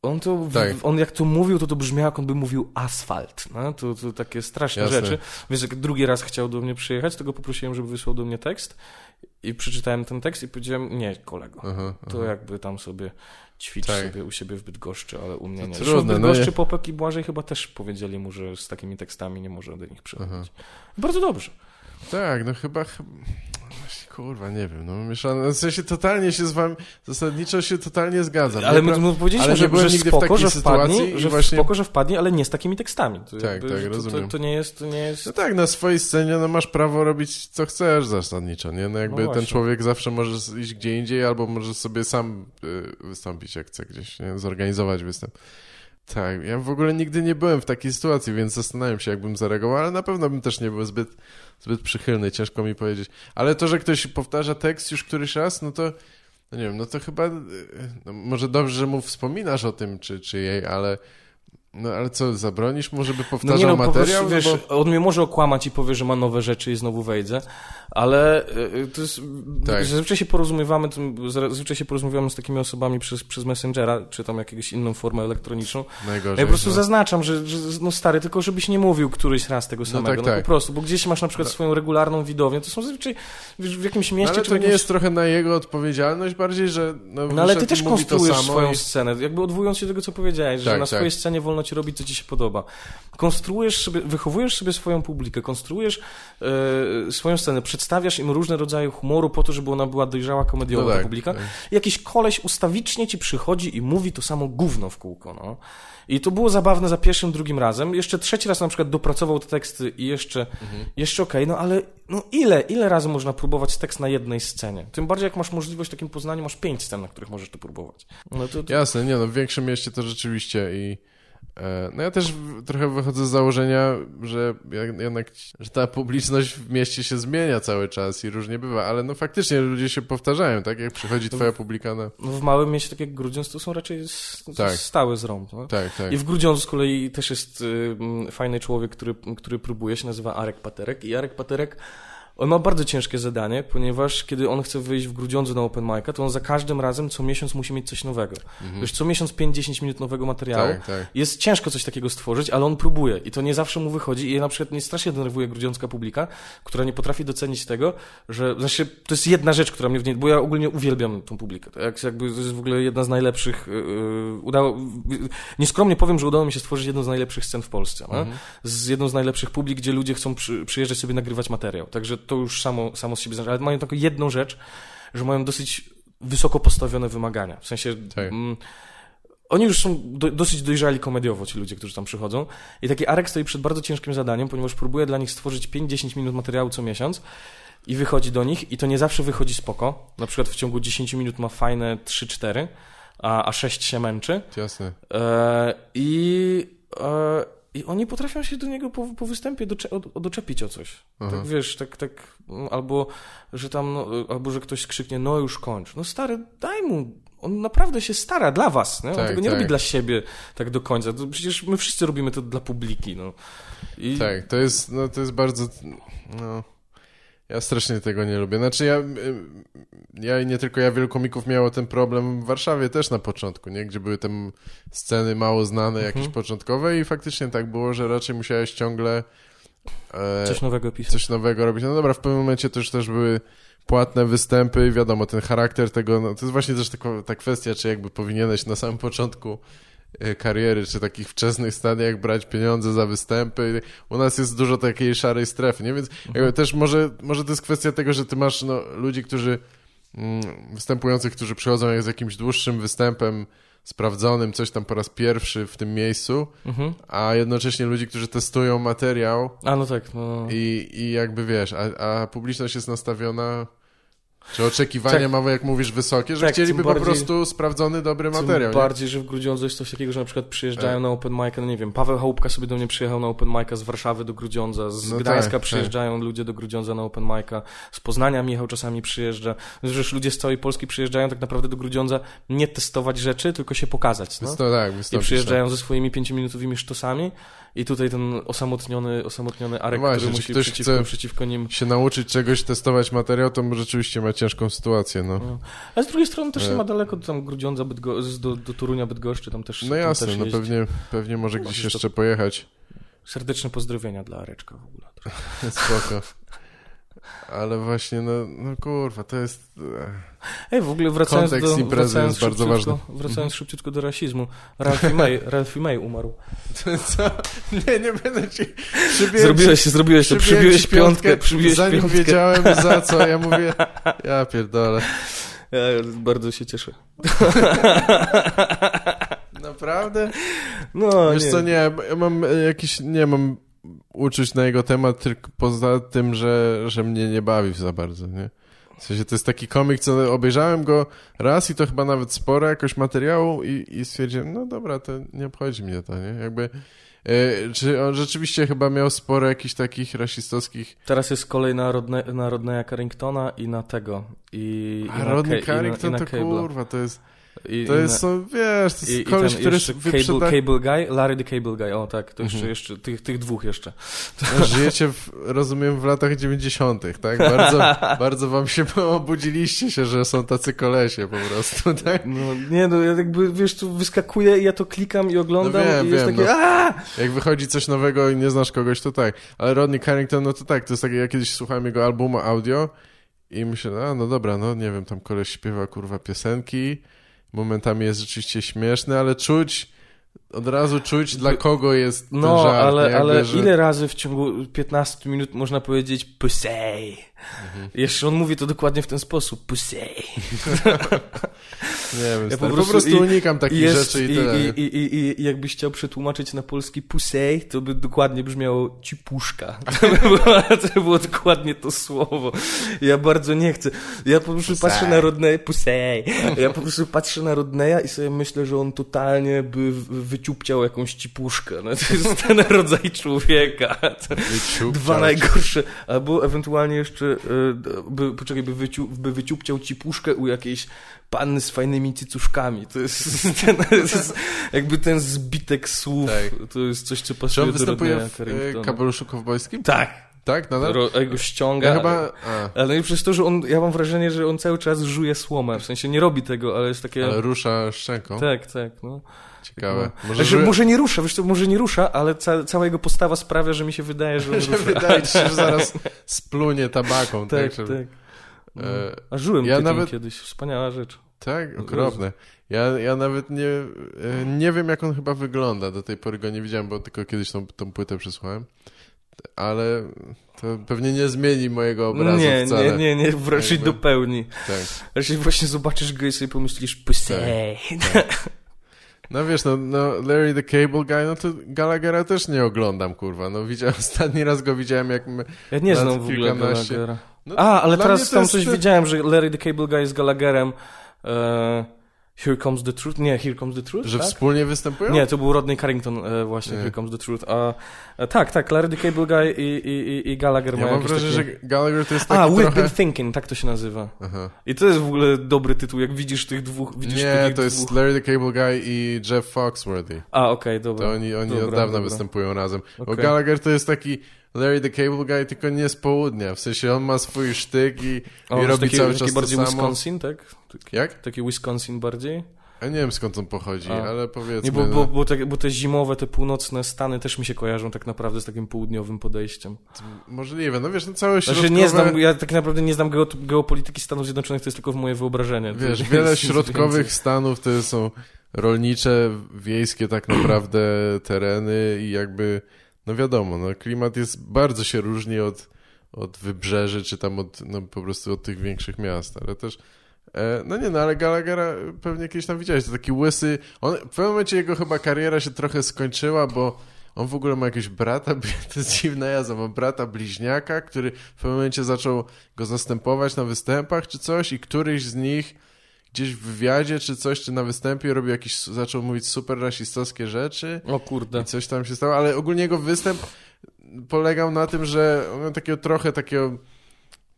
on to, Tak. on jak to mówił, to to brzmiało, jak on by mówił asfalt. No? To, to takie straszne Jasne. rzeczy. Wiesz, jak drugi raz chciał do mnie przyjechać, to go poprosiłem, żeby wysłał do mnie tekst i przeczytałem ten tekst i powiedziałem, nie, kolego, Aha, to aha. jakby tam sobie ćwicz Tak. sobie u siebie w Bydgoszczy, ale u mnie To nie. trudne, w no Bydgoszczy nie- Popek i Błażej chyba też powiedzieli mu, że z takimi tekstami nie może do nich przychodzić. Bardzo dobrze. Tak, no chyba, Kurwa, nie wiem, no mieszane, w sensie totalnie się z wami, zasadniczo się totalnie zgadzam. Ale my, my powiedzieliśmy, ale nie że, byłem że nigdy w spoko, takiej że sytuacji że właśnie- spoko, że wpadnie, ale nie z takimi tekstami. To Tak, jakby, tak, to, to, rozumiem. to nie jest, to nie jest... No tak, na swojej scenie no masz prawo robić co chcesz zasadniczo, nie? No jakby No ten człowiek zawsze może iść gdzie indziej albo może sobie sam y, wystąpić jak chce gdzieś, nie? Zorganizować występ. Tak, ja w ogóle nigdy nie byłem w takiej sytuacji, więc zastanawiam się, jakbym zareagował, ale na pewno bym też nie był zbyt, zbyt przychylny, ciężko mi powiedzieć. Ale to, że ktoś powtarza tekst już któryś raz, no to, no nie wiem, no to chyba, no może dobrze, że mu wspominasz o tym, czy, czy jej, ale, no ale co, zabronisz mu, żeby powtarzał no nie no, materiał? prostu, wiesz, no bo... on mnie może okłamać i powie, że ma nowe rzeczy i znowu wejdzie, ale y, to jest... Tak. Zazwyczaj się porozumiewamy, zazwyczaj się porozumiewamy z takimi osobami przez, przez Messengera, czy tam jakąś inną formę elektroniczną. Najgorzej. Ja po prostu no. zaznaczam, że, że no stary, tylko żebyś nie mówił któryś raz tego No samego. tak, No, tak. po prostu, bo gdzieś masz na przykład swoją regularną widownię, to są zazwyczaj wiesz, w jakimś No, mieście ale to w nie jakimś... jest trochę na jego odpowiedzialność bardziej, że no, No ale ty też konstruujesz swoją i... scenę, jakby odwołując się do tego, co powiedziałeś, że Tak, na tak. swojej scenie wolno ci robić, co ci się podoba. Konstruujesz sobie, wychowujesz sobie swoją publikę, konstruujesz e, swoją scenę, przedstawiasz im różne rodzaje humoru po to, żeby ona była dojrzała komediowa No ta tak, publika. tak. Jakiś koleś ustawicznie ci przychodzi i mówi to samo gówno w kółko, no. I to było zabawne za pierwszym, drugim razem. Jeszcze trzeci raz na przykład dopracował te teksty i jeszcze, Mhm. jeszcze okej, no ale no ile, ile razy można próbować tekst na jednej scenie? Tym bardziej jak masz możliwość w takim Poznaniu, masz pięć scen, na których możesz to próbować. No to, to Jasne, nie no, w większym mieście to rzeczywiście i no ja też trochę wychodzę z założenia, że jednak, że ta publiczność w mieście się zmienia cały czas i różnie bywa, ale no faktycznie ludzie się powtarzają, tak? Jak przychodzi twoja publika na... w małym mieście, tak jak Grudziądz, to są raczej Tak. stałe z rąk. No? Tak, tak. I w Grudziądzu z kolei też jest fajny człowiek, który, który próbuje, się nazywa Arek Paterek i Arek Paterek On ma bardzo ciężkie zadanie, ponieważ kiedy on chce wyjść w Grudziądzu na open mic'a, to on za każdym razem co miesiąc musi mieć coś nowego. Mhm. Wiesz, co miesiąc 5-10 minut nowego materiału. Tak, tak. Jest ciężko coś takiego stworzyć, ale on próbuje i to nie zawsze mu wychodzi i na przykład mnie strasznie denerwuje grudziącka publika, która nie potrafi docenić tego, że, znaczy, to jest jedna rzecz, która mnie w niej, bo ja ogólnie uwielbiam tą publikę. Jakby to jest w ogóle jedna z najlepszych, yy, udało, yy, nieskromnie powiem, że udało mi się stworzyć jedną z najlepszych scen w Polsce, no? z jedną z najlepszych publik, gdzie ludzie chcą przy, przyjeżdżać sobie nagrywać materiał. Także to już samo, samo z siebie znaczy, ale mają tylko jedną rzecz, że mają dosyć wysoko postawione wymagania. W sensie, Tak. mm, oni już są do, dosyć dojrzali komediowo, ci ludzie, którzy tam przychodzą. I taki Arek stoi przed bardzo ciężkim zadaniem, ponieważ próbuje dla nich stworzyć 5-10 minut materiału co miesiąc i wychodzi do nich i to nie zawsze wychodzi spoko. Na przykład w ciągu 10 minut ma fajne 3-4, a, a 6 się męczy. Jasne. E, I, e, I oni potrafią się do niego po, po występie docze, od, doczepić o coś. Tak wiesz, tak, tak, mm, albo że tam, no, albo że ktoś skrzyknie, no już kończ. No stary, daj mu. On naprawdę się stara dla was, nie? On Tak, tego nie tak. robi dla siebie tak do końca. To przecież my wszyscy robimy to dla publiki, no. I, Tak, to jest, no to jest bardzo, no, ja strasznie tego nie lubię. Znaczy ja, ja i nie tylko ja, wielu komików miało ten problem w Warszawie też na początku, nie? Gdzie były te sceny mało znane, jakieś Mhm. początkowe i faktycznie tak było, że raczej musiałeś ciągle e, Coś nowego pisać. coś nowego robić. No dobra, w pewnym momencie to już też były płatne występy i wiadomo, ten charakter tego, no, to jest właśnie też taka, ta kwestia, czy jakby powinieneś na samym początku kariery, czy takich wczesnych stadiach brać pieniądze za występy. U nas jest dużo takiej szarej strefy, nie? Więc jakby też może, może to jest kwestia tego, że ty masz no, ludzi, którzy mm, występujących, którzy przychodzą z jakimś dłuższym występem sprawdzonym, coś tam po raz pierwszy w tym miejscu, Mhm. a jednocześnie ludzi, którzy testują materiał A no tak, no. i, i jakby wiesz, a, a publiczność jest nastawiona, czy oczekiwania Tak. mamy, jak mówisz, wysokie, że Tak, chcieliby tym po bardziej- prostu sprawdzony, dobry Tym materiał. nie? bardziej, że w Grudziądzu jest coś takiego, że na przykład przyjeżdżają na open mic'a, no nie wiem, Paweł Chałupka sobie do mnie przyjechał na open mic'a z Warszawy do Grudziądza, z No Gdańska tak, przyjeżdżają ludzie do Grudziądza na open mic'a, z Poznania Michał czasami przyjeżdża. Zresztą ludzie z całej Polski przyjeżdżają tak naprawdę do Grudziądza nie testować rzeczy, tylko się pokazać. No? Więc to tak, I przyjeżdżają ze swoimi pięciominutowymi sztosami i tutaj ten osamotniony, osamotniony Arek, właśnie, który musi ktoś przeciwko, chce- przeciwko nim... się nauczyć czegoś, testować materiał, to rzeczywiście ma ciężką sytuację, no. No. Ale z drugiej strony też E. nie ma daleko do tam Grudziądza Bydgo... do, do Torunia Bydgoszczy, tam też No jasne, też no pewnie, pewnie może No, gdzieś to- jeszcze pojechać. Serdeczne pozdrowienia dla Areczka w ogóle. Spoko. Ale właśnie, no, no kurwa, to jest... Ej, w ogóle wracając Kontekst do... imprezy wracając jest bardzo ważny. Mhm. Wracając szybciutko do rasizmu. Ralphie May, Ralphie May umarł. Co? Nie, nie będę ci... Przybiję Zrobiłeś, zrobiłeś to, przybiłem przybiłeś ci piątkę, przybiłeś zanim piątkę. wiedziałem za co, ja mówię, ja pierdolę. Ja bardzo się cieszę. Naprawdę? No, Wiesz nie. co, nie, ja mam e, jakiś, nie mam uczuć na jego temat, tylko poza tym, że, że mnie nie bawi za bardzo, nie? W sensie to jest taki komik, co obejrzałem go raz i to chyba nawet sporo jakoś materiału i, i stwierdziłem, no dobra, to nie obchodzi mnie to, nie? Jakby, e, czy on rzeczywiście chyba miał sporo jakichś takich rasistowskich... Teraz jest kolej na, Rodne, na Rodneya Carringtona i na tego. I, i A na Rodney Ke- i na- Carrington i na to Cable'a. kurwa, to jest, I, to i jest, są, wiesz, to i, jest i koleś, ten który jeszcze Cable, wyprzeda... Cable Guy, Larry the Cable Guy, o tak, to jeszcze, Mhm. jeszcze tych, tych dwóch jeszcze. Żyjecie, w, rozumiem, w latach 90., tak? Bardzo, bardzo wam się obudziliście się, że są tacy kolesie po prostu, tak? No, nie no, ja jakby, wiesz, tu wyskakuje i ja to klikam i oglądam No wiem, i jest wiem, takie no. Jak wychodzi coś nowego i nie znasz kogoś, to tak. Ale Rodney Carrington, no to tak, to jest takie, ja kiedyś słuchałem jego albumu audio i myślę, a no dobra, no nie wiem, tam koleś śpiewa kurwa piosenki, momentami jest rzeczywiście śmieszny, ale czuć, od razu czuć dla kogo jest ten No, żart. nie? ale, ale ile razy w ciągu 15 minut można powiedzieć pussy? Mhm. Jeszcze on mówi to dokładnie w ten sposób, pussy. Nie wiem, Ja po po prostu- prostu, i- unikam takich jest, rzeczy i, i, tyle. i, i, i, i jakbyś chciał przetłumaczyć na polski pussy, to by dokładnie brzmiało cipuszka. To by było, to by było dokładnie to słowo. Ja bardzo nie chcę. Ja po prostu patrzę na Rodneya, pussy. Ja po prostu patrzę na Rodneya i sobie myślę, że on totalnie by wyciupciał jakąś cipuszkę. No, to jest ten rodzaj człowieka. Dwa najgorsze. Albo ewentualnie jeszcze, by, poczekaj, by, wyciu, by wyciupciał ci puszkę u jakiejś panny z fajnymi cycuszkami. To jest, ten, to jest jakby ten zbitek słów. Tak. To jest coś, co Czy pasuje on do występuje Rodneya w e, kapeluszu kowbojskim? Tak, Tak, nadal? Ro, go ściąga. Ja chyba... A, Ale przez to, że on, ja mam wrażenie, że on cały czas żuje słomę. W sensie nie robi tego, ale jest takie... ale rusza szczęką. Tak, tak, no. Ciekawe. No. Może, Że że... może nie rusza, wiesz co, może nie rusza, ale ca cała jego postawa sprawia, że mi się wydaje, że on że wydaje ci się, że zaraz splunie tabaką. Tak, tak, tak. No. A żyłem ja nawet- kiedyś, wspaniała rzecz. Tak, okropne. Ja, ja nawet nie, e, nie wiem, jak on chyba wygląda. Do tej pory go nie widziałem, bo tylko kiedyś tą, tą płetę przysłałem. Ale to pewnie nie zmieni mojego obrazu Nie, wcale. nie, nie, nie, raczej Jakby- dopełni. Tak. Raczej właśnie zobaczysz go i sobie pomyślisz, pussy. No wiesz, no, no Larry the Cable Guy, no to Gallaghera też nie oglądam, kurwa. No widziałem, ostatni raz go widziałem, jak... Ja nie znam w ogóle. Gallaghera. no, A, ale teraz tam jest- coś widziałem, że Larry the Cable Guy z Gallagherem e, Here Comes the Truth? Nie, Here Comes the Truth, Że tak? wspólnie występują? Nie, to był Rodney Carrington e, właśnie, Nie. Here Comes the Truth. A, e, tak, tak, Larry the Cable Guy i, i, i, Gallagher Ja mają mam wrażenie, takie... że Gallagher to jest taki A, We've trochę... Been Thinking, tak to się nazywa. Aha. I to jest w ogóle dobry tytuł, jak widzisz tych dwóch... Widzisz Nie, to jest dwóch... Larry the Cable Guy i Jeff Foxworthy. A, okej, dobra. To oni, oni Dobra, od dawna dobra. występują razem. Bo. Gallagher to jest taki Larry the Cable Guy, tylko nie z południa. W sensie on ma swój sztyk i, O, i robi taki, cały taki czas to bardziej. Wisconsin, tak? Taki, Jak? taki Wisconsin bardziej? Ja nie wiem skąd on pochodzi, A. ale powiedzmy... Nie, bo, no, bo, bo, te, bo te zimowe, te północne Stany też mi się kojarzą tak naprawdę z takim południowym podejściem. Możliwe. No wiesz, no całe Znaczy środkowe... nie znam, ja tak naprawdę nie znam geo, geopolityki Stanów Zjednoczonych, to jest tylko w moje wyobrażenie. Wiesz, wiele środkowych stanów to są rolnicze, wiejskie tak naprawdę tereny i jakby, no wiadomo, no klimat jest, bardzo się różni od, od wybrzeży, czy tam od, no po prostu od tych większych miast, ale też, e, no nie no, ale Gallaghera pewnie kiedyś tam widziałeś, to taki łysy, on, w pewnym momencie jego chyba kariera się trochę skończyła, bo on w ogóle ma jakiegoś brata, to jest dziwna jazda, ma brata bliźniaka, który w pewnym momencie zaczął go zastępować na występach czy coś i któryś z nich gdzieś w wywiadzie czy coś, czy na występie robił jakiś, zaczął mówić super rasistowskie rzeczy O kurde. i coś tam się stało, ale ogólnie jego występ polegał na tym, że on miał takiego trochę takiego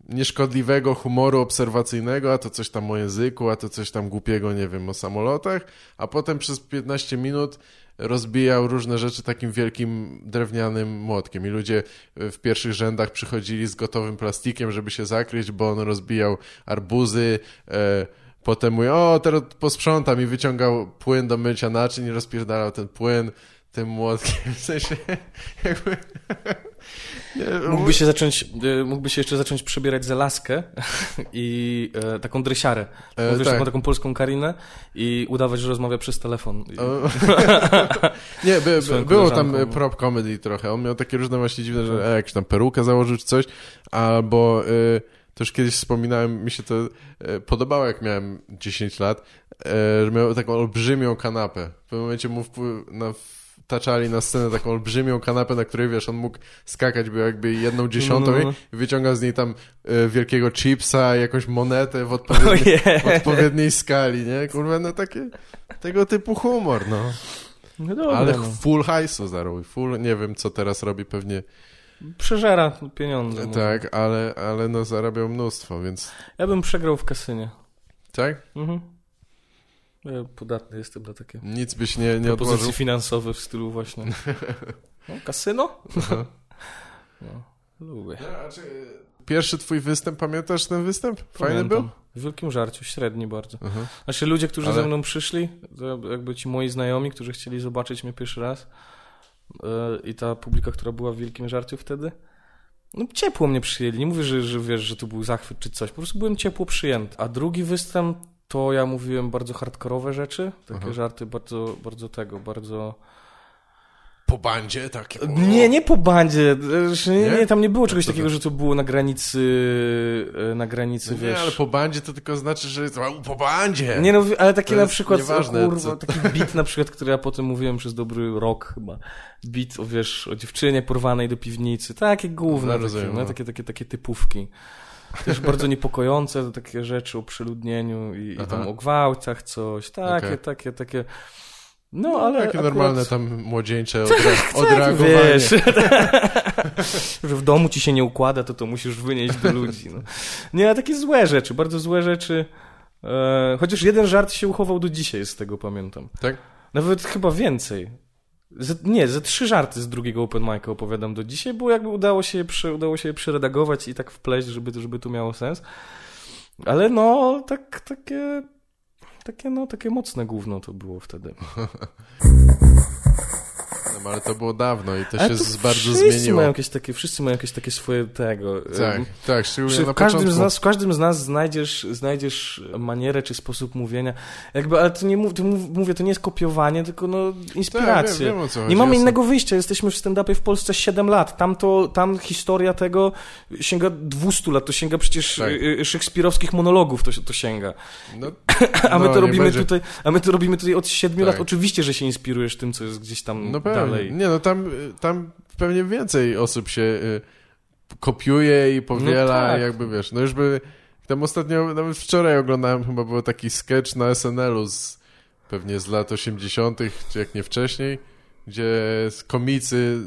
nieszkodliwego humoru obserwacyjnego, a to coś tam o języku, a to coś tam głupiego, nie wiem, o samolotach, a potem przez 15 minut rozbijał różne rzeczy takim wielkim drewnianym młotkiem i ludzie w pierwszych rzędach przychodzili z gotowym plastikiem, żeby się zakryć, bo on rozbijał arbuzy, e, potem mówi, o, teraz posprzątam i wyciągał płyn do mycia naczyń i rozpierdalał ten płyn tym młotkiem, w sensie jakby... Nie, Mógłby się zacząć, e, mógłby się jeszcze zacząć przebierać za laskę i e, taką dresiarę. E, Mówisz tak. taką, taką polską Karinę i udawać, że rozmawia przez telefon. I. Nie, by, by, było tam e, prop comedy trochę. On miał takie różne właśnie dziwne, że e, jakąś tam perukę założył czy coś, albo e, to już kiedyś wspominałem, mi się to e, podobało, jak miałem 10 lat, e, że miał taką olbrzymią kanapę. W pewnym momencie mu na, wtaczali na scenę taką olbrzymią kanapę, na której, wiesz, on mógł skakać, był jakby jedną dziesiątą No, no, no. i wyciągał z niej tam e, wielkiego chipsa, jakąś monetę w odpowiedniej, Ojej. w odpowiedniej skali, nie? Kurwa, no takie, tego typu humor, no. No dobra, Ale no. full hajsu zarobił, full, nie wiem co teraz robi, pewnie Przeżera pieniądze. mówię. tak, ale, ale no zarabiał mnóstwo, więc Ja bym przegrał w kasynie. tak? Mhm. Ja podatny jestem na takie Nic byś nie, nie odłożył. finansowe w stylu właśnie. No, kasyno? Aha. No, lubię. Pierwszy twój występ, pamiętasz ten występ? Fajny Pamiętam. był? W wielkim żarciu, średni bardzo. Aha. Znaczy ludzie, którzy Ale- ze mną przyszli, to jakby ci moi znajomi, którzy chcieli zobaczyć mnie pierwszy raz i ta publika, która była w wielkim żarciu wtedy, no ciepło mnie przyjęli. Nie mówię, że, że wiesz, że to był zachwyt czy coś. Po prostu byłem ciepło przyjęty. A drugi występ to ja mówiłem bardzo hardkorowe rzeczy, takie Aha. żarty bardzo, bardzo tego, bardzo... Po bandzie takie. Nie, nie po bandzie. Nie, Nie? tam nie było czegoś to? takiego, że to było na granicy, e, na granicy, No wiesz... nie, ale po bandzie to tylko znaczy, że jest "Au, po bandzie. Nie no, ale takie To na przykład, nieważne, o kurwa, taki beat na przykład, który ja potem mówiłem przez dobry rok chyba. Beat o, wiesz, o dziewczynie porwanej do piwnicy. Takie gówno, No, takie, rozumiem, no, no. takie, takie, takie typówki. Też bardzo niepokojące, takie rzeczy o przeludnieniu i, i tam o gwałtach coś. Takie, Okej. takie, takie. No, ale Takie akurat... normalne tam młodzieńcze odre- odreagowanie. Wiesz, że w domu ci się nie układa, to to musisz wynieść do ludzi. No. Nie, ale takie złe rzeczy, bardzo złe rzeczy. E, chociaż jeden żart się uchował do dzisiaj, z tego pamiętam. Tak? Nawet chyba więcej. Z, nie, ze trzy żarty z drugiego open mic'a opowiadam do dzisiaj, bo jakby udało się je, przy, udało się je przeredagować i tak wpleść, żeby, żeby to miało sens. Ale no, tak, takie, takie, no, takie mocne gówno to było wtedy. No, ale to było dawno i to Ale się to bardzo wszyscy zmieniło. Mają jakieś takie, wszyscy mają jakieś takie swoje tego. Tak, tak, szczególnie Przy, na w, każdym początku. z nas, w każdym z nas znajdziesz, znajdziesz manierę czy sposób mówienia. Jakby, ale to nie mów, to mów, mówię, to nie jest kopiowanie, tylko no, inspiracje. Tak, wiem, wiem, nie mamy innego wyjścia. Jesteśmy w stand-upie w Polsce 7 lat. Tam, to, tam historia tego sięga 200 lat. To sięga przecież Tak. y, y, szekspirowskich monologów to, to sięga. No, A my no, to robimy będzie- tutaj, a my to robimy tutaj od 7 Tak. lat. Oczywiście, że się inspirujesz tym, co jest gdzieś tam No pewnie. Dalej. Nie, no tam, tam pewnie więcej osób się y, kopiuje i powiela, No tak. jakby wiesz, no już by, tam ostatnio, nawet wczoraj oglądałem, chyba był taki sketch na SNL-u z, pewnie z lat 80., czy jak nie wcześniej, gdzie komicy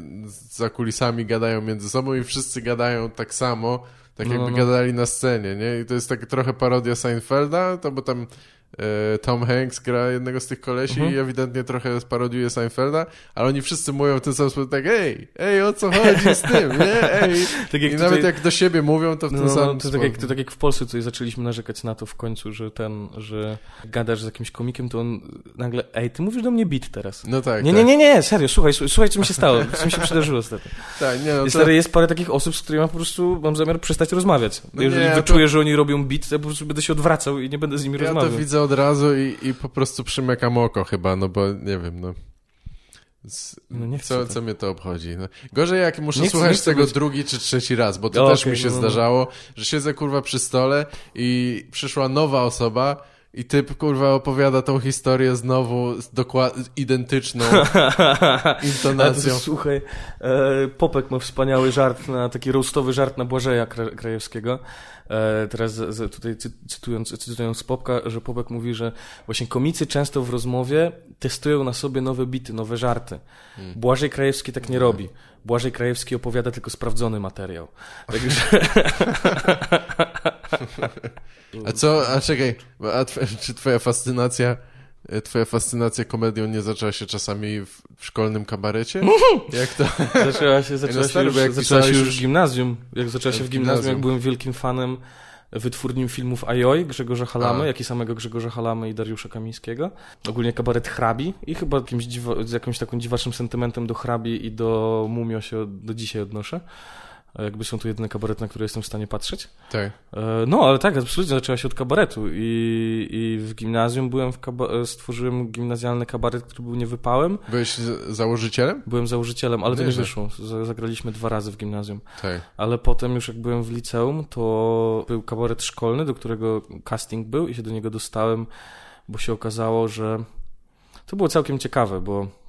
za kulisami gadają między sobą i wszyscy gadają tak samo, tak No, jakby no. gadali na scenie, nie? I to jest tak trochę parodia Seinfelda, to bo tam Tom Hanks gra jednego z tych kolesi Mhm. i ewidentnie trochę parodiuje Seinfelda, ale oni wszyscy mówią w ten sam sposób tak, ej, ej, o co chodzi z tym, nie? Ej. Tak I jak nawet tutaj- jak do siebie mówią, to w ten No, sam no, to, tak sposób. jak, to tak jak w Polsce tutaj zaczęliśmy narzekać na to w końcu, że ten, że gadasz z jakimś komikiem, to on nagle, ej, ty mówisz do mnie beat teraz. No tak, Nie, tak. nie, nie, nie, serio, słuchaj, słuchaj, co mi się stało, co mi się przydarzyło ostatnio. Tak, nie, no I to, jest parę takich osób, z którymi ja po prostu mam zamiar przestać rozmawiać. No Jeżeli nie, to- wyczuję, że oni robią beat, to ja po prostu będę się odwracał i nie będę z nimi ja to rozmawiał. Od razu i, i po prostu przymykam oko chyba, no bo nie wiem, no. Z, No chcę co, tak. co mnie to obchodzi? No. Gorzej jak muszę Nie słuchać chcę tego być- drugi czy trzeci raz, bo to O, też okej, mi się no, no, no. zdarzało, że siedzę kurwa przy stole i przyszła nowa osoba i typ kurwa opowiada tą historię znowu z identyczną intonacją. słuchaj, e, Popek ma wspaniały żart, na, taki roastowy żart na Błażeja Kra- Krajewskiego. E, teraz tutaj cy, cytując, cytując Popka, że Popek mówi, że właśnie komicy często w rozmowie testują na sobie nowe bity, nowe żarty. Hmm. Błażej Krajewski tak nie robi. Błażej Krajewski opowiada tylko sprawdzony materiał. Także A co, a czekaj, a tw- czy twoja fascynacja, twoja fascynacja komedią nie zaczęła się czasami w, w szkolnym kabarecie? Jak to? zaczęła się, zaczęła się, stary, już, jak zaczęła się już w gimnazjum. Jak zaczęła się w gimnazjum, gimnazjum. jak byłem wielkim fanem wytwórnim filmów Ajoj, Grzegorza Halamy, A. jak i samego Grzegorza Halamy i Dariusza Kamińskiego. Ogólnie kabaret Hrabi i chyba jakimś dziwa, z jakimś takim dziwacznym sentymentem do Hrabi i do Mumio się do dzisiaj odnoszę. Jakby są to jedyne kabarety, na które jestem w stanie patrzeć. Tak. E, No, ale tak, absolutnie zaczęła się od kabaretu i, i w gimnazjum byłem w e, stworzyłem gimnazjalny kabaret, który był niewypałem. Byłeś założycielem? Byłem założycielem, ale to nie wyszło. Zagraliśmy dwa razy w gimnazjum. Tak. Ale potem już jak byłem w liceum, to był kabaret szkolny, do którego casting był i się do niego dostałem, bo się okazało, że to było całkiem ciekawe, bo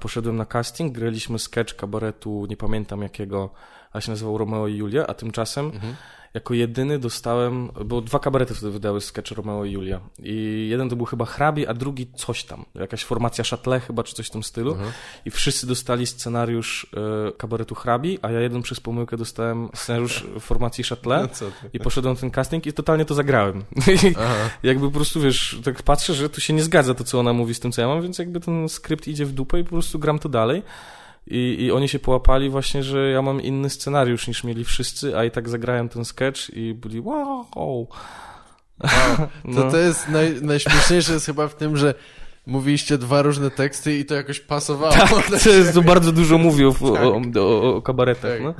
poszedłem na casting, graliśmy sketch kabaretu, nie pamiętam jakiego, a się nazywał Romeo i Julia, a tymczasem Mhm. Jako jedyny dostałem, bo dwa kabarety wtedy wydały sketch Romeo i Julia. I jeden to był chyba hrabi, a drugi coś tam. Jakaś formacja Châtelet chyba, czy coś w tym stylu. Mhm. I wszyscy dostali scenariusz e, kabaretu hrabi, a ja jeden przez pomyłkę dostałem scenariusz formacji No Châtelet. ty? I poszedłem na ten casting i totalnie to zagrałem. Jakby po prostu, wiesz, tak patrzę, że tu się nie zgadza to, co ona mówi z tym, co ja mam, więc jakby ten skrypt idzie w dupę i po prostu gram to dalej. I, I oni się połapali właśnie, że ja mam inny scenariusz niż mieli wszyscy, a i tak zagrałem ten sketch i byli wow. Wow. To, No. to jest naj, najśmieszniejsze jest chyba w tym, że mówiliście dwa różne teksty i to jakoś pasowało. Tak, to, jest, bardzo dużo mówi o, o, Tak. o, o kabaretach. Tak. No.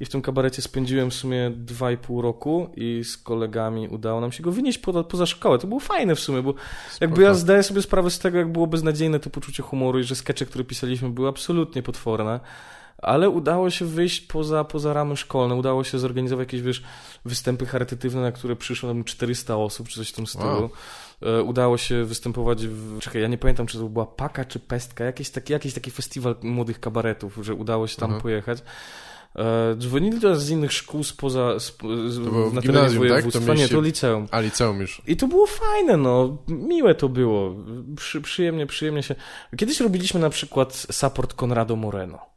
I w tym kabarecie spędziłem w sumie dwa i pół roku i z kolegami udało nam się go wynieść poza, poza szkołę. To było fajne w sumie, bo jakby ja zdaję sobie sprawę z tego, jak było beznadziejne to poczucie humoru i że skecze, które pisaliśmy, były absolutnie potworne. Ale udało się wyjść poza, poza ramy szkolne, udało się zorganizować jakieś, wiesz, występy charytatywne, na które przyszło tam 400 osób, czy coś w tym stylu. Wow. E, Udało się występować w... Czekaj, ja nie pamiętam, czy to była Paka, czy Pestka, jakiś taki, jakiś taki festiwal młodych kabaretów, że udało się tam Mhm. pojechać. E, dzwonili do nas z innych szkół spoza, sp, z, w na terenie gimnazjum, tak? To województwa. Nie, to liceum. A liceum już. I to było fajne, no. Miłe to było. Przy, przyjemnie, przyjemnie się... Kiedyś robiliśmy na przykład support Conrado Moreno.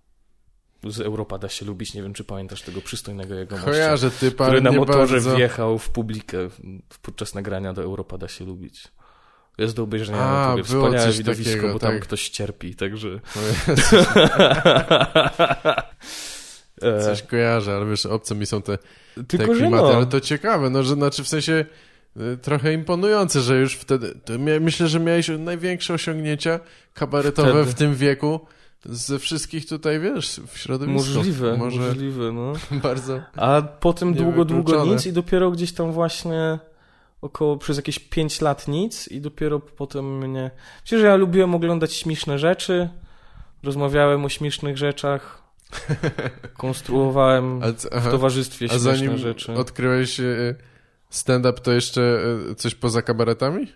Z Europa da się lubić, nie wiem, czy pamiętasz tego przystojnego jego Kojarzę typa, który na motorze bardzo. wjechał w publikę podczas nagrania do Europa da się lubić. Jest do obejrzenia A, na YouTube. Wspaniałe widowisko, takiego, bo tam tak. ktoś cierpi, także... E, Coś kojarzę, ale wiesz, obce mi są te, te Tylko, że klimaty, no, ale to ciekawe, no, że znaczy w sensie y, trochę imponujące, że już wtedy, myślę, że miałeś największe osiągnięcia kabaretowe Wtedy. w tym wieku ze wszystkich tutaj, wiesz, w środowisku. możliwe, Może możliwe, no. bardzo... A potem długo, długo nic i dopiero gdzieś tam właśnie około przez jakieś 5 lat nic i dopiero potem mnie... Myślę, że ja lubiłem oglądać śmieszne rzeczy, rozmawiałem o śmiesznych rzeczach, konstruowałem A, c- w aha. towarzystwie A śmieszne zanim rzeczy. odkryłeś y, stand-up, to jeszcze y, coś poza kabaretami?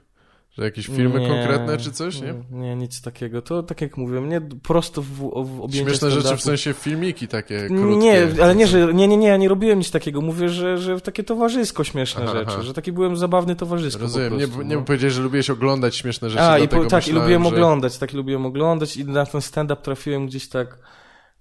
Że jakieś filmy Nie, konkretne czy coś, nie? Nie, nic takiego. To tak jak mówiłem, nie prosto w, w objęcie Śmieszne rzeczy w sensie filmiki takie krótkie. Nie, ale nie, że nie, nie, nie, ja nie robiłem nic takiego. Mówię, że, że takie towarzysko śmieszne Aha, rzeczy, aha. że taki byłem zabawny towarzysko Rozumiem, po nie, prostu, nie no. powiedziałeś, że lubiłeś oglądać śmieszne rzeczy, A, i po, tak, i lubiłem że... oglądać, tak, lubiłem oglądać i na ten stand-up trafiłem gdzieś tak,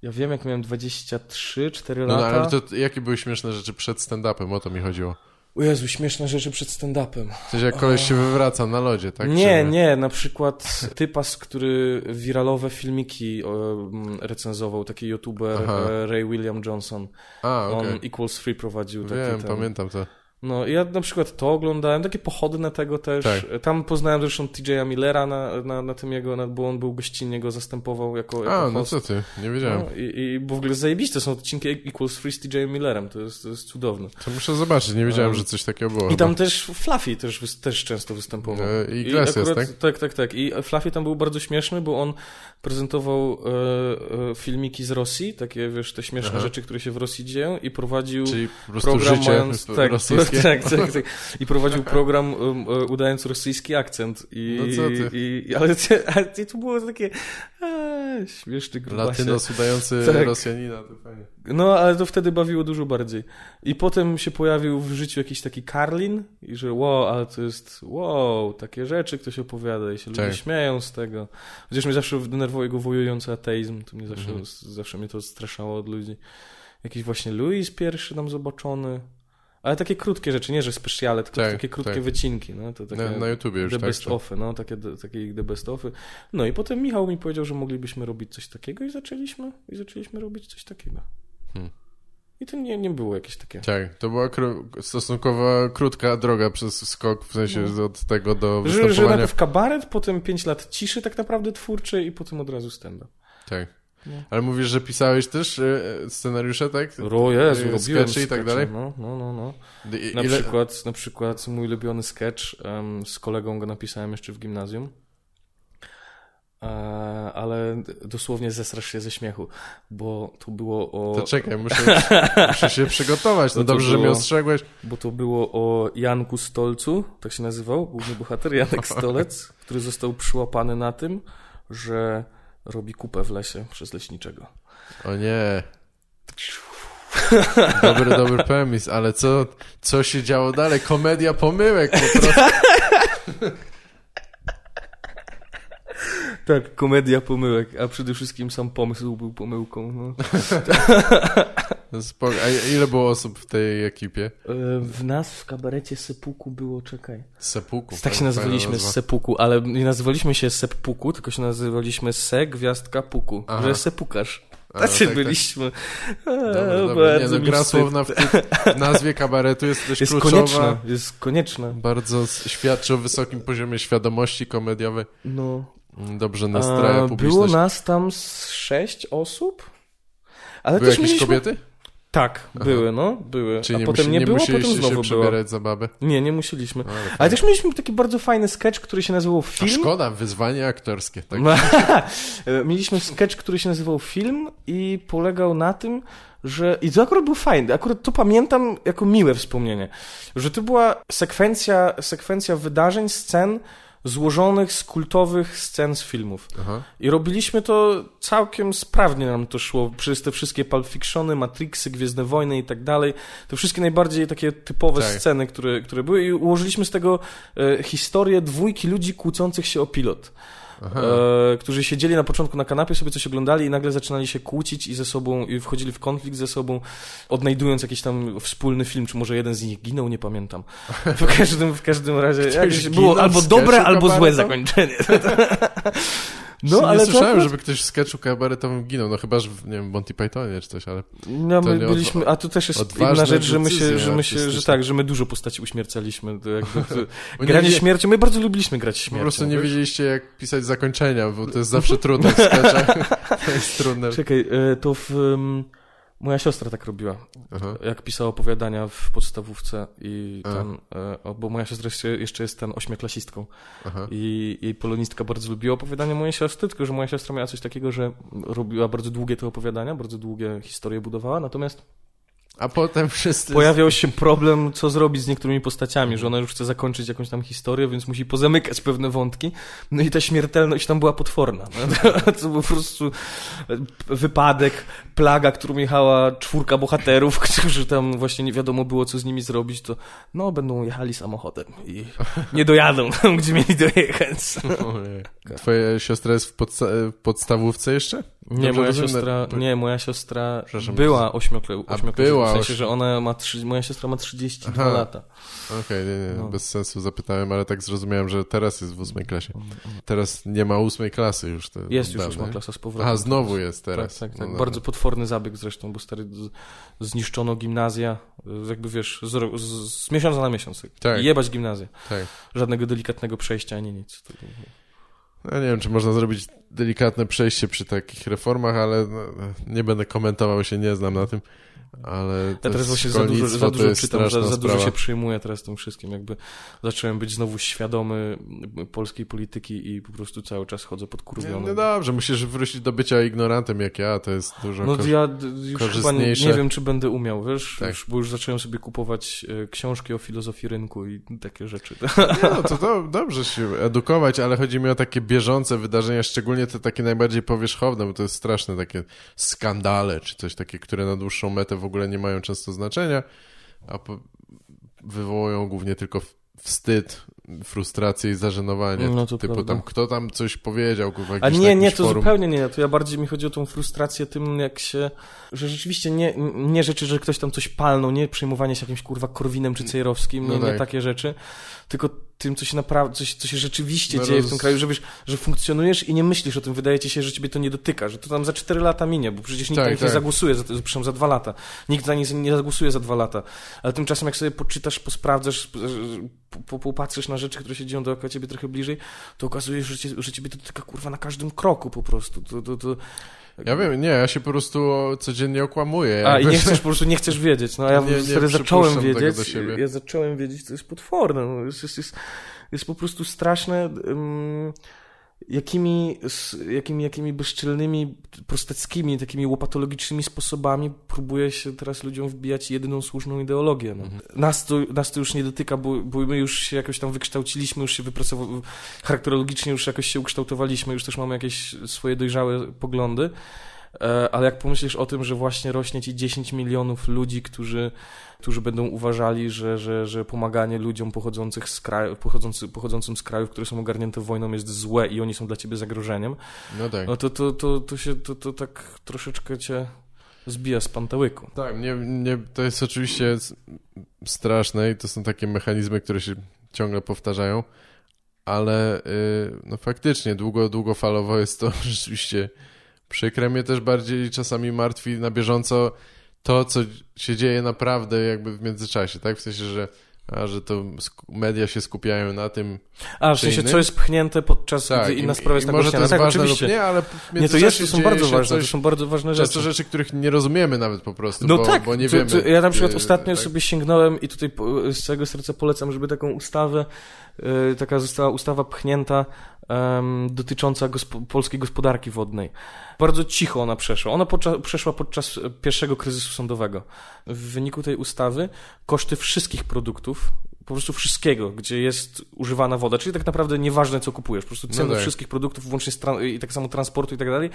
ja wiem, jak miałem 23, 4 No, no lata. ale to jakie były śmieszne rzeczy przed stand-upem? O to mi chodziło. O Jezu, śmieszne rzeczy przed stand-upem. Sensie jak koleś się wywraca na lodzie, tak? nie, Czy- nie, na przykład typas, który wiralowe filmiki mm, recenzował, taki youtuber Aha. e, Ray William Johnson. A, okej. On Equals Free prowadził taki Wiem, ten... pamiętam to. No i ja na przykład to oglądałem, takie pochodne tego też. Tak. Tam poznałem zresztą TJ'a Millera na, na, na tym jego, na, bo on był gościnnie go zastępował jako, jako A, no host. co ty, nie wiedziałem. No, i, I w ogóle zajebiste są odcinki Equals Free z TJ'em Millerem, to jest, to jest cudowne. To muszę zobaczyć, nie wiedziałem, Um, że coś takiego było. I tam chyba. też Fluffy też, też często występował. E, i Iglesias, tak? Tak, tak, tak. I Fluffy tam był bardzo śmieszny, bo on prezentował e, e, filmiki z Rosji, takie, wiesz, te śmieszne Aha. rzeczy, które się w Rosji dzieją i prowadził Czyli po program życie mając, tak, rosyjskie. tak, tak, tak. I prowadził program um, e, udając rosyjski akcent. I, No co ty? I, ale, ale to było takie a, śmieszny grubasie. Latynos udający Tak. Rosjanina, to fajnie. No, ale to wtedy bawiło dużo bardziej. I potem się pojawił w życiu jakiś taki Karlin i że wow, ale to jest wow, takie rzeczy ktoś opowiada i się ludzie Tak. śmieją z tego. Chociaż mnie zawsze denerwował jego wojujący ateizm, to mnie zawsze, Mhm. zawsze mnie to straszało od ludzi. Jakiś właśnie Louis pierwszy tam zobaczony. Ale takie krótkie rzeczy, nie że specjale, tylko Tak, takie krótkie tak. wycinki. No, to takie Na, na YouTubie już, the tak? best czy- offy, no, takie, takie the best offy. No i potem Michał mi powiedział, że moglibyśmy robić coś takiego i zaczęliśmy, i zaczęliśmy robić coś takiego. Hmm. I to nie, nie było jakieś takie... Tak, to była kró- stosunkowo krótka droga przez skok, w sensie No. od tego do Że, że występowania. najpierw kabaret, potem 5 lat ciszy tak naprawdę twórczej i potem od razu stand-up. Tak. No. Ale mówisz, że pisałeś też e, scenariusze, tak? O Jezu, E, robiłem sketchy i tak dalej? No, no, no, no. I- Na, ile- przykład, na przykład mój ulubiony sketch, em, z kolegą go napisałem jeszcze w gimnazjum, ale dosłownie zesrasz się ze śmiechu, bo to było o... To czekaj, muszę, muszę się przygotować. No dobrze, że mnie było- ostrzegłeś. Bo to było o Janku Stolcu, tak się nazywał, główny bohater Janek Stolec, który został przyłapany na tym, że robi kupę w lesie przez leśniczego. O nie. Dobry, dobry premis, ale co, co się działo dalej? Komedia pomyłek po prostu. Tak, komedia pomyłek, a przede wszystkim sam pomysł był pomyłką. No. No Spoko. A ile było osób w tej ekipie? E, W nas w kabarecie Sepuku było, czekaj. Sepuku. Tak się nazywaliśmy z Sepuku, ale nie nazywaliśmy się Seppuku, tylko się nazywaliśmy Se Gwiazdka Puku, Aha. że Sepukarz. A, Tacy tak, tak. byliśmy. E, Dobra, dobra. Nie, bardzo no, gra słowna w, w nazwie kabaretu jest też Jest kluczowa. konieczna, jest konieczna. Bardzo świadczy o wysokim poziomie świadomości komediowej. No. Dobrze nastraja A, publiczność. Było nas tam z sześć osób. Ale Były też jakieś mieliśmy... kobiety? Tak, były, no, były. Czyli a nie, potem musi, nie, nie było, potem się znowu było. przebierać za babę? Nie, nie musieliśmy. No, ale Ale też mieliśmy taki bardzo fajny sketch, który się nazywał A Film. szkoda, wyzwanie aktorskie. Tak? mieliśmy sketch, który się nazywał Film i polegał na tym, że... I to akurat był fajny. Akurat to pamiętam jako miłe wspomnienie. Że to była sekwencja, sekwencja wydarzeń, scen złożonych z kultowych scen z filmów. Aha. I robiliśmy to całkiem sprawnie nam to szło. Przez te wszystkie Pulp Fictiony, Matrixy, Gwiezdne Wojny i tak dalej. Te wszystkie najbardziej takie typowe Tak. sceny, które, które były i ułożyliśmy z tego e, historię dwójki ludzi kłócących się o pilot. E, którzy siedzieli na początku na kanapie, sobie coś oglądali i nagle zaczynali się kłócić i ze sobą, i wchodzili w konflikt ze sobą, odnajdując jakiś tam wspólny film, czy może jeden z nich ginął, nie pamiętam. W każdym, w każdym razie jakieś było albo dobre, albo złe zakończenie. No, ale nie słyszałem, akurat... żeby ktoś w sketchu kabaretowym ginął, no chyba, że w, nie wiem, Monty Pythonie czy coś, ale... No, my byliśmy, a to też jest inna rzecz, że my się, że my się, że tak, że my dużo postaci uśmiercaliśmy. To jakby, to, granie nie, śmiercią, my bardzo lubiliśmy grać śmiercią. Po prostu nie wiesz? wiedzieliście, jak pisać zakończenia, bo to jest zawsze trudne w sketchach. to jest trudne. Czekaj, e, to w... Um, Moja siostra tak robiła, Aha. jak pisała opowiadania w podstawówce i tam, e, bo moja siostra jeszcze, jeszcze jest ten ośmioklasistką Aha. i jej polonistka bardzo lubiła opowiadania mojej siostry, tylko że moja siostra miała coś takiego, że robiła bardzo długie te opowiadania, bardzo długie historie budowała, natomiast a potem wszyscy... Pojawiał się problem, co zrobić z niektórymi postaciami, że ona już chce zakończyć jakąś tam historię, więc musi pozamykać pewne wątki. No i ta śmiertelność tam była potworna. No. To był po prostu wypadek, plaga, którą jechała czwórka bohaterów, którzy tam właśnie nie wiadomo było, co z nimi zrobić, to no, będą jechali samochodem i nie dojadą tam, gdzie mieli dojechać. Twoja siostra jest w, podsta w podstawówce jeszcze? Nie, moja siostra, nie, moja siostra była ośmioklasistką. Była w sensie, że ona ma, moja siostra ma 32 Aha. lata. Okej, okay, nie, nie, no. bez sensu zapytałem, ale tak zrozumiałem, że teraz jest w ósmej klasie. Teraz nie ma ósmej klasy już. To jest już ósma klasa z powrotem. A, znowu jest teraz. Tak, tak, tak. No Bardzo potworny zabieg zresztą, bo stary zniszczono gimnazja, jakby wiesz, z, z, z miesiąca na miesiąc. Tak. I jebać gimnazję. Tak. Żadnego delikatnego przejścia ani nic. Ja nie wiem, czy można zrobić delikatne przejście przy takich reformach, ale no, nie będę komentował się, nie znam na tym. Ale ja teraz właśnie za dużo, za dużo czytam, za, za dużo się przyjmuję teraz tym wszystkim. Jakby zacząłem być znowu świadomy polskiej polityki i po prostu cały czas chodzę pod kurwioną. No dobrze, musisz wrócić do bycia ignorantem jak ja, to jest dużo No ja już chyba nie, nie, wiem, czy będę umiał, wiesz, tak. już, bo już zacząłem sobie kupować e, książki o filozofii rynku i takie rzeczy. No to do, dobrze się edukować, ale chodzi mi o takie bieżące wydarzenia, szczególnie te takie najbardziej powierzchowne, bo to jest straszne takie skandale, czy coś takie, które na dłuższą metę w ogóle nie mają często znaczenia, a wywołują głównie tylko wstyd, frustrację i zażenowanie. No typu prawda. tam, kto tam coś powiedział, kurwa, A nie, nie, to forum. zupełnie nie. To ja bardziej mi chodzi o tą frustrację tym, jak się, że rzeczywiście nie, nie rzeczy, że ktoś tam coś palnął, nie przejmowanie się jakimś kurwa Korwinem czy Cejrowskim, no nie, tak. nie takie rzeczy, tylko tym, co się naprawdę, co, co się rzeczywiście no dzieje roz... w tym kraju, że wiesz, że funkcjonujesz i nie myślisz o tym, wydaje ci się, że ciebie to nie dotyka, że to tam za cztery lata minie, bo przecież nikt tak, tak. nie zagłosuje, za, przepraszam, za dwa lata. Nikt za nie, nie zagłosuje za dwa lata. Ale tymczasem, jak sobie poczytasz, posprawdzasz, popatrzysz na rzeczy, które się dzieją dookoła ciebie trochę bliżej, to okazuje się, że ciebie to dotyka kurwa na każdym kroku po prostu. To, to, to... Ja wiem, nie, ja się po prostu codziennie okłamuję. A, i nie chcesz, po prostu nie chcesz wiedzieć. No ja nie, nie zacząłem wiedzieć, ja zacząłem wiedzieć, to jest potworne. No, jest, jest, jest, jest po prostu straszne. Um, jakimi, jakimi, jakimi bezczelnymi, prosteckimi, takimi łopatologicznymi sposobami próbuje się teraz ludziom wbijać jedyną słuszną ideologię. No. Mhm. Nas, to, nas to już nie dotyka, bo, bo my już się jakoś tam wykształciliśmy, już się wypracowaliśmy, charakterologicznie już jakoś się ukształtowaliśmy, już też mamy jakieś swoje dojrzałe poglądy. E, ale jak pomyślisz o tym, że właśnie rośnie ci 10 milionów ludzi, którzy, którzy będą uważali, że, że, że pomaganie ludziom pochodzących z kraju, pochodzący, pochodzącym z krajów, które są ogarnięte wojną jest złe i oni są dla ciebie zagrożeniem, no, tak. no to, to, to, to się to, to tak troszeczkę cię zbija z pantałyku. Tak, nie, nie, to jest oczywiście straszne i to są takie mechanizmy, które się ciągle powtarzają, ale yy, no faktycznie długo, długofalowo jest to rzeczywiście Przykre mnie też bardziej czasami martwi na bieżąco to, co się dzieje naprawdę jakby w międzyczasie, tak? W sensie, że a że to media się skupiają na tym. A, w sensie, co jest pchnięte podczas tak, gdy inna sprawa jest Może to jest tak, ważne oczywiście. lub nie, ale nie, to jest, to są bardzo ważne, coś, to są bardzo ważne rzeczy. Często rzeczy, których nie rozumiemy nawet po prostu, no bo, tak, bo nie to, wiemy. To ja na przykład ostatnio tak? sobie sięgnąłem i tutaj z całego serca polecam, żeby taką ustawę, yy, taka została ustawa pchnięta um, dotycząca gospo polskiej gospodarki wodnej. Bardzo cicho ona przeszła. Ona podczas, przeszła podczas pierwszego kryzysu sądowego. W wyniku tej ustawy koszty wszystkich produktów po prostu wszystkiego, gdzie jest używana woda, czyli tak naprawdę nieważne, co kupujesz, po prostu ceny no tak. wszystkich produktów, włącznie i tak samo transportu i tak dalej,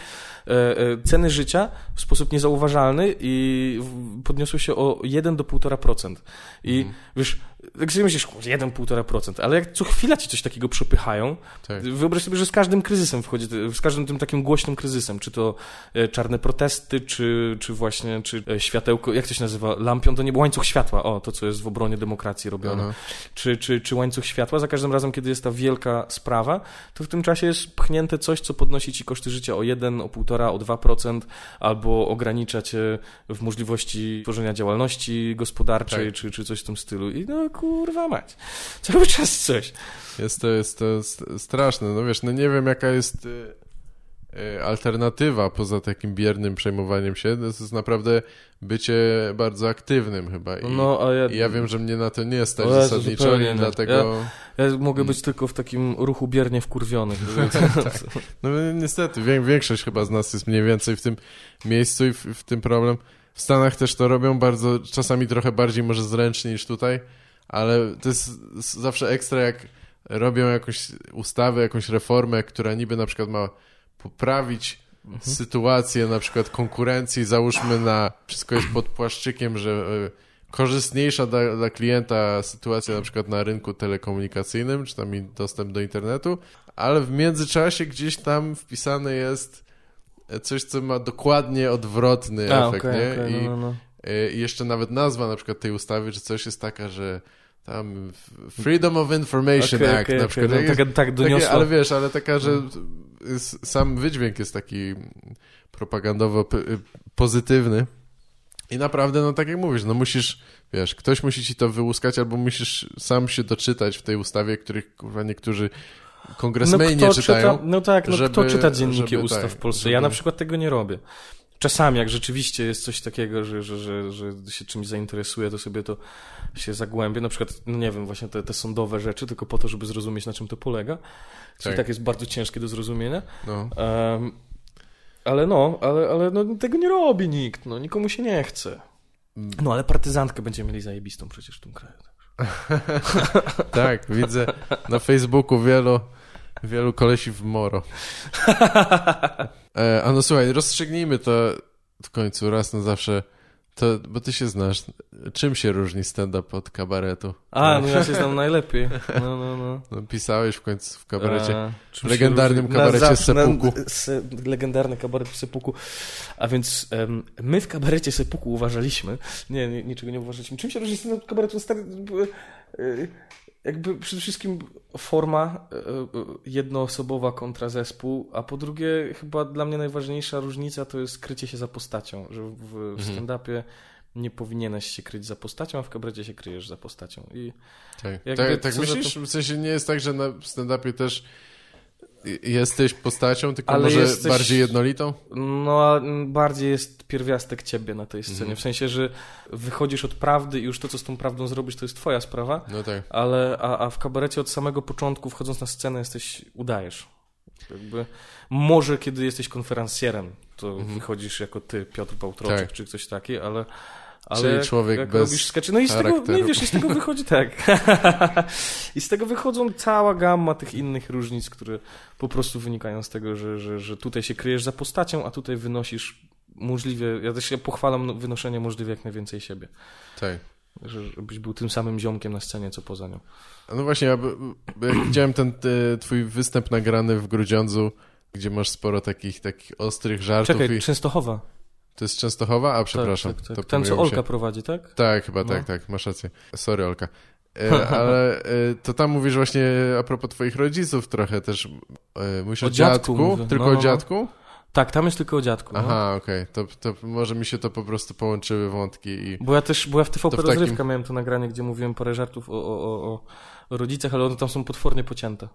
e, e, ceny życia w sposób niezauważalny i podniosły się o 1 do 1,5%. I mhm. wiesz, tak sobie myślisz, 1-1,5%, ale jak co chwila ci coś takiego przepychają, Tak. wyobraź sobie, że z każdym kryzysem wchodzi, z każdym tym takim głośnym kryzysem, czy to e, czarne protesty, czy, czy właśnie, czy e, światełko, jak to się nazywa, lampion, to nie łańcuch światła, o, to co jest w obronie demokracji robione, Aha. czy, czy, czy łańcuch światła, za każdym razem, kiedy jest ta wielka sprawa, to w tym czasie jest pchnięte coś, co podnosi ci koszty życia o 1, o 1,5, o 2%, albo ogranicza cię w możliwości tworzenia działalności gospodarczej, Tak. czy, czy coś w tym stylu. I no kurwa mać. Cały czas coś. Jest to, jest to st- straszne. No wiesz, no nie wiem jaka jest y, y, alternatywa poza takim biernym przejmowaniem się. To jest naprawdę bycie bardzo aktywnym chyba. I, No, a ja, i ja wiem, że mnie na to nie stać Jezu, zasadniczo i dlatego... ja mogę być tylko w takim ruchu biernie wkurwionych. No niestety, większość chyba z nas jest mniej więcej w tym miejscu i w, w tym problem. W Stanach też to robią bardzo, czasami trochę bardziej może zręcznie niż tutaj, ale to jest zawsze ekstra, jak robią jakąś ustawę, jakąś reformę, która niby na przykład ma poprawić sytuację na przykład konkurencji, załóżmy na, wszystko jest pod płaszczykiem, że e, korzystniejsza dla, dla klienta sytuacja na przykład na rynku telekomunikacyjnym, czy tam dostęp do internetu, ale w międzyczasie gdzieś tam wpisane jest coś, co ma dokładnie odwrotny A, efekt, okej, nie? okej, I, no, no, no. I jeszcze nawet nazwa na przykład tej ustawy, czy coś jest taka, że tam Freedom of Information Okej, Act okej, na przykład. no, Jak jest- tak, tak takie, doniosło. ale wiesz, ale taka, że s- sam wydźwięk jest taki propagandowo y, pozytywny. I naprawdę, no tak jak mówisz, no musisz, wiesz, ktoś musi ci to wyłuskać, albo musisz sam się doczytać w tej ustawie, których kurwa niektórzy kongresmeni nie kto czytają. Czyta, no tak, no kto żeby- czyta dzienniki żeby ustaw tak, w Polsce? żeby- Ja na przykład tego nie robię. Czasami, jak rzeczywiście jest coś takiego, że, że, że, że się czymś zainteresuję, to sobie to się zagłębię. Na przykład, no nie wiem, właśnie te, te sądowe rzeczy, tylko po to, żeby zrozumieć, na czym to polega. Co Tak. i tak jest bardzo ciężkie do zrozumienia. No. Em, ale no, ale, ale no, tego nie robi nikt, no, nikomu się nie chce. No, ale partyzantkę będziemy mieli zajebistą przecież w tym kraju. Tak, widzę na Facebooku wielu, wielu kolesi w moro. E, a no słuchaj, rozstrzygnijmy to w końcu raz na zawsze. To, bo ty się znasz. Czym się różni stand-up od kabaretu? A, no ja się znam najlepiej. No, no, no. No, pisałeś w końcu w kabarecie. A, legendarnym kabarecie na zawsze- Sepuku. Na, legendarny kabaret w Sepuku. A więc em, my w kabarecie Sepuku uważaliśmy, nie, nie niczego nie uważaliśmy. Czym się różni stand kabaretu? Stary, e, jakby przede wszystkim forma e, e, jednoosobowa kontra zespół, a po drugie chyba dla mnie najważniejsza różnica to jest krycie się za postacią, że w, w Mhm. stand-upie nie powinieneś się kryć za postacią, a w kabarecie się kryjesz za postacią. I Tak, tak, tak myślisz? W sensie nie jest tak, że na stand-upie też jesteś postacią, tylko Ale może jesteś- bardziej jednolitą? No, a bardziej jest pierwiastek ciebie na tej scenie. Mhm. W sensie, że wychodzisz od prawdy i już to, co z tą prawdą zrobisz, to jest twoja sprawa, No tak. ale a, a w kabarecie od samego początku, wchodząc na scenę, jesteś, udajesz. Jakby, może kiedy jesteś konferencjerem, to Mhm. wychodzisz jako ty, Piotr Bałtroczek, Tak. czy ktoś taki, ale... ale Czyli człowiek jak bez robisz skeczy, no i z tego, no i wiesz, i z tego wychodzi tak. I z tego wychodzą cała gamma tych innych różnic, które po prostu wynikają z tego, że, że, że tutaj się kryjesz za postacią, a tutaj wynosisz możliwie, ja też się pochwalam wynoszenie możliwie jak najwięcej siebie. tak. Że, żebyś był tym samym ziomkiem na scenie, co poza nią. No właśnie, ja widziałem ten e, twój występ nagrany w Grudziądzu, gdzie masz sporo takich, takich ostrych żartów Czekaj, i... Częstochowa. To jest Częstochowa? A, przepraszam. Tak, tak, to tak. Ten, co pomyliłem się. Olka prowadzi, tak? Tak, chyba No. tak, tak, masz rację. Sorry, Olka. E, ale e, to tam mówisz właśnie a propos twoich rodziców trochę też. E, mówisz o, O dziadku dziadku, tylko No, no, o no. dziadku? Tak, tam jest tylko o dziadku. No. Aha, okej. To, to może mi się to po prostu połączyły wątki i... Bo ja też, bo ja w TVP w takim- Rozrywka miałem to nagranie, gdzie mówiłem parę żartów o, o, o, o, o rodzicach, ale one tam są potwornie pocięte.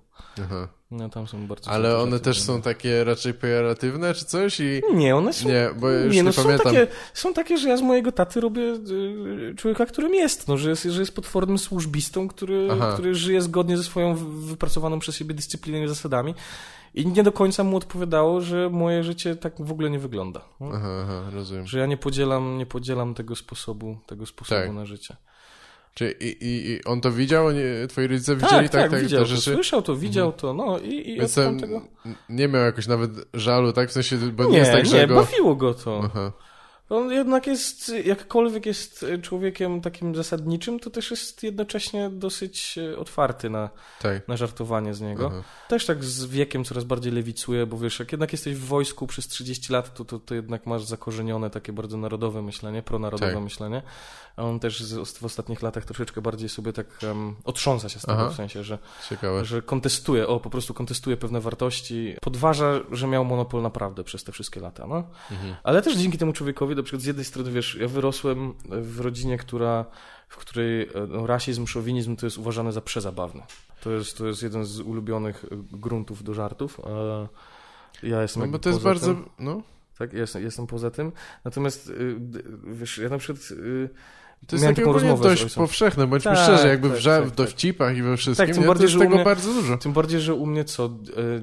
Aha. No, tam są bardzo Ale one też są takie raczej pejoratywne czy coś i... Nie, one są... Nie, bo już nie, nie, no są pamiętam. takie, są takie, że ja z mojego taty robię y, człowieka, którym jest, no, że jest, że jest potwornym służbistą, który, Aha. który żyje zgodnie ze swoją wy- wypracowaną przez siebie dyscypliną i zasadami. I nie do końca mu odpowiadało, że moje życie tak w ogóle nie wygląda. No? Aha, aha, rozumiem. Że ja nie podzielam, nie podzielam tego sposobu, tego sposobu Tak. na życie. Czy i, i, i on to widział? Nie, twoi rodzice widzieli tak, tak, widział te to, rzeczy? słyszał to, widział to, no i, i Więc tamtego... nie miał jakoś nawet żalu, tak? W sensie, bo nie, Nie, jest tak, nie, że go... bawiło go to. Aha. On jednak jest, jakkolwiek jest człowiekiem takim zasadniczym, to też jest jednocześnie dosyć e, otwarty na, Tak. na żartowanie z niego. Aha. Też tak z wiekiem coraz bardziej lewicuje, bo wiesz, jak jednak jesteś w wojsku przez 30 lat, to, to, to jednak masz zakorzenione takie bardzo narodowe myślenie, pronarodowe Tak. myślenie. A on też z, w ostatnich latach troszeczkę bardziej sobie tak um, otrząsa się z tego, Aha. w sensie, że, Ciekawe. że kontestuje, o, po prostu kontestuje pewne wartości, podważa, że miał monopol naprawdę przez te wszystkie lata, no. Mhm. Ale też dzięki temu człowiekowi, na przykład z jednej strony, wiesz, ja wyrosłem w rodzinie, która, w której e, no, rasizm, szowinizm to jest uważane za przezabawne. To jest, to jest jeden z ulubionych e, gruntów do żartów. Ja jestem No bo to jest bardzo, Tym, no, tak, ja jestem, jestem poza tym. Natomiast, d- wiesz, ja na przykład... to jest takie ogólnie dość powszechne, bądźmy Tak, szczerzy, jakby tak, w, tak, w dowcipach i we wszystkim, Tak, tym bardziej, to jest że u tego mnie- bardzo dużo. Tym bardziej, że u mnie co, e,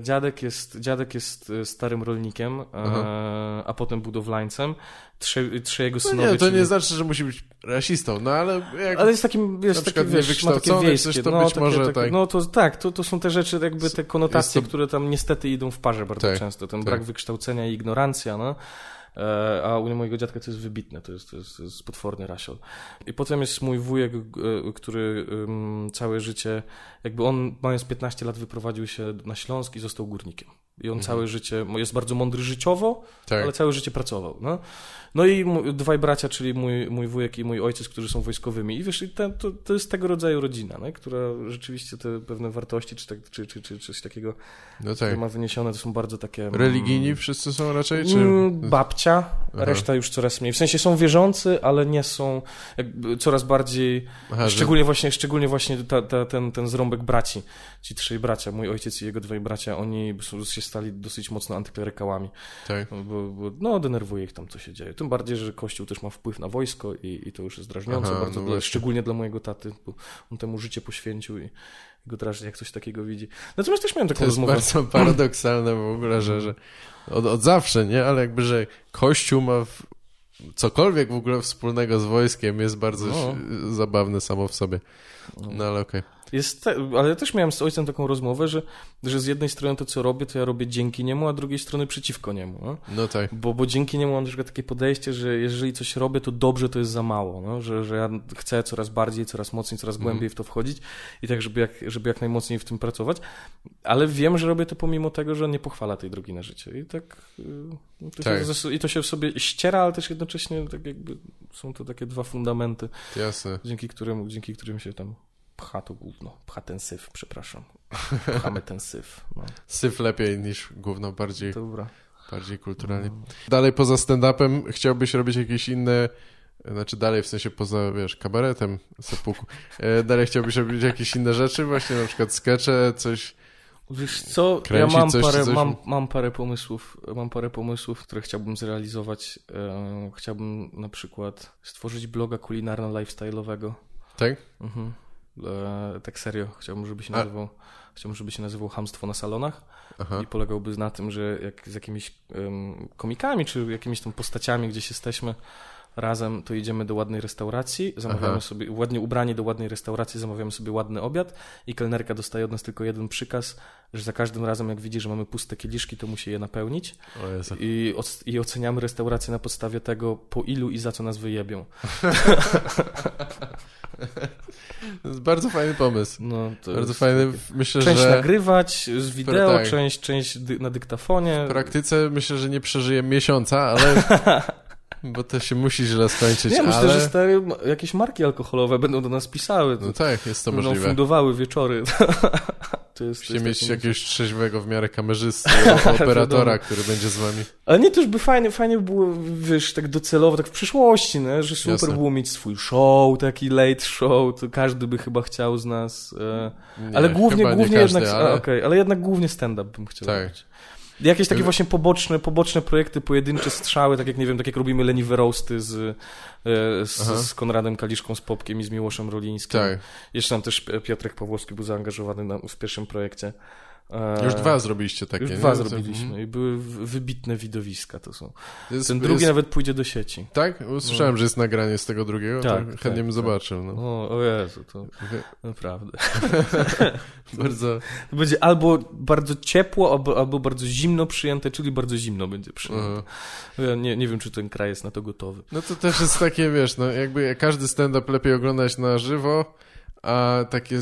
dziadek jest, dziadek jest e, starym rolnikiem, e, Aha. a potem budowlańcem. Trzy, trzy jego No synowie... nie, to czyli- nie znaczy, że musi być rasistą, no ale jak... Ale jest takim, jest taki, wiesz, ma takie wiejskie, coś to no, być takie, może tak. No to tak, to, to są te rzeczy, jakby te konotacje, to- które tam niestety idą w parze bardzo Tak, często. Ten tak. brak wykształcenia i ignorancja, no. E, A u mojego dziadka to jest wybitne, to jest, to jest, to jest potworny rasiol. I potem jest mój wujek, e, który całe życie, jakby on mając 15 lat wyprowadził się na Śląsk i został górnikiem. I on całe życie, jest bardzo mądry życiowo, tak. ale całe życie pracował. No, no i mu- dwaj bracia, czyli mój, mój wujek i mój ojciec, którzy są wojskowymi. I wiesz, i ten, to, to jest tego rodzaju rodzina, no, która rzeczywiście te pewne wartości, czy, tak, czy, czy, czy coś takiego, No tak. ma wyniesione, to są bardzo takie... mm, Religijni wszyscy są raczej, czy... Mm, babcia, Aha. reszta już coraz mniej. W sensie są wierzący, ale nie są jakby coraz bardziej, Aha, że- szczególnie właśnie, szczególnie właśnie ta, ta, ten, ten zrąbek braci, ci trzej bracia, mój ojciec i jego dwaj bracia, oni są, się stali dosyć mocno antyklerykałami, Tak. bo, bo no denerwuje ich tam, co się dzieje. Tym bardziej, że Kościół też ma wpływ na wojsko i, i to już jest drażniące Aha, bardzo, no dla, szczególnie dla mojego taty, bo on temu życie poświęcił i go drażni, jak coś takiego widzi. Natomiast też miałem taką To jest rozmowę. bardzo paradoksalne w ogóle, że, że od, od zawsze, nie? Ale jakby, że Kościół ma w, cokolwiek w ogóle wspólnego z wojskiem jest bardzo No. zabawne samo w sobie. No ale okej. Jest ale ja też miałem z ojcem taką rozmowę, że, że z jednej strony to, co robię, to ja robię dzięki niemu, a z drugiej strony przeciwko niemu. No? No tak. Bo, bo dzięki niemu mam na przykład takie podejście, że jeżeli coś robię, to dobrze to jest za mało. No? Że, że ja chcę coraz bardziej, coraz mocniej, coraz Mhm. głębiej w to wchodzić i tak, żeby jak, żeby jak najmocniej w tym pracować. Ale wiem, że robię to pomimo tego, że nie pochwala tej drogi na życie. I tak. yy, To Tak. Się, I to się w sobie ściera, ale też jednocześnie tak jakby są to takie dwa fundamenty, Jasne. dzięki którym, dzięki którym się tam pcha to gówno. Pcha ten syf, przepraszam. Pchamy ten syf. No, Syf lepiej niż gówno, bardziej, dobra. bardziej kulturalnie. Dalej poza stand-upem chciałbyś robić jakieś inne... Znaczy dalej, w sensie poza, wiesz, kabaretem sepuku. E, dalej chciałbyś robić jakieś inne rzeczy, właśnie na przykład skecze, coś... Wiesz co, ja mam coś, parę, coś? mam, mam parę pomysłów, mam parę pomysłów, które chciałbym zrealizować. E, chciałbym na przykład stworzyć bloga kulinarno-lifestyle'owego. Tak? Mhm. E, tak serio, chciałbym, żeby się A- nazywał, chciałbym, żeby się nazywał Hamstwo na salonach Aha. i polegałby na tym, że jak z jakimiś em, komikami, czy jakimiś tam postaciami gdzieś jesteśmy razem, to idziemy do ładnej restauracji, zamawiamy Aha. sobie, ładnie ubrani do ładnej restauracji, zamawiamy sobie ładny obiad i kelnerka dostaje od nas tylko jeden przykaz, że za każdym razem jak widzi, że mamy puste kieliszki, to musi je napełnić i, i oceniamy restaurację na podstawie tego, po ilu i za co nas wyjebią. To jest bardzo fajny pomysł. No, Bardzo fajny. Myślę, Część że nagrywać z wideo, tak. część, część dy- na dyktafonie. w praktyce myślę, że nie przeżyję miesiąca, ale... Bo to się musi źle skończyć, Nie, ale... myślę, że stary, jakieś marki alkoholowe będą do nas pisały. No tak, jest to będą możliwe. fundowały wieczory. to jest, to jest mieć taki- jakiegoś trzeźwego w miarę kamerzysty, operatora, który będzie z wami. Ale nie, też by fajnie, fajnie by było, wiesz, tak docelowo, tak w przyszłości, nie? że super Jasne. było mieć swój show, taki late show, to każdy by chyba chciał z nas. E... Nie, ale głównie, głównie każdy, jednak, ale... a, okej, ale jednak głównie stand-up bym chciał Tak. robić. Jakieś takie Gdyby- właśnie poboczne, poboczne projekty, pojedyncze strzały, tak jak nie wiem, tak jak robimy leniwe roasty z, e, z, Aha. z Konradem Kaliszką, z Popkiem i z Miłoszem Rolińskim. Tak. Jeszcze tam też Piotrek Pawłowski był zaangażowany na, w pierwszym projekcie. E, Już dwa zrobiliście takie, Już nie? dwa To- zrobiliśmy mhm. i były wybitne widowiska to są. To jest- Ten drugi jest- nawet pójdzie do sieci. Tak? Usłyszałem, że jest nagranie z tego drugiego, Tak, to tak, chętnie bym tak. zobaczył. No. O, o Jezu, to naprawdę. Bardzo... To będzie albo bardzo ciepło, albo, albo bardzo zimno przyjęte, czyli bardzo zimno będzie przyjęte. Aha. Ja nie, nie wiem, czy ten kraj jest na to gotowy. No to też jest takie, wiesz, no jakby każdy stand-up lepiej oglądać na żywo, a takie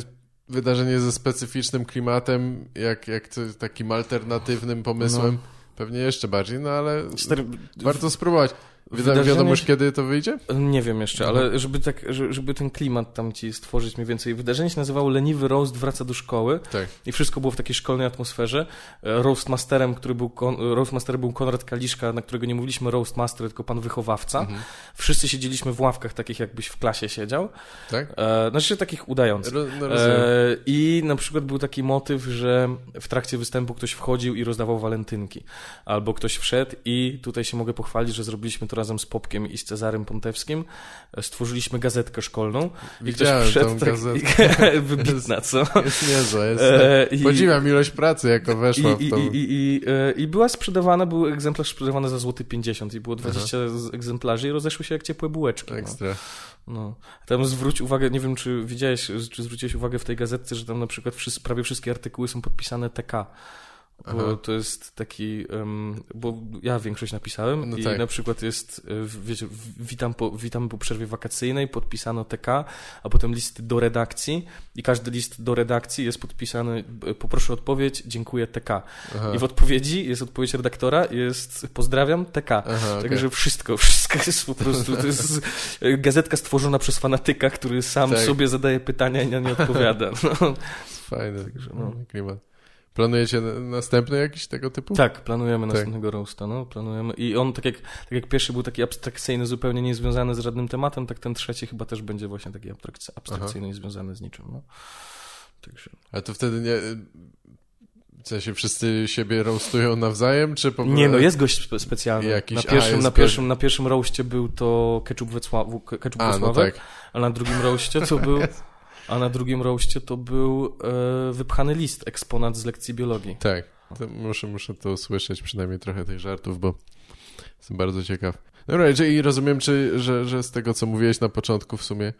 wydarzenie ze specyficznym klimatem, jak, jak takim alternatywnym pomysłem, pewnie jeszcze bardziej, no ale Stary, warto spróbować. Wydarzenie wiadomo już kiedy to wyjdzie? Nie wiem jeszcze, ale żeby, tak, że- żeby ten klimat tam ci stworzyć mniej więcej. Wydarzenie się nazywało Leniwy Roast wraca do szkoły Tak. i wszystko było w takiej szkolnej atmosferze. E, Roastmasterem, który był, kon, Roastmasterem był Konrad Kaliszka, na którego nie mówiliśmy Roastmaster, tylko pan wychowawca. Mhm. Wszyscy siedzieliśmy w ławkach takich, jakbyś w klasie siedział. Tak? E, znaczy takich udających. Ro, no. E, I na przykład był taki motyw, że w trakcie występu ktoś wchodził i rozdawał walentynki. Albo ktoś wszedł i tutaj się mogę pochwalić, że zrobiliśmy to razem z Popkiem i z Cezarym Pontewskim. E, Stworzyliśmy gazetkę szkolną. I Widziałem ktoś wszedł tą tak, gazetkę. Wybitna, co? Jest niezła, jest... E, i- Podziwiam ilość pracy, jako weszła I, w to. i, i, i, e, I była sprzedawana, był egzemplarz sprzedawany za złoty 50 i było 20 z- egzemplarzy i rozeszły się jak ciepłe bułeczki. No. Ekstra. No. Tam zwróć uwagę, nie wiem czy widziałeś, czy zwróciłeś uwagę w tej gazetce, że tam na przykład wszyscy, prawie wszystkie artykuły są podpisane TK. Bo Aha. to jest taki, em, bo ja większość napisałem No i tak. na przykład jest, e, wiecie, witam po, witam po przerwie wakacyjnej, podpisano TK, a potem listy do redakcji i każdy list do redakcji jest podpisany, e, poproszę odpowiedź, dziękuję TK. Aha. I w odpowiedzi jest odpowiedź redaktora, jest pozdrawiam TK. Aha. Także wszystko, wszystko jest po prostu, to jest gazetka stworzona przez fanatyka, który sam Tak. sobie zadaje pytania i na nie odpowiada. No. Fajny no. klimat. Planujecie na- następny jakiś tego typu? Tak, planujemy Tak. następnego roasta, no, planujemy. I on, tak jak, tak jak pierwszy był taki abstrakcyjny, zupełnie niezwiązany z żadnym tematem, tak ten trzeci chyba też będzie właśnie taki abstrakcy- abstrakcyjny i związany z niczym, no. Także... Ale to wtedy nie... W sensie wszyscy siebie roastują nawzajem, czy po Nie, no jest gość spe- specjalny. Jakiś- na, a, pierwszym, na, pierwszym, na pierwszym roście był to Ketchup Wecław, Ketchup A, no tak. a na drugim roście to był... A na drugim roście to był e, wypchany list, eksponat z lekcji biologii. Tak. To muszę, muszę to usłyszeć, przynajmniej trochę tych żartów, bo jestem bardzo ciekaw. Dobra, czyli rozumiem, czy, że, że z tego, co mówiłeś na początku w sumie,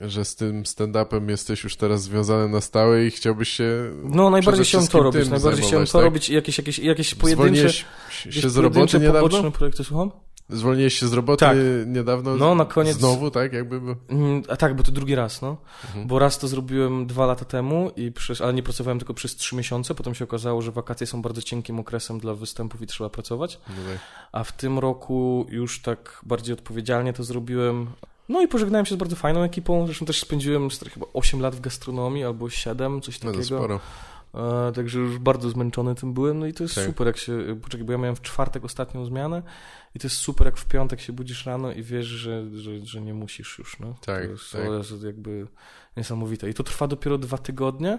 że z tym stand-upem jesteś już teraz związany na stałe i chciałbyś się No, najbardziej chciałem to robić. Najbardziej chciałem zajmować, to tak? robić i jakieś, jakieś, jakieś pojedyncze, Zwolniłeś się z roboty niedawno? projekty, słucham? Zwolniłeś się z roboty Tak. niedawno? No, na koniec- Znowu, tak? Jakby... Mm, A tak, bo to drugi raz, no. Mhm. Bo raz to zrobiłem dwa lata temu, i przez, ale nie pracowałem tylko przez trzy miesiące. Potem się okazało, że wakacje są bardzo cienkim okresem dla występów i trzeba pracować. No tak. A w tym roku już tak bardziej odpowiedzialnie to zrobiłem. No i pożegnałem się z bardzo fajną ekipą. Zresztą też spędziłem chyba 8 lat w gastronomii albo 7, coś No to takiego. sporo. E, także już bardzo zmęczony tym byłem. No i to jest Tak. super, jak się. Poczekaj, bo ja miałem w czwartek ostatnią zmianę i to jest super, jak w piątek się budzisz rano i wiesz, że, że, że nie musisz już. No. Tak, to jest, tak. to jest jakby niesamowite. I to trwa dopiero dwa tygodnie.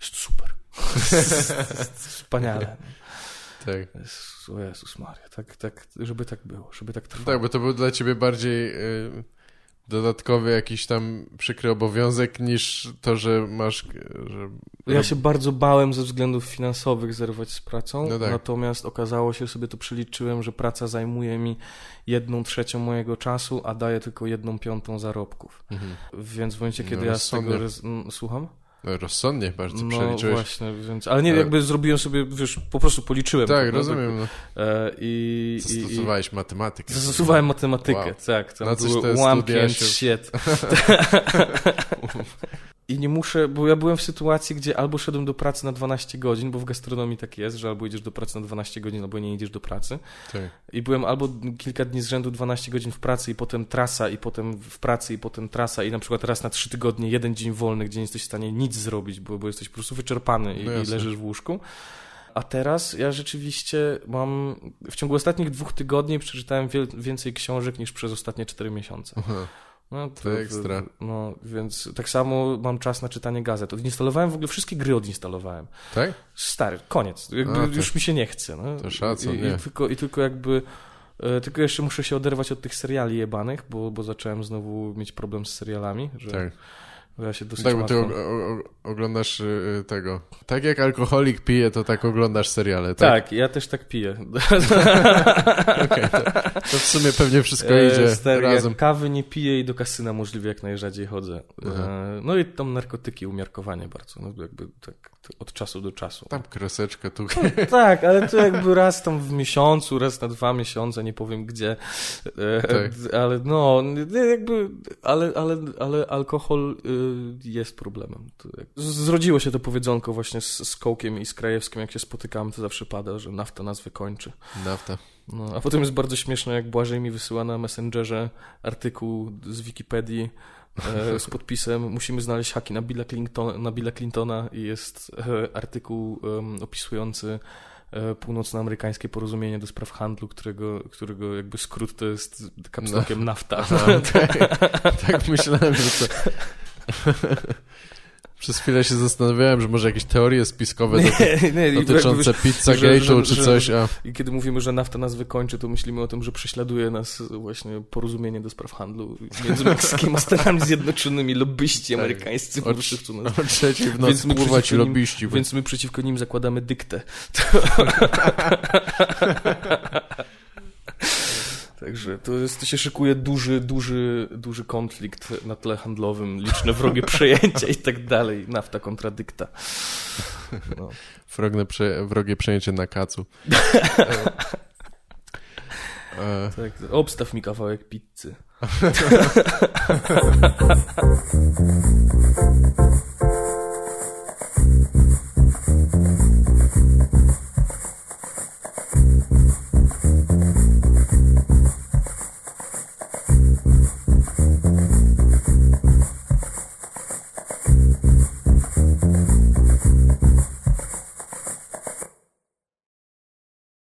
Jest super. Wspaniale. Tak. O Jezus Maria, tak, tak, żeby tak było, żeby tak trwało. Tak, bo to był dla ciebie bardziej y, dodatkowy jakiś tam przykry obowiązek niż to, że masz... Że... Ja się bardzo bałem ze względów finansowych zerwać z pracą, No tak. natomiast okazało się, sobie to przeliczyłem, że praca zajmuje mi jedną trzecią mojego czasu, a daje tylko jedną piątą zarobków. Mhm. Więc w momencie, No, kiedy ja z tego... Słucham? Rozsądnie bardzo No przeliczyłeś. właśnie, więc... Ale nie, Ale- jakby zrobiłem sobie, wiesz, po prostu policzyłem. Tak, to, rozumiem. No. E, I, i, i Zastosowałeś matematykę. zastosowałem matematykę, Wow. tak. Tam Na były te ułamki studia and się- shit. I nie muszę, bo ja byłem w sytuacji, gdzie albo szedłem do pracy na 12 godzin, bo w gastronomii tak jest, że albo idziesz do pracy na 12 godzin, albo nie idziesz do pracy. Tak. I byłem albo kilka dni z rzędu 12 godzin w pracy i potem trasa, i potem w pracy, i potem trasa, i na przykład raz na 3 tygodnie jeden dzień wolny, gdzie nie jesteś w stanie nic zrobić, bo, bo jesteś po prostu wyczerpany i, No i leżysz w łóżku. A teraz ja rzeczywiście mam, w ciągu ostatnich dwóch tygodni przeczytałem więcej książek niż przez ostatnie 4 miesiące. Aha. No, To ekstra. No, więc tak samo mam czas na czytanie gazet. Odinstalowałem w ogóle wszystkie gry odinstalowałem. Tak? Stary, koniec. Jakby A, to- już mi się nie chce. No. to szacun, I. I, tylko, I tylko jakby... e, Tylko jeszcze muszę się oderwać od tych seriali jebanych, bo, bo zacząłem znowu mieć problem z serialami, że Tak. Ja się dosyć Tak, bo ty o, o, oglądasz y, tego. Tak jak alkoholik pije, to tak oglądasz seriale, tak? Tak, ja też tak piję. okay, to, to, w sumie pewnie wszystko E, idzie stary, razem. Kawy nie piję i do kasyna możliwie jak najrzadziej chodzę. E, no i tam narkotyki, umiarkowanie bardzo. No jakby tak od czasu do czasu. Tam kreseczkę tu. tak, ale to jakby raz tam w miesiącu, raz na dwa miesiące, nie powiem gdzie. E, Tak. Ale no, jakby, ale, ale, ale alkohol y, jest problemem. Zrodziło się to powiedzonko właśnie z, z Kołkiem i z Krajewskim, jak się spotykamy, to zawsze pada, że nafta nas wykończy. Nafta. No, a potem jest bardzo śmieszne, jak Błażej mi wysyła na Messengerze artykuł z Wikipedii e, z podpisem musimy znaleźć haki na Billa, Clinton, na Billa Clintona i jest e, artykuł opisujący e, północnoamerykańskie porozumienie do spraw handlu, którego, którego jakby skrót to jest kapslokiem nafta. No, tak, tak myślałem, że to... Przez chwilę się zastanawiałem, że może jakieś teorie spiskowe doty- nie, i dotyczące Pizzagate'u czy coś, a... I kiedy mówimy, że nafta nas wykończy, to myślimy o tym, że prześladuje nas właśnie porozumienie do spraw handlu między Meksykiem a Stanami Zjednoczonymi, lobbyści Tak. amerykańscy po prostu nas O trzeciej w Więc nocy nim- lobbyści. Więc my przeciwko nim zakładamy dyktę. Także to, jest, to się szykuje duży, duży, duży konflikt na tle handlowym, liczne wrogie przejęcia i tak dalej. Nafta kontra dykta. No. Wrogne prze... Wrogie przejęcie na kacu. E, Tak, obstaw mi kawałek pizzy.